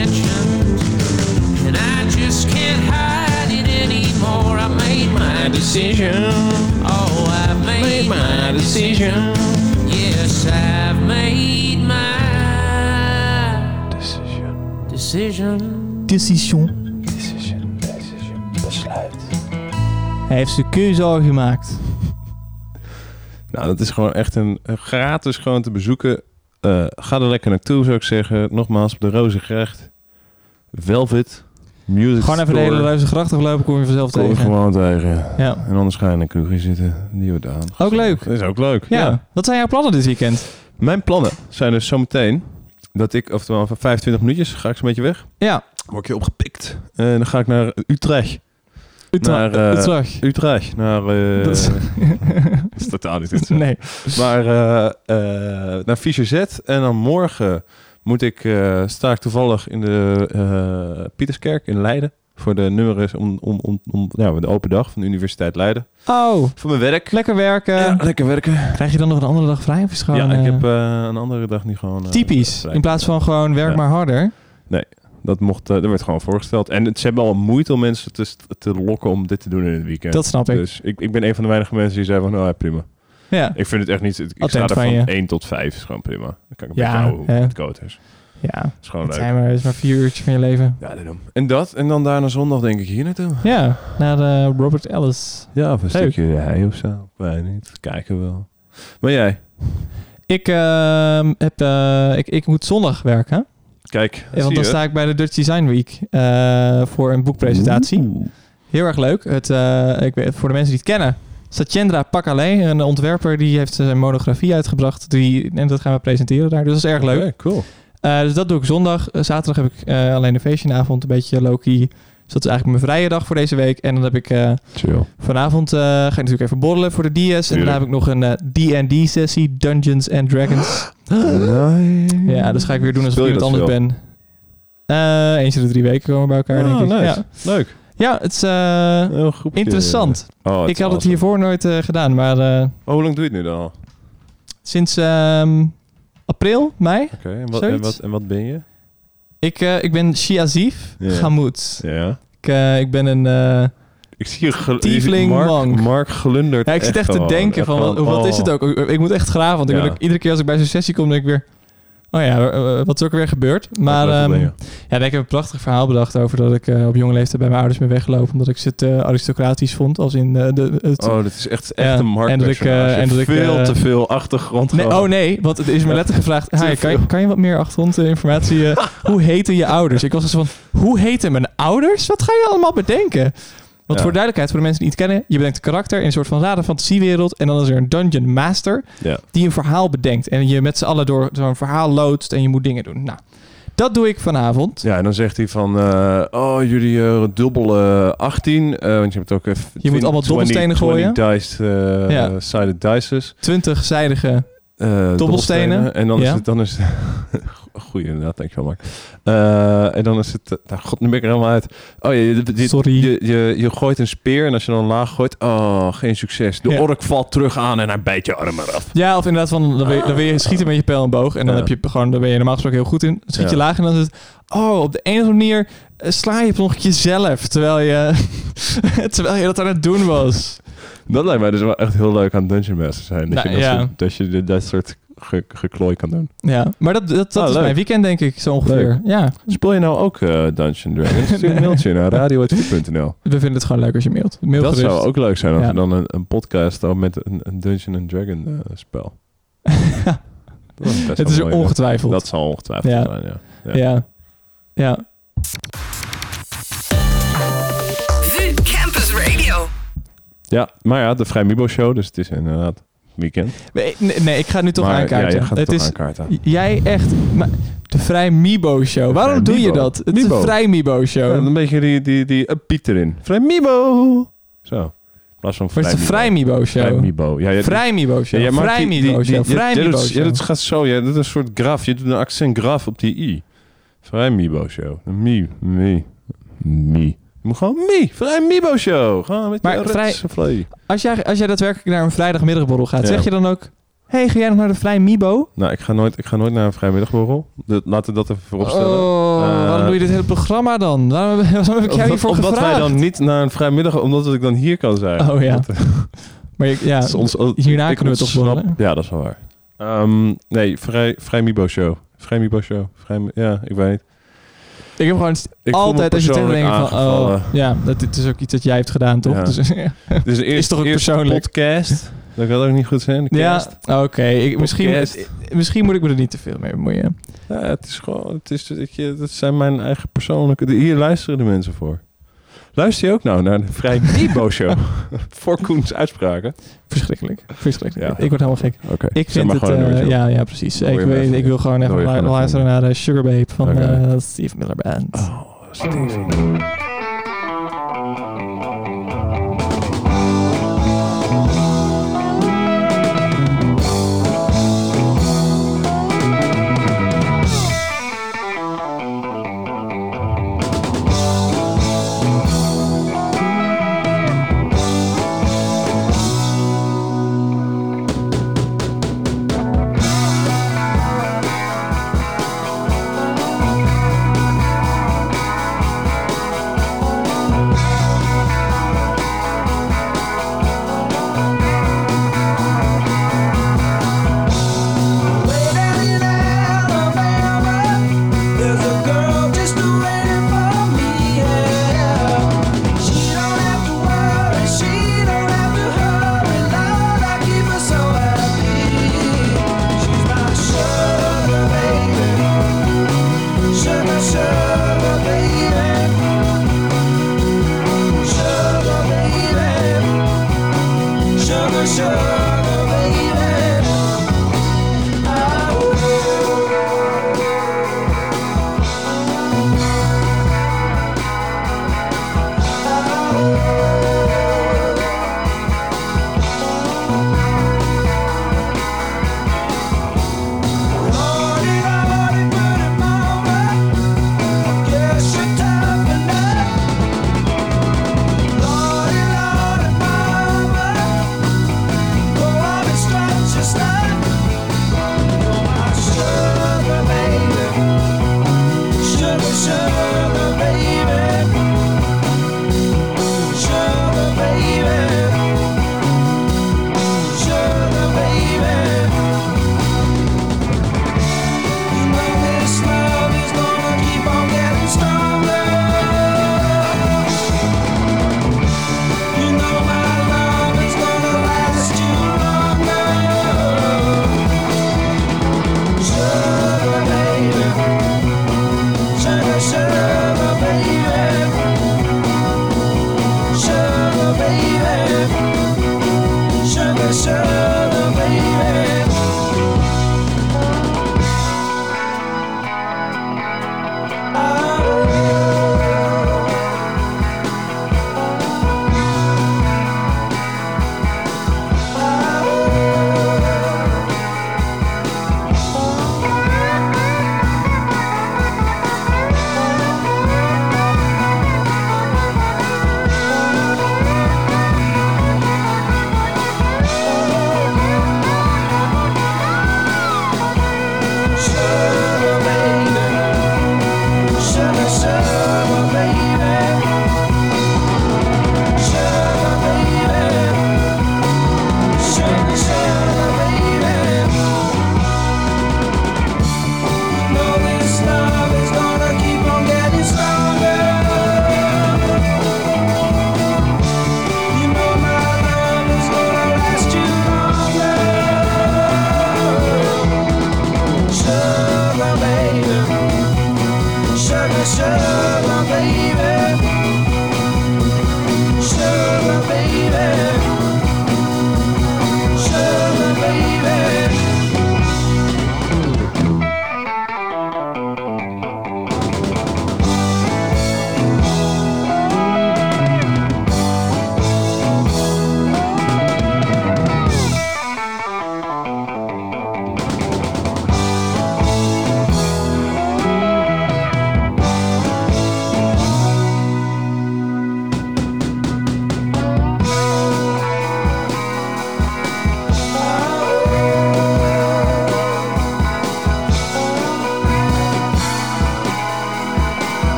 Intentions. And I just can't hide it anymore. I made my decision. Oh, I've made, my decision. Yes, I've made my decision. Decision. Hij heeft zijn keuze al gemaakt. Nou, dat is gewoon echt een, een gratis gewoon te bezoeken. Eh, ga er lekker naartoe, zou ik zeggen. Nogmaals, op de Rozengracht. Velvet. Music Gewoon even de hele Store. Ruizen grachtig lopen, kom je vanzelf Kom je tegen. gewoon tegen. Ja. En anders ga je in een kroegje zitten. Die wordt aan. Ook leuk. Dat is ook leuk. Ja. Wat zijn jouw plannen dit weekend? Mijn plannen zijn dus zometeen dat ik, oftewel van 25 minuutjes, ga ik zo'n beetje weg. Ja. Word ik hier opgepikt. En dan ga ik naar Utrecht. Utrecht. Naar, eh, Utrecht. Utrecht. Naar, eh, Dat is- dat is totaal niet goed. Nee. Maar eh, naar Fischer Z. En dan morgen moet ik, sta ik toevallig in de Pieterskerk in Leiden. Voor de nummers om, om, om, om de open dag van de Universiteit Leiden. Oh, Voor mijn werk. lekker werken. Ja, lekker werken. Krijg je dan nog een andere dag vrij? Of is gewoon, ja, ik heb een andere dag niet gewoon... eh, typisch. vrij. In plaats van gewoon werk Ja. maar harder. Dat mocht, eh, er werd gewoon voorgesteld. En het, ze hebben al moeite om mensen te, te lokken om dit te doen in het weekend. Dat snap ik. Dus ik, ik ben een van de weinige mensen die zeiden van, nou ja, prima. Ja. Ik vind het echt niet... Ik sta Attent er van van je. 1 tot 5, is gewoon prima. Dan kan ik een Ja, beetje houden hoe hè. het koud is. Ja. is gewoon Het leuk. zijn maar, het is maar vier uurtjes van je leven. Ja, daarom. En dat. En dan daarna zondag denk ik hier naartoe. Ja, naar de Robert Ellis. Ja, of een Leuk. stukje hij of zo. Weet niet. Kijken we wel. Maar jij? Ik, ehm, heb, eh, ik, ik moet zondag werken. Kijk, Ja, want dan sta ik bij de Dutch Design Week eh, voor een boekpresentatie. Oeh. Heel erg leuk. Het, eh, ik weet, voor de mensen die het kennen. Satyendra Pakale, een ontwerper, die heeft zijn monografie uitgebracht. Die, en dat gaan we presenteren daar. Dus dat is erg leuk. Cool. Eh, dus dat doe ik zondag. Zaterdag heb ik alleen een feestjenavond, een beetje low-key. Dus dat is eigenlijk mijn vrije dag voor deze week. En dan heb ik eh, vanavond eh, ga ik natuurlijk even borrelen voor de DS. En daarna heb ik nog een eh, D&D-sessie, Dungeons and Dragons. Ja, dus ga ik weer doen alsof Speel ik iemand anders ben. Eens in de drie weken komen we bij elkaar, Ah, denk ik. nice. Ja. Leuk. ja, het is interessant. Oh, ik had het hiervoor nooit gedaan, maar Oh, hoe lang doe je het nu dan al? Oké, sinds ehm, april, mei. wat, en, wat, en wat ben je? Ik, eh, ik ben Shiazif. Ja. Ik, eh, ik ben een... eh, Ik zie je gel- Mark, monk. Mark glundert ja, ik zit echt te denken van, wat, gewoon, wat is oh. het ook? Ik moet echt graven, want ik Ja. iedere keer als ik bij zo'n sessie kom, denk ik weer... Oh ja, eh, wat is ook weer gebeurd? Maar ehm, ja, ik heb een prachtig verhaal bedacht over dat ik eh, op jonge leeftijd bij mijn ouders ben weggelopen. Omdat ik ze te aristocratisch vond, als in eh, de... Het, Oh, dit is echt, echt een Mark en dat ik, eh, personage. en dat ik, Veel eh, te veel achtergrond. Nee, oh nee, want het is me letterlijk gevraagd. Hi, kan, je, kan je wat meer achtergrondinformatie? eh, hoe heten je ouders? Ik was dus van, hoe heten mijn ouders? Wat ga je allemaal bedenken? Want voor duidelijkheid, voor de mensen die het kennen, je bedenkt een karakter in een soort van rare fantasiewereld. En dan is er een dungeon master die een verhaal bedenkt. En je met z'n allen door zo'n verhaal loodst en je moet dingen doen. Nou, dat doe ik vanavond. Ja, en dan zegt hij van, eh, oh, jullie eh dubbele 18. eh, want je hebt ook even... Je moet allemaal dobbelstenen gooien. diced, eh, Ja. sided dices. 20-zijdige. eh, Dobbelstenen. En dan is het... Dan is het Goeie inderdaad, dankjewel Mark. Eh, en dan is het... eh, nou, god, nu ben ik er helemaal uit. Oh, je, je, Sorry. Je, je, je gooit een speer en als je dan laag gooit... Oh, geen succes. De Ja. ork valt terug aan en hij bijt je arm eraf. Ja, of inderdaad van, dan wil je, dan wil je schieten met je pijl en boog. En dan, Ja. heb je gewoon, dan ben je normaal gesproken heel goed in. Schiet je Ja. laag en dan is het... Oh, op de een of andere manier eh, sla je nog jezelf. Terwijl je, terwijl je dat aan het doen was. Dat lijkt mij dus wel echt heel leuk aan Dungeon Master zijn. Dat, Nou, je, dat, ja. soort, dat je dat soort ge, geklooi kan doen. Ja, maar dat, dat, dat Ah, is leuk. mijn weekend, denk ik, zo ongeveer. Leuk. Ja, Speel je nou ook eh Dungeon Dragons? Stuur een mailtje naar radio.nl. we vinden het gewoon leuk als je mailt. Mail Dat gerust. zou ook leuk zijn als Ja. we dan een, een podcast dan met een, een Dungeon and Dragon eh, spel. Dat is best Het is ongetwijfeld. Dat zal ongetwijfeld Ja. zijn, ja. ja. ja. Ja, maar ja, de Vrij Mibo Show, dus het is inderdaad weekend. Nee, nee, ik ga nu toch maar, aankaarten. Ja, je gaat het toch is, aankaarten. Jij echt... Maar, de Vrij Mibo Show. Waarom Vrij doe je Mibo. dat? Het is Mibo. een Vrij Mibo Show. Ja, een beetje die, die, die upbeat erin. Vrij Mibo! Zo. Plaats van Maar het is een Vrij Mibo Show. Vrij Mibo. Ja, je- Vrij Mibo Ja, Show. maakt Vrij Mibo Show. je- Vrij ja, Mibo is- Ja, Show. dat gaat zo. Ja, dat is een soort graf. Je doet een accent graf op die i. Vrij Mibo Show. Mi. Mi. Mi. Je moet gewoon Mi. Vrij Mibo Show. Gewoon met Maar je vrij-. Als jij, als jij daadwerkelijk naar een vrijdagmiddagborrel gaat, Ja. zeg je dan ook... hey, ga jij nog naar de Vrij Mibo? Nou, ik ga nooit, ik ga nooit naar een vrijmiddagborrel. Laten we dat even vooropstellen. Oh, Eh, waarom doe je dit hele programma dan? Waarom, waarom heb ik jou hiervoor omdat gevraagd? wij dan niet naar een vrijmiddag, omdat ik dan hier kan zijn. Oh ja. Dat- Maar ik- ja, ons- hierna kunnen we toch borrelen? Ja, dat is wel waar. Ehm, nee, vrij, vrij Mibo show. Vrij Mibo show. Vrij, ja, ik weet niet. Ik heb gewoon Ik altijd als je denkt van... Oh, ja, dat dit is ook iets dat jij hebt gedaan, toch? Ja. Dus, ja, Dit is toch ook eerste persoonlijk? podcast. Dat kan ook niet goed zijn. de ja oké. Misschien, misschien moet ik me er niet te veel mee bemoeien. Ja, het is gewoon, het is, dat zijn mijn eigen persoonlijke. Hier luisteren de mensen voor. Luister je ook nou naar de Vrij Nebo Show? voor Koens uitspraken. Verschrikkelijk. Verschrikkelijk. Ja. Ik word helemaal gek. Oké. Ik vind het... eh, op. ja, ja, precies. Ik, weet, ik wil gewoon even luisteren naar de Sugar Babe van Oké. eh, Steve Miller Band. Oh.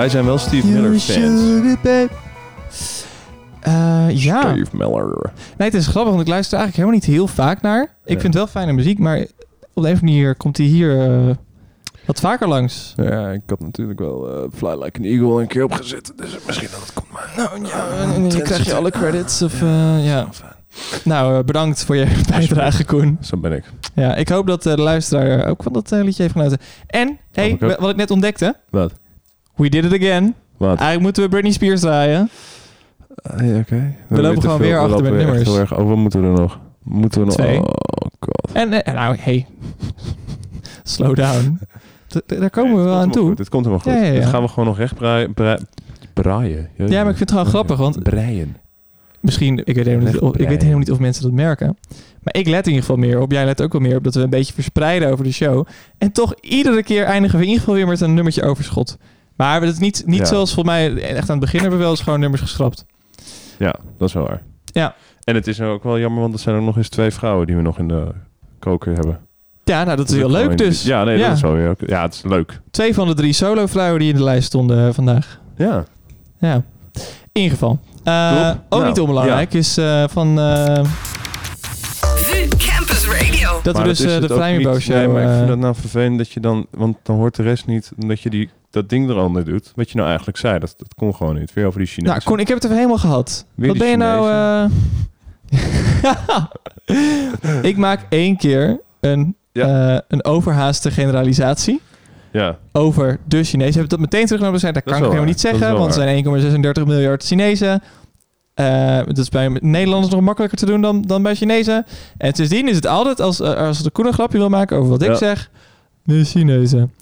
Wij zijn wel Steve Miller fans. Eh, ja. Steve Miller. Nee, het is grappig, want ik luister er eigenlijk helemaal niet heel vaak naar. Ik vind het wel fijne muziek, maar op de een of andere manier komt hij hier eh, wat vaker langs. Ja, ik had natuurlijk wel eh, Fly Like an Eagle een keer opgezet. Dus misschien dat het komt maar. Nou ja, en dan krijg je alle credits. Of, ja. Nou, bedankt voor je bijdrage, Koen. Zo ben ik. Ja, ik hoop dat de luisteraar ook van dat liedje heeft genoten. En, hey, wat ik net ontdekte. Wat? We did it again. Wat? Eigenlijk moeten we Britney Spears draaien. Ah, ja, Oké. lopen weten gewoon weer we achter lopen met echt nummers. Heel erg. Oh, wat moeten we er nog? Moeten we nog? Twee. Oh god. En, eh, nou, hey. Slow down. D- d- daar komen we wel aan toe. Dit komt helemaal goed. Ja, ja, ja. Dit gaan we gewoon nog recht braaien. Braaien. braaien. Ja, maar ik vind het gewoon grappig, want Breien. misschien, ik weet, helemaal niet, of, ik weet helemaal niet of mensen dat merken. Maar ik let in ieder geval meer op. Jij let ook wel meer op dat we een beetje verspreiden over de show. En toch iedere keer eindigen we in ieder geval weer met een nummertje overschot. Maar het is niet, niet Ja. zoals volgens mij echt aan het begin hebben we wel eens gewoon nummers geschrapt. Ja, dat is wel waar. Ja. En het is nou ook wel jammer, want er zijn ook nog eens twee vrouwen die we nog in de koker hebben. Ja, nou dat is ook heel leuk dus. Ja, nee, Ja. dat is wel weer ook. Ja, het is leuk. Twee van de drie solo-vrouwen die in de lijst stonden eh, vandaag. Ja. Ja, in ieder geval. Eh, ook Nou, niet onbelangrijk is eh, van eh, Campus Radio. dat Maar we dus de Flamingo Show... Nee, maar ik vind dat nou vervelend dat je dan... Want dan hoort de rest niet dat je die, dat ding eronder doet. Wat je nou eigenlijk zei. Dat, dat kon gewoon niet. Weer over die Chinezen. nou, Koen, ik heb het even helemaal gehad. Weer Wat ben je nou... eh, ik maak één keer een, Ja. eh, een overhaaste generalisatie Ja, over de Chinezen. Heb ik dat meteen teruggenomen? Dat Dat kan ik helemaal niet waar. Zeggen, want er zijn 1,36 miljard Chinezen. Eh, dat is bij Nederlanders nog makkelijker te doen dan, dan bij Chinezen. En sindsdien is het altijd, als, als de Koen een grapje wil maken over wat ik Ja. zeg, de Chinezen.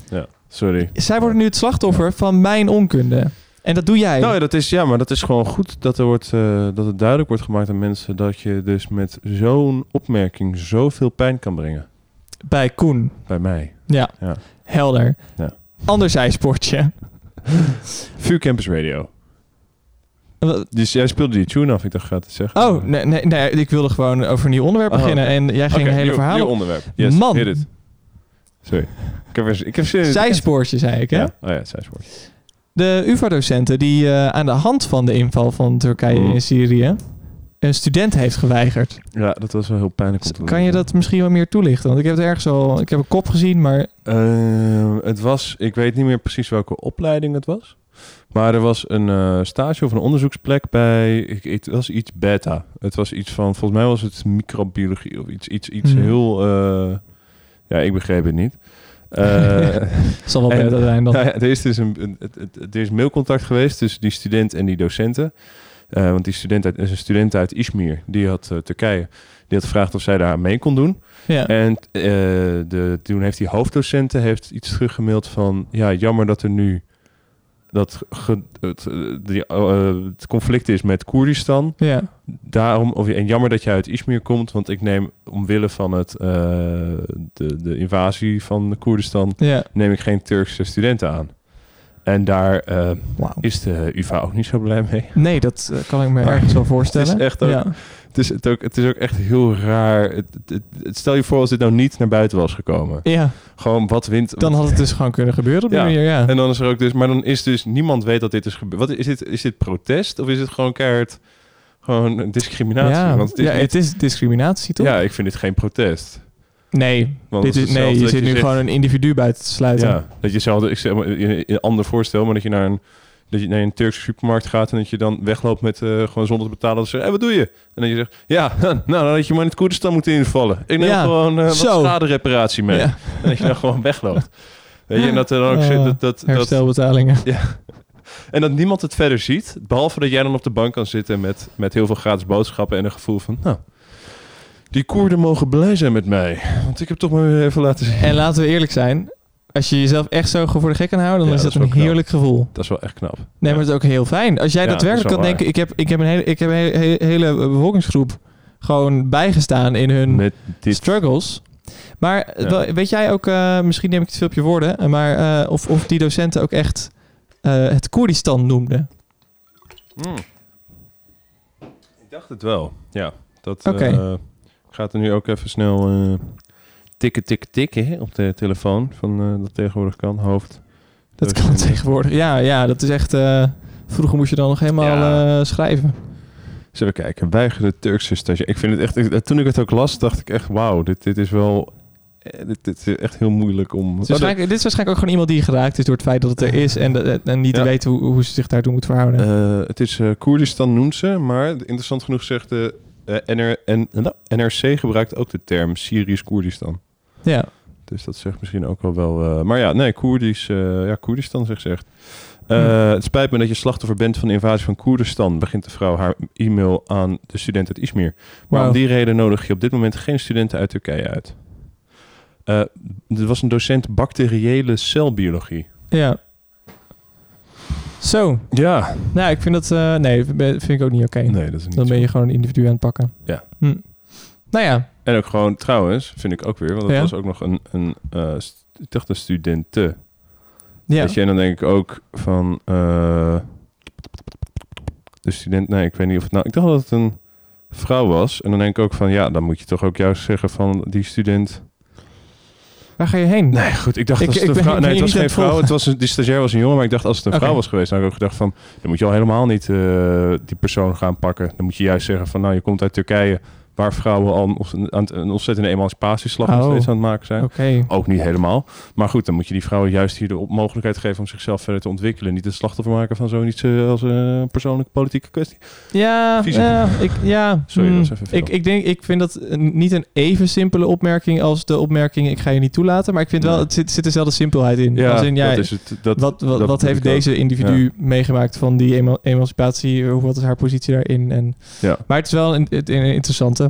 Sorry. Zij worden nu het slachtoffer van mijn onkunde. En dat doe jij. Nou ja, dat is, ja, maar dat is gewoon goed dat, er wordt, eh, dat het duidelijk wordt gemaakt aan mensen dat je dus met zo'n opmerking zoveel pijn kan brengen. Bij Koen. Bij mij. Ja, Ja. helder. Ja. Ander zijsportje. VU Campus Radio. Dus jij speelde die tune af, ik dacht, gaat het zeggen. Oh, nee, nee, nee, ik wilde gewoon over een nieuw onderwerp Oh, beginnen. En jij ging een hele nieuw, verhaal nieuw onderwerp. Yes, Man. Sorry. Ik heb, ik heb Zijspoortje, zei ik, hè? Ja. Oh ja. De UvA-docenten die eh, aan de hand van de inval van Turkije Mm. in Syrië een student heeft geweigerd. Ja, dat was wel heel pijnlijk. om te Kan je dat misschien wat meer toelichten? Want ik heb het ergens al, ik heb een kop gezien, maar Eh, het was, ik weet niet meer precies welke opleiding het was. Maar er was een eh, stage of een onderzoeksplek bij, ik, het was iets beta. Het was iets van, volgens mij was het microbiologie of iets, iets, iets Hmm. heel, eh, ja, ik begreep het niet. Het zal wel beter zijn dan. nou ja, er is dus een, er is mailcontact geweest tussen die student en die docenten. Eh, want die student uit, is een student uit Izmir, die had eh, Turkije. Die had gevraagd of zij daar mee kon doen. Ja. En de, toen heeft die hoofddocenten heeft iets teruggemaild van... Ja, jammer dat er nu dat ge- het, eh, die, eh, het conflict is met Koerdistan. ja. Daarom, of, en jammer dat je uit Izmir komt, want ik neem omwille van het, eh, de, de invasie van Koerdistan... ja. neem ik geen Turkse studenten aan. En daar is de UvA ook niet zo blij mee. Nee, dat kan ik me ergens wel voorstellen. het is echt ook- Ja. Het is, het, ook, het is ook echt heel raar. Het, het, het- stel je voor als dit nou niet naar buiten was gekomen. ja, Gewoon wat wint. dan had het dus gewoon kunnen gebeuren op die Ja. manier, ja. En dan is er ook dus, maar dan is dus niemand weet dat dit is gebeurd. Wat is dit? Is dit protest of is het gewoon keihard gewoon een discriminatie? ja, Want het is ja niet- het is discriminatie, toch? ja, ik vind dit geen protest. Nee, Want dit is, nee je zit je nu zegt- gewoon een individu buiten te sluiten. Ja, dat je zelf, ik zeg een ander voorstel, maar dat je naar een dat je naar een Turkse supermarkt gaat en dat je dan wegloopt met eh, gewoon zonder te betalen. Dat ze zeggen, hey, wat doe je? En dat je zegt, ja, nou dan had je maar in het Koerdistan moeten invallen. Ik neem Ja, gewoon eh, wat zo. schadereparatie mee. Ja. En dat je dan gewoon wegloopt. Weet je, en dat er dan ook zit, dat, dat, dat, Herstelbetalingen. en dat niemand het verder ziet, behalve dat jij dan op de bank kan zitten met, met heel veel gratis boodschappen en een gevoel van, nou, die Koerden mogen blij zijn met mij. Want ik heb toch maar weer even laten zien. En laten we eerlijk zijn, als je jezelf echt zo voor de gek kan houden, dan Ja, is dat dat, is een knap. heerlijk gevoel. Dat is wel echt knap. Nee, Ja. maar het is ook heel fijn. Als jij Ja, dat daadwerkelijk kan denken, ik heb, ik heb een hele, ik heb een hele, bevolkingsgroep gewoon bijgestaan in hun struggles. Maar weet jij ook, eh, misschien neem ik het veel op je woorden, maar eh, of, of die docenten ook echt eh, het Koerdistan noemden? Mm. Ik dacht het wel. Ja, dat eh, gaat er nu ook even snel eh, tikken, tikken, tikken hè, op de telefoon van eh, dat tegenwoordig kan, hoofd. Dat Dus, kan eh, tegenwoordig. Ja, ja, dat is echt. eh, vroeger moest je dan nog helemaal Ja. schrijven. Eens even kijken. Weigerde Turkse stagiair. Ik vind het echt... ik- Toen ik het ook las, dacht ik echt... Wauw, dit, dit is wel... Dit, dit is echt heel moeilijk om... Waarschijnlijk- dit is waarschijnlijk ook gewoon iemand die geraakt is door het feit dat het er is en, en niet Ja. weet hoe, hoe ze zich daartoe moet verhouden. Het is Koerdistan noemt ze, maar interessant genoeg zegt de NR, en, NRC gebruikt ook de term Syrisch-Koerdistan. Ja. Dus dat zegt misschien ook wel wel... eh, maar ja, nee, Koerdisch, eh, ja, Koerdistan zegt ze echt. Eh, Hm. Het spijt me dat je slachtoffer bent van de invasie van Koerdistan, begint de vrouw haar e-mail aan de student uit Izmir. Maar om die reden nodig je op dit moment geen studenten uit Turkije uit. Er was een docent bacteriële celbiologie. ja. Zo. Ja. Nou, ik vind dat... eh, nee, vind ik ook niet oké. Nee, dat is niet Dan ben je gewoon een individu aan het pakken. Ja. Hm. Nou ja. En ook gewoon, trouwens, vind ik ook weer, want dat Ja. was ook nog een, een eh, st- ik dacht een studente. Ja. Weet je, en dan denk ik ook van, eh, de student, nee, ik weet niet of het nou, ik dacht dat het een vrouw was. En dan denk ik ook van, ja, dan moet je toch ook juist zeggen van die student. Waar ga je heen? Nee, goed, ik dacht Ik- als het ik een vrouw, ben nee, het was geen vrouw, het was een, die stagiair was een jongen, maar ik dacht als het een vrouw was geweest, dan had ik ook gedacht van, dan moet je al helemaal niet eh, die persoon gaan pakken. Dan moet je juist zeggen van, nou, je komt uit Turkije, waar vrouwen al een, een ontzettende emancipatieslag nog Oh. steeds aan het maken zijn. Ook niet helemaal. Maar goed, dan moet je die vrouwen juist hier de mogelijkheid geven om zichzelf verder te ontwikkelen. Niet het slachtoffer maken van zoiets eh, als een persoonlijke politieke kwestie. Ja, ja, ik, ja. Sorry, dat is even veel. ik, ik denk, ik vind dat een- niet een even simpele opmerking als de opmerking ik ga je niet toelaten. Maar ik vind wel, het zit, zit dezelfde simpelheid in. Ja, in, ja dat is het. Dat, wat wat, dat wat bedoel heeft ook. deze individu meegemaakt van die ema- emancipatie? Hoe wat is haar positie daarin? En, Ja. Maar het is wel een, een, een interessante.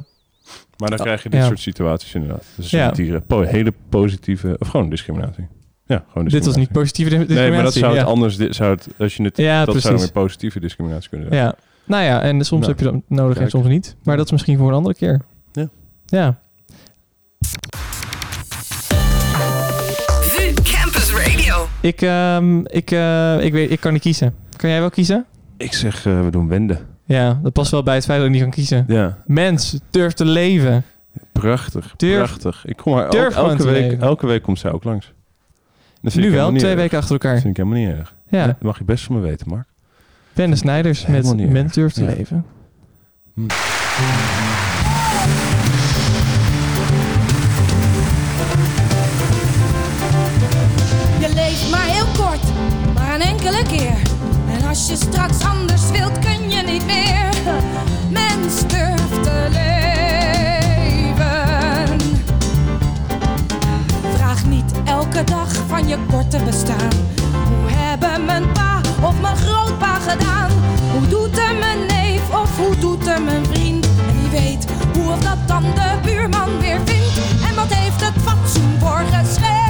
Maar dan krijg je dit Ja. soort situaties inderdaad. Dus Ja. die po- hele positieve, of gewoon discriminatie. Ja, gewoon Dit was niet positieve di- discriminatie. Nee, maar dat zou het ja. anders, zou het, als je het, Ja, dat zou weer positieve discriminatie kunnen zijn. Ja. Nou ja, en soms Nou, heb je dat nodig en soms niet. Maar dat is misschien voor een andere keer. Ja. Ja. Campus Radio. Ik, ehm, ik, eh, ik, weet, ik kan niet kiezen. Kan jij wel kiezen? Ik zeg, eh, we doen wende. Ja, dat past wel bij het feit dat ik niet kan kiezen. Ja, Mens, durf te leven. prachtig. Durf- prachtig. Ik kom maar durf elke, week, elke week komt zij ook langs. Nu wel, twee erg. weken achter elkaar. Dat vind ik helemaal niet erg. Ja, Dat mag je best van me weten, Mark. Ben de Snijders met Mens durf te Ja. leven. Je leeft maar heel kort, maar een enkele keer. En als je straks anders wilt, niet meer. Mens durft te leven. Vraag niet elke dag van je korte bestaan. Hoe hebben mijn pa of mijn grootpa gedaan? Hoe doet er mijn neef of hoe doet er mijn vriend? En wie weet hoe of dat dan de buurman weer vindt? En wat heeft het fatsoen voor geschreven?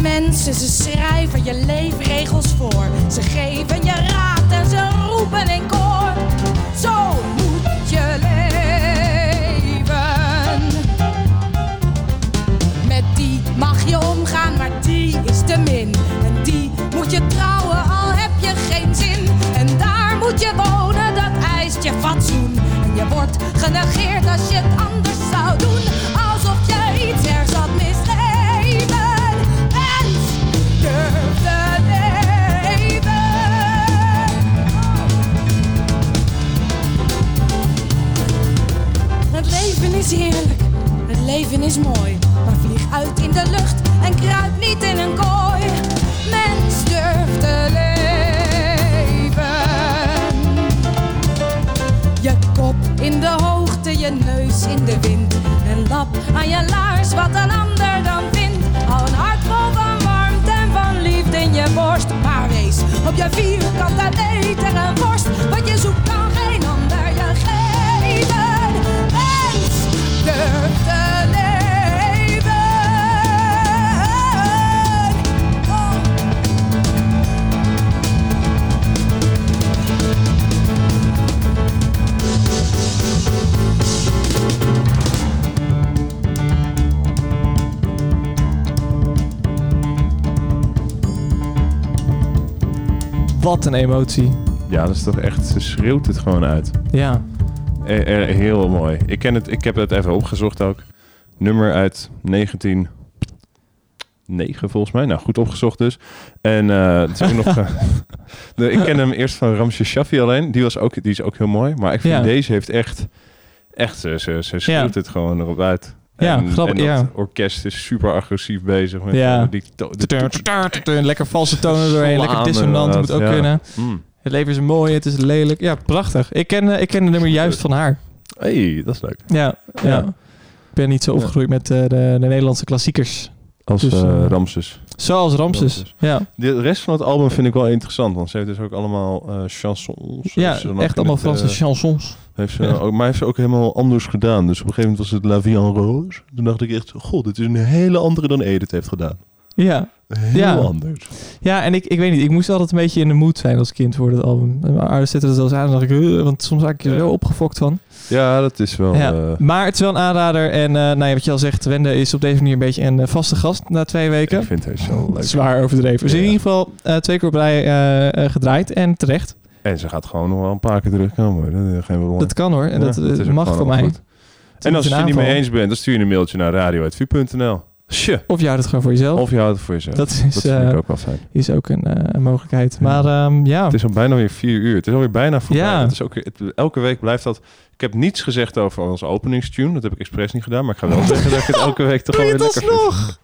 Mensen, ze schrijven je leefregels voor. Ze geven je raad en ze roepen in koor. Zo moet je leven. Met die mag je omgaan, maar die is te min. En die moet je trouwen, al heb je geen zin. En daar moet je wonen, dat eist je fatsoen. En je wordt genegeerd als je het anders is mooi. Maar vlieg uit in de lucht en kruip niet in een kooi. Mens durft te leven. Je kop in de hoogte, je neus in de wind. En lap aan je laars wat een ander dan vindt. Al een hart vol van warmte en van liefde in je borst. Maar wees op je vierkante meter en worst. Wat je zoekt Wat een emotie. Ja, dat is toch echt, ze schreeuwt het gewoon uit. Ja. Eh, eh, heel mooi. Ik, ken het, ik heb het even opgezocht ook. Nummer uit 1909 volgens mij. Nou, goed opgezocht dus. En het is ook nog... de, ik ken hem eerst van Ramses Shaffi alleen. Die, was ook, die is ook heel mooi. Maar ik vind Ja. deze heeft echt... Echt, ze, ze, ze schreeuwt het gewoon erop uit. Ja, en, grappig, en dat ja. orkest is super agressief bezig met Ja. eh, die Lekker valse tonen doorheen, lekker dissonant moet ook kunnen. Mm. Het leven is mooi, het is lelijk. Ja, prachtig. Ik ken, eh, ik ken de nummer juist van haar. hey, dat is leuk. Ja, ja. Ik ben niet zo opgegroeid met eh, de, de Nederlandse klassiekers. Als Dus, Ramses. Zoals Ramses. Ramses. Ja, De rest van het album vind ik wel interessant, want ze heeft dus ook allemaal chansons. ja echt allemaal het, Franse chansons. Heeft ze Ja. ook, maar heeft ze ook helemaal anders gedaan. Dus op een gegeven moment was het La Vie en Rose. Toen dacht ik echt, god, dit is een hele andere dan Edith heeft gedaan. Ja. Heel Ja. anders. ja, en ik, ik weet niet, ik moest altijd een beetje in de mood zijn als kind voor dat album. En Mijn ouders zetten wel eens aan en dacht ik, want soms raak ik er zo opgefokt van. Ja, dat is wel... Ja. eh, Maar het is wel een aanrader. En eh nou ja, wat je al zegt, Wende is op deze manier een beetje een eh, vaste gast na twee weken. ik vind het zo leuk. Zwaar overdreven. Dus in ieder geval twee keer op rij gedraaid en terecht. En ze gaat gewoon nog wel een paar keer terugkomen. Dat, geen probleem. Dat kan hoor. En Ja, dat, dat eh, mag gewoon van wel mij. En als je het niet mee eens bent, dan stuur je een mailtje naar radio.vu.nl. Of je houdt het gewoon voor jezelf. Of je houdt het voor jezelf. dat is, dat vind eh, ik ook wel fijn. is ook een, eh, mogelijkheid. Ja. Maar ehm, ja. Het is al bijna weer vier uur. Het is alweer bijna voorbij. Ja. Het is ook, het- elke week blijft dat... Ik heb niets gezegd over onze openingstune. Dat heb ik expres niet gedaan. Maar ik ga wel zeggen dat ik het elke week toch alweer het lekker alsnog?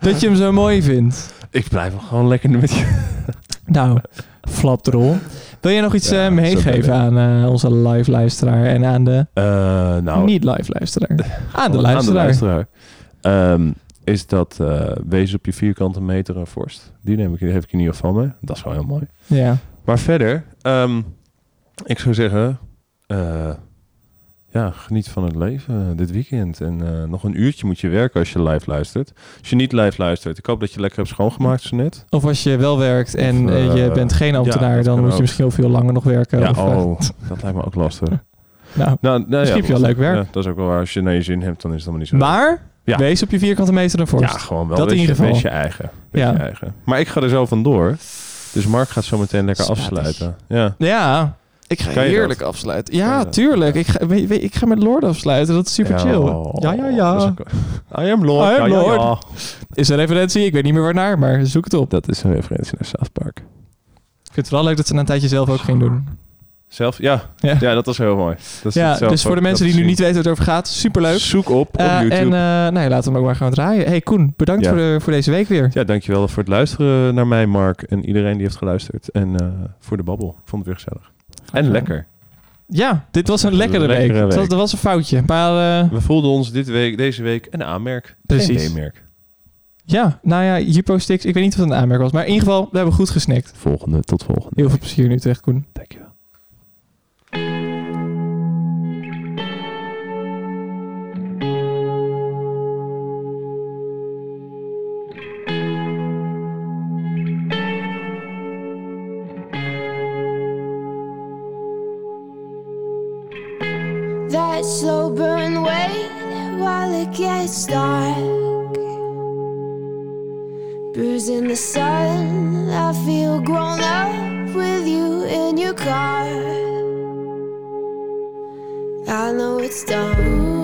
dat je hem zo mooi vindt. Ik blijf wel gewoon lekker met je. Nou, flapdrol. Wil jij nog iets Ja, eh, meegeven aan eh, onze live luisteraar en aan de Eh, nou, niet live luisteraar? Aan de aan luisteraar. luisteraar. Ehm, is dat wees op je vierkante meter een vorst. Die neem ik, die heb ik in ieder geval mee. Dat is wel heel mooi. Ja. Maar verder, ehm, ik zou zeggen, eh, ja, geniet van het leven eh, dit weekend. En eh, nog een uurtje moet je werken als je live luistert. Als je niet live luistert, ik hoop dat je lekker hebt schoongemaakt zo net. Of als je wel werkt en Of, eh, je bent geen ambtenaar, ja, dan moet je misschien veel langer nog werken. Ja, of, oh, dat lijkt me ook lastig. nou, Nou, nou, je wel leuk werk. Ja, dat is ook wel waar. Als je naar je zin hebt, dan is het allemaal niet zo. maar Ja. wees op je vierkante meter vorst. Ja, gewoon wel. Dat wees in ieder geval. Wees je eigen. Wees Ja. je eigen. Maar ik ga er zo vandoor. Dus Mark gaat zo meteen lekker afsluiten. Ja. Ja, ik ga je heerlijk dat? afsluiten. Ja, tuurlijk. Ik ga, weet, weet- ik ga met Lord afsluiten. Dat is super chill. oh, Ja, ja, ja. I am Lord. I am ja, Lord. ja. Is een referentie? Ik weet niet meer waarnaar, maar zoek het op. Dat is een referentie naar South Park. Ik vind het wel leuk dat ze na een tijdje zelf ook ging doen. Zelf? Ja. Ja. Ja, dat was heel mooi. Dat is Ja, dus voor de mensen die nu niet weten waar het over gaat, superleuk. Zoek op op Eh, YouTube. en eh nou ja, laten we hem ook maar gaan draaien. Hey Koen, bedankt Ja. voor, de, voor deze week weer. Ja, dankjewel voor het luisteren naar mij, Mark. En iedereen die heeft geluisterd. En eh, voor de babbel. Ik vond het weer gezellig. En lekker. Ja, dit was een lekkere, Lekkere week. week. Dat, was een foutje. Maar eh, We voelden ons dit week, deze week een aanmerk. Precies. Geen B-merk. ja, nou ja, Hypostix, ik weet niet wat een aanmerk was. Maar in ieder geval, we hebben goed gesnikt. Volgende, tot volgende. Heel veel plezier nu terecht, Koen. Dankjewel. Slow burn wait while it gets dark. Bruising the sun, I feel grown up with you in your car. I know it's done.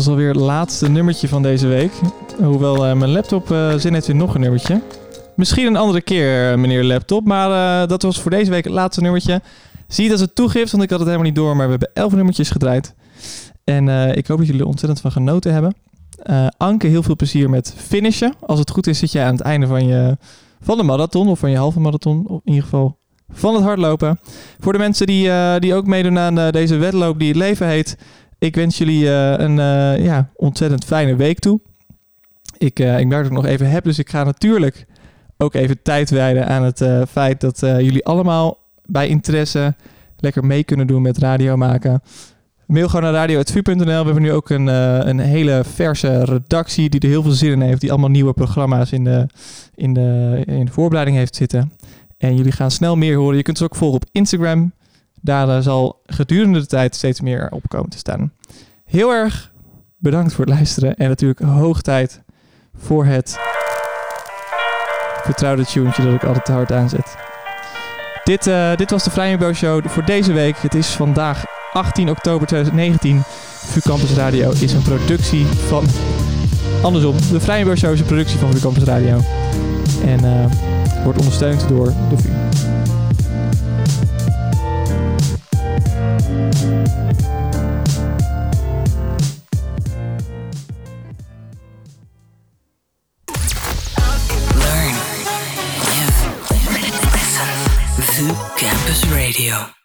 Was alweer het laatste nummertje van deze week. Hoewel eh, mijn laptop eh, zin heeft in nog een nummertje. Misschien een andere keer, eh, meneer laptop. Maar dat was voor deze week het laatste nummertje. Zie je dat het toegift, want ik had het helemaal niet door. Maar we hebben elf nummertjes gedraaid. En ik hoop dat jullie er ontzettend van genoten hebben. Anke, heel veel plezier met finishen. Als het goed is, zit jij aan het einde van, je, van de marathon. Of van je halve marathon. Of in ieder geval van het hardlopen. Voor de mensen die, die ook meedoen aan deze wedloop die het leven heet. Ik wens jullie eh, een eh, ja, ontzettend fijne week toe. Ik, eh ik merk dat ik nog even heb, dus ik ga natuurlijk ook even tijd wijden aan het feit dat jullie allemaal bij interesse lekker mee kunnen doen met radio maken. Mail gewoon naar radio.vu.nl. We hebben nu ook een, een hele verse redactie die er heel veel zin in heeft. Die allemaal nieuwe programma's in de, in de, in de voorbereiding heeft zitten. En jullie gaan snel meer horen. Je kunt ze ook volgen op Instagram. Daar eh, zal gedurende de tijd steeds meer op komen te staan. Heel erg bedankt voor het luisteren. En natuurlijk hoog tijd voor het vertrouwde tuentje dat ik altijd te hard aanzet. Dit, eh, dit was de Vrijmibo Show voor deze week. Het is vandaag 18 oktober 2019. VU Campus Radio is een productie van... Andersom, de Vrijmibo Show is een productie van VU Campus Radio. En eh, wordt ondersteund door de VU. Radio.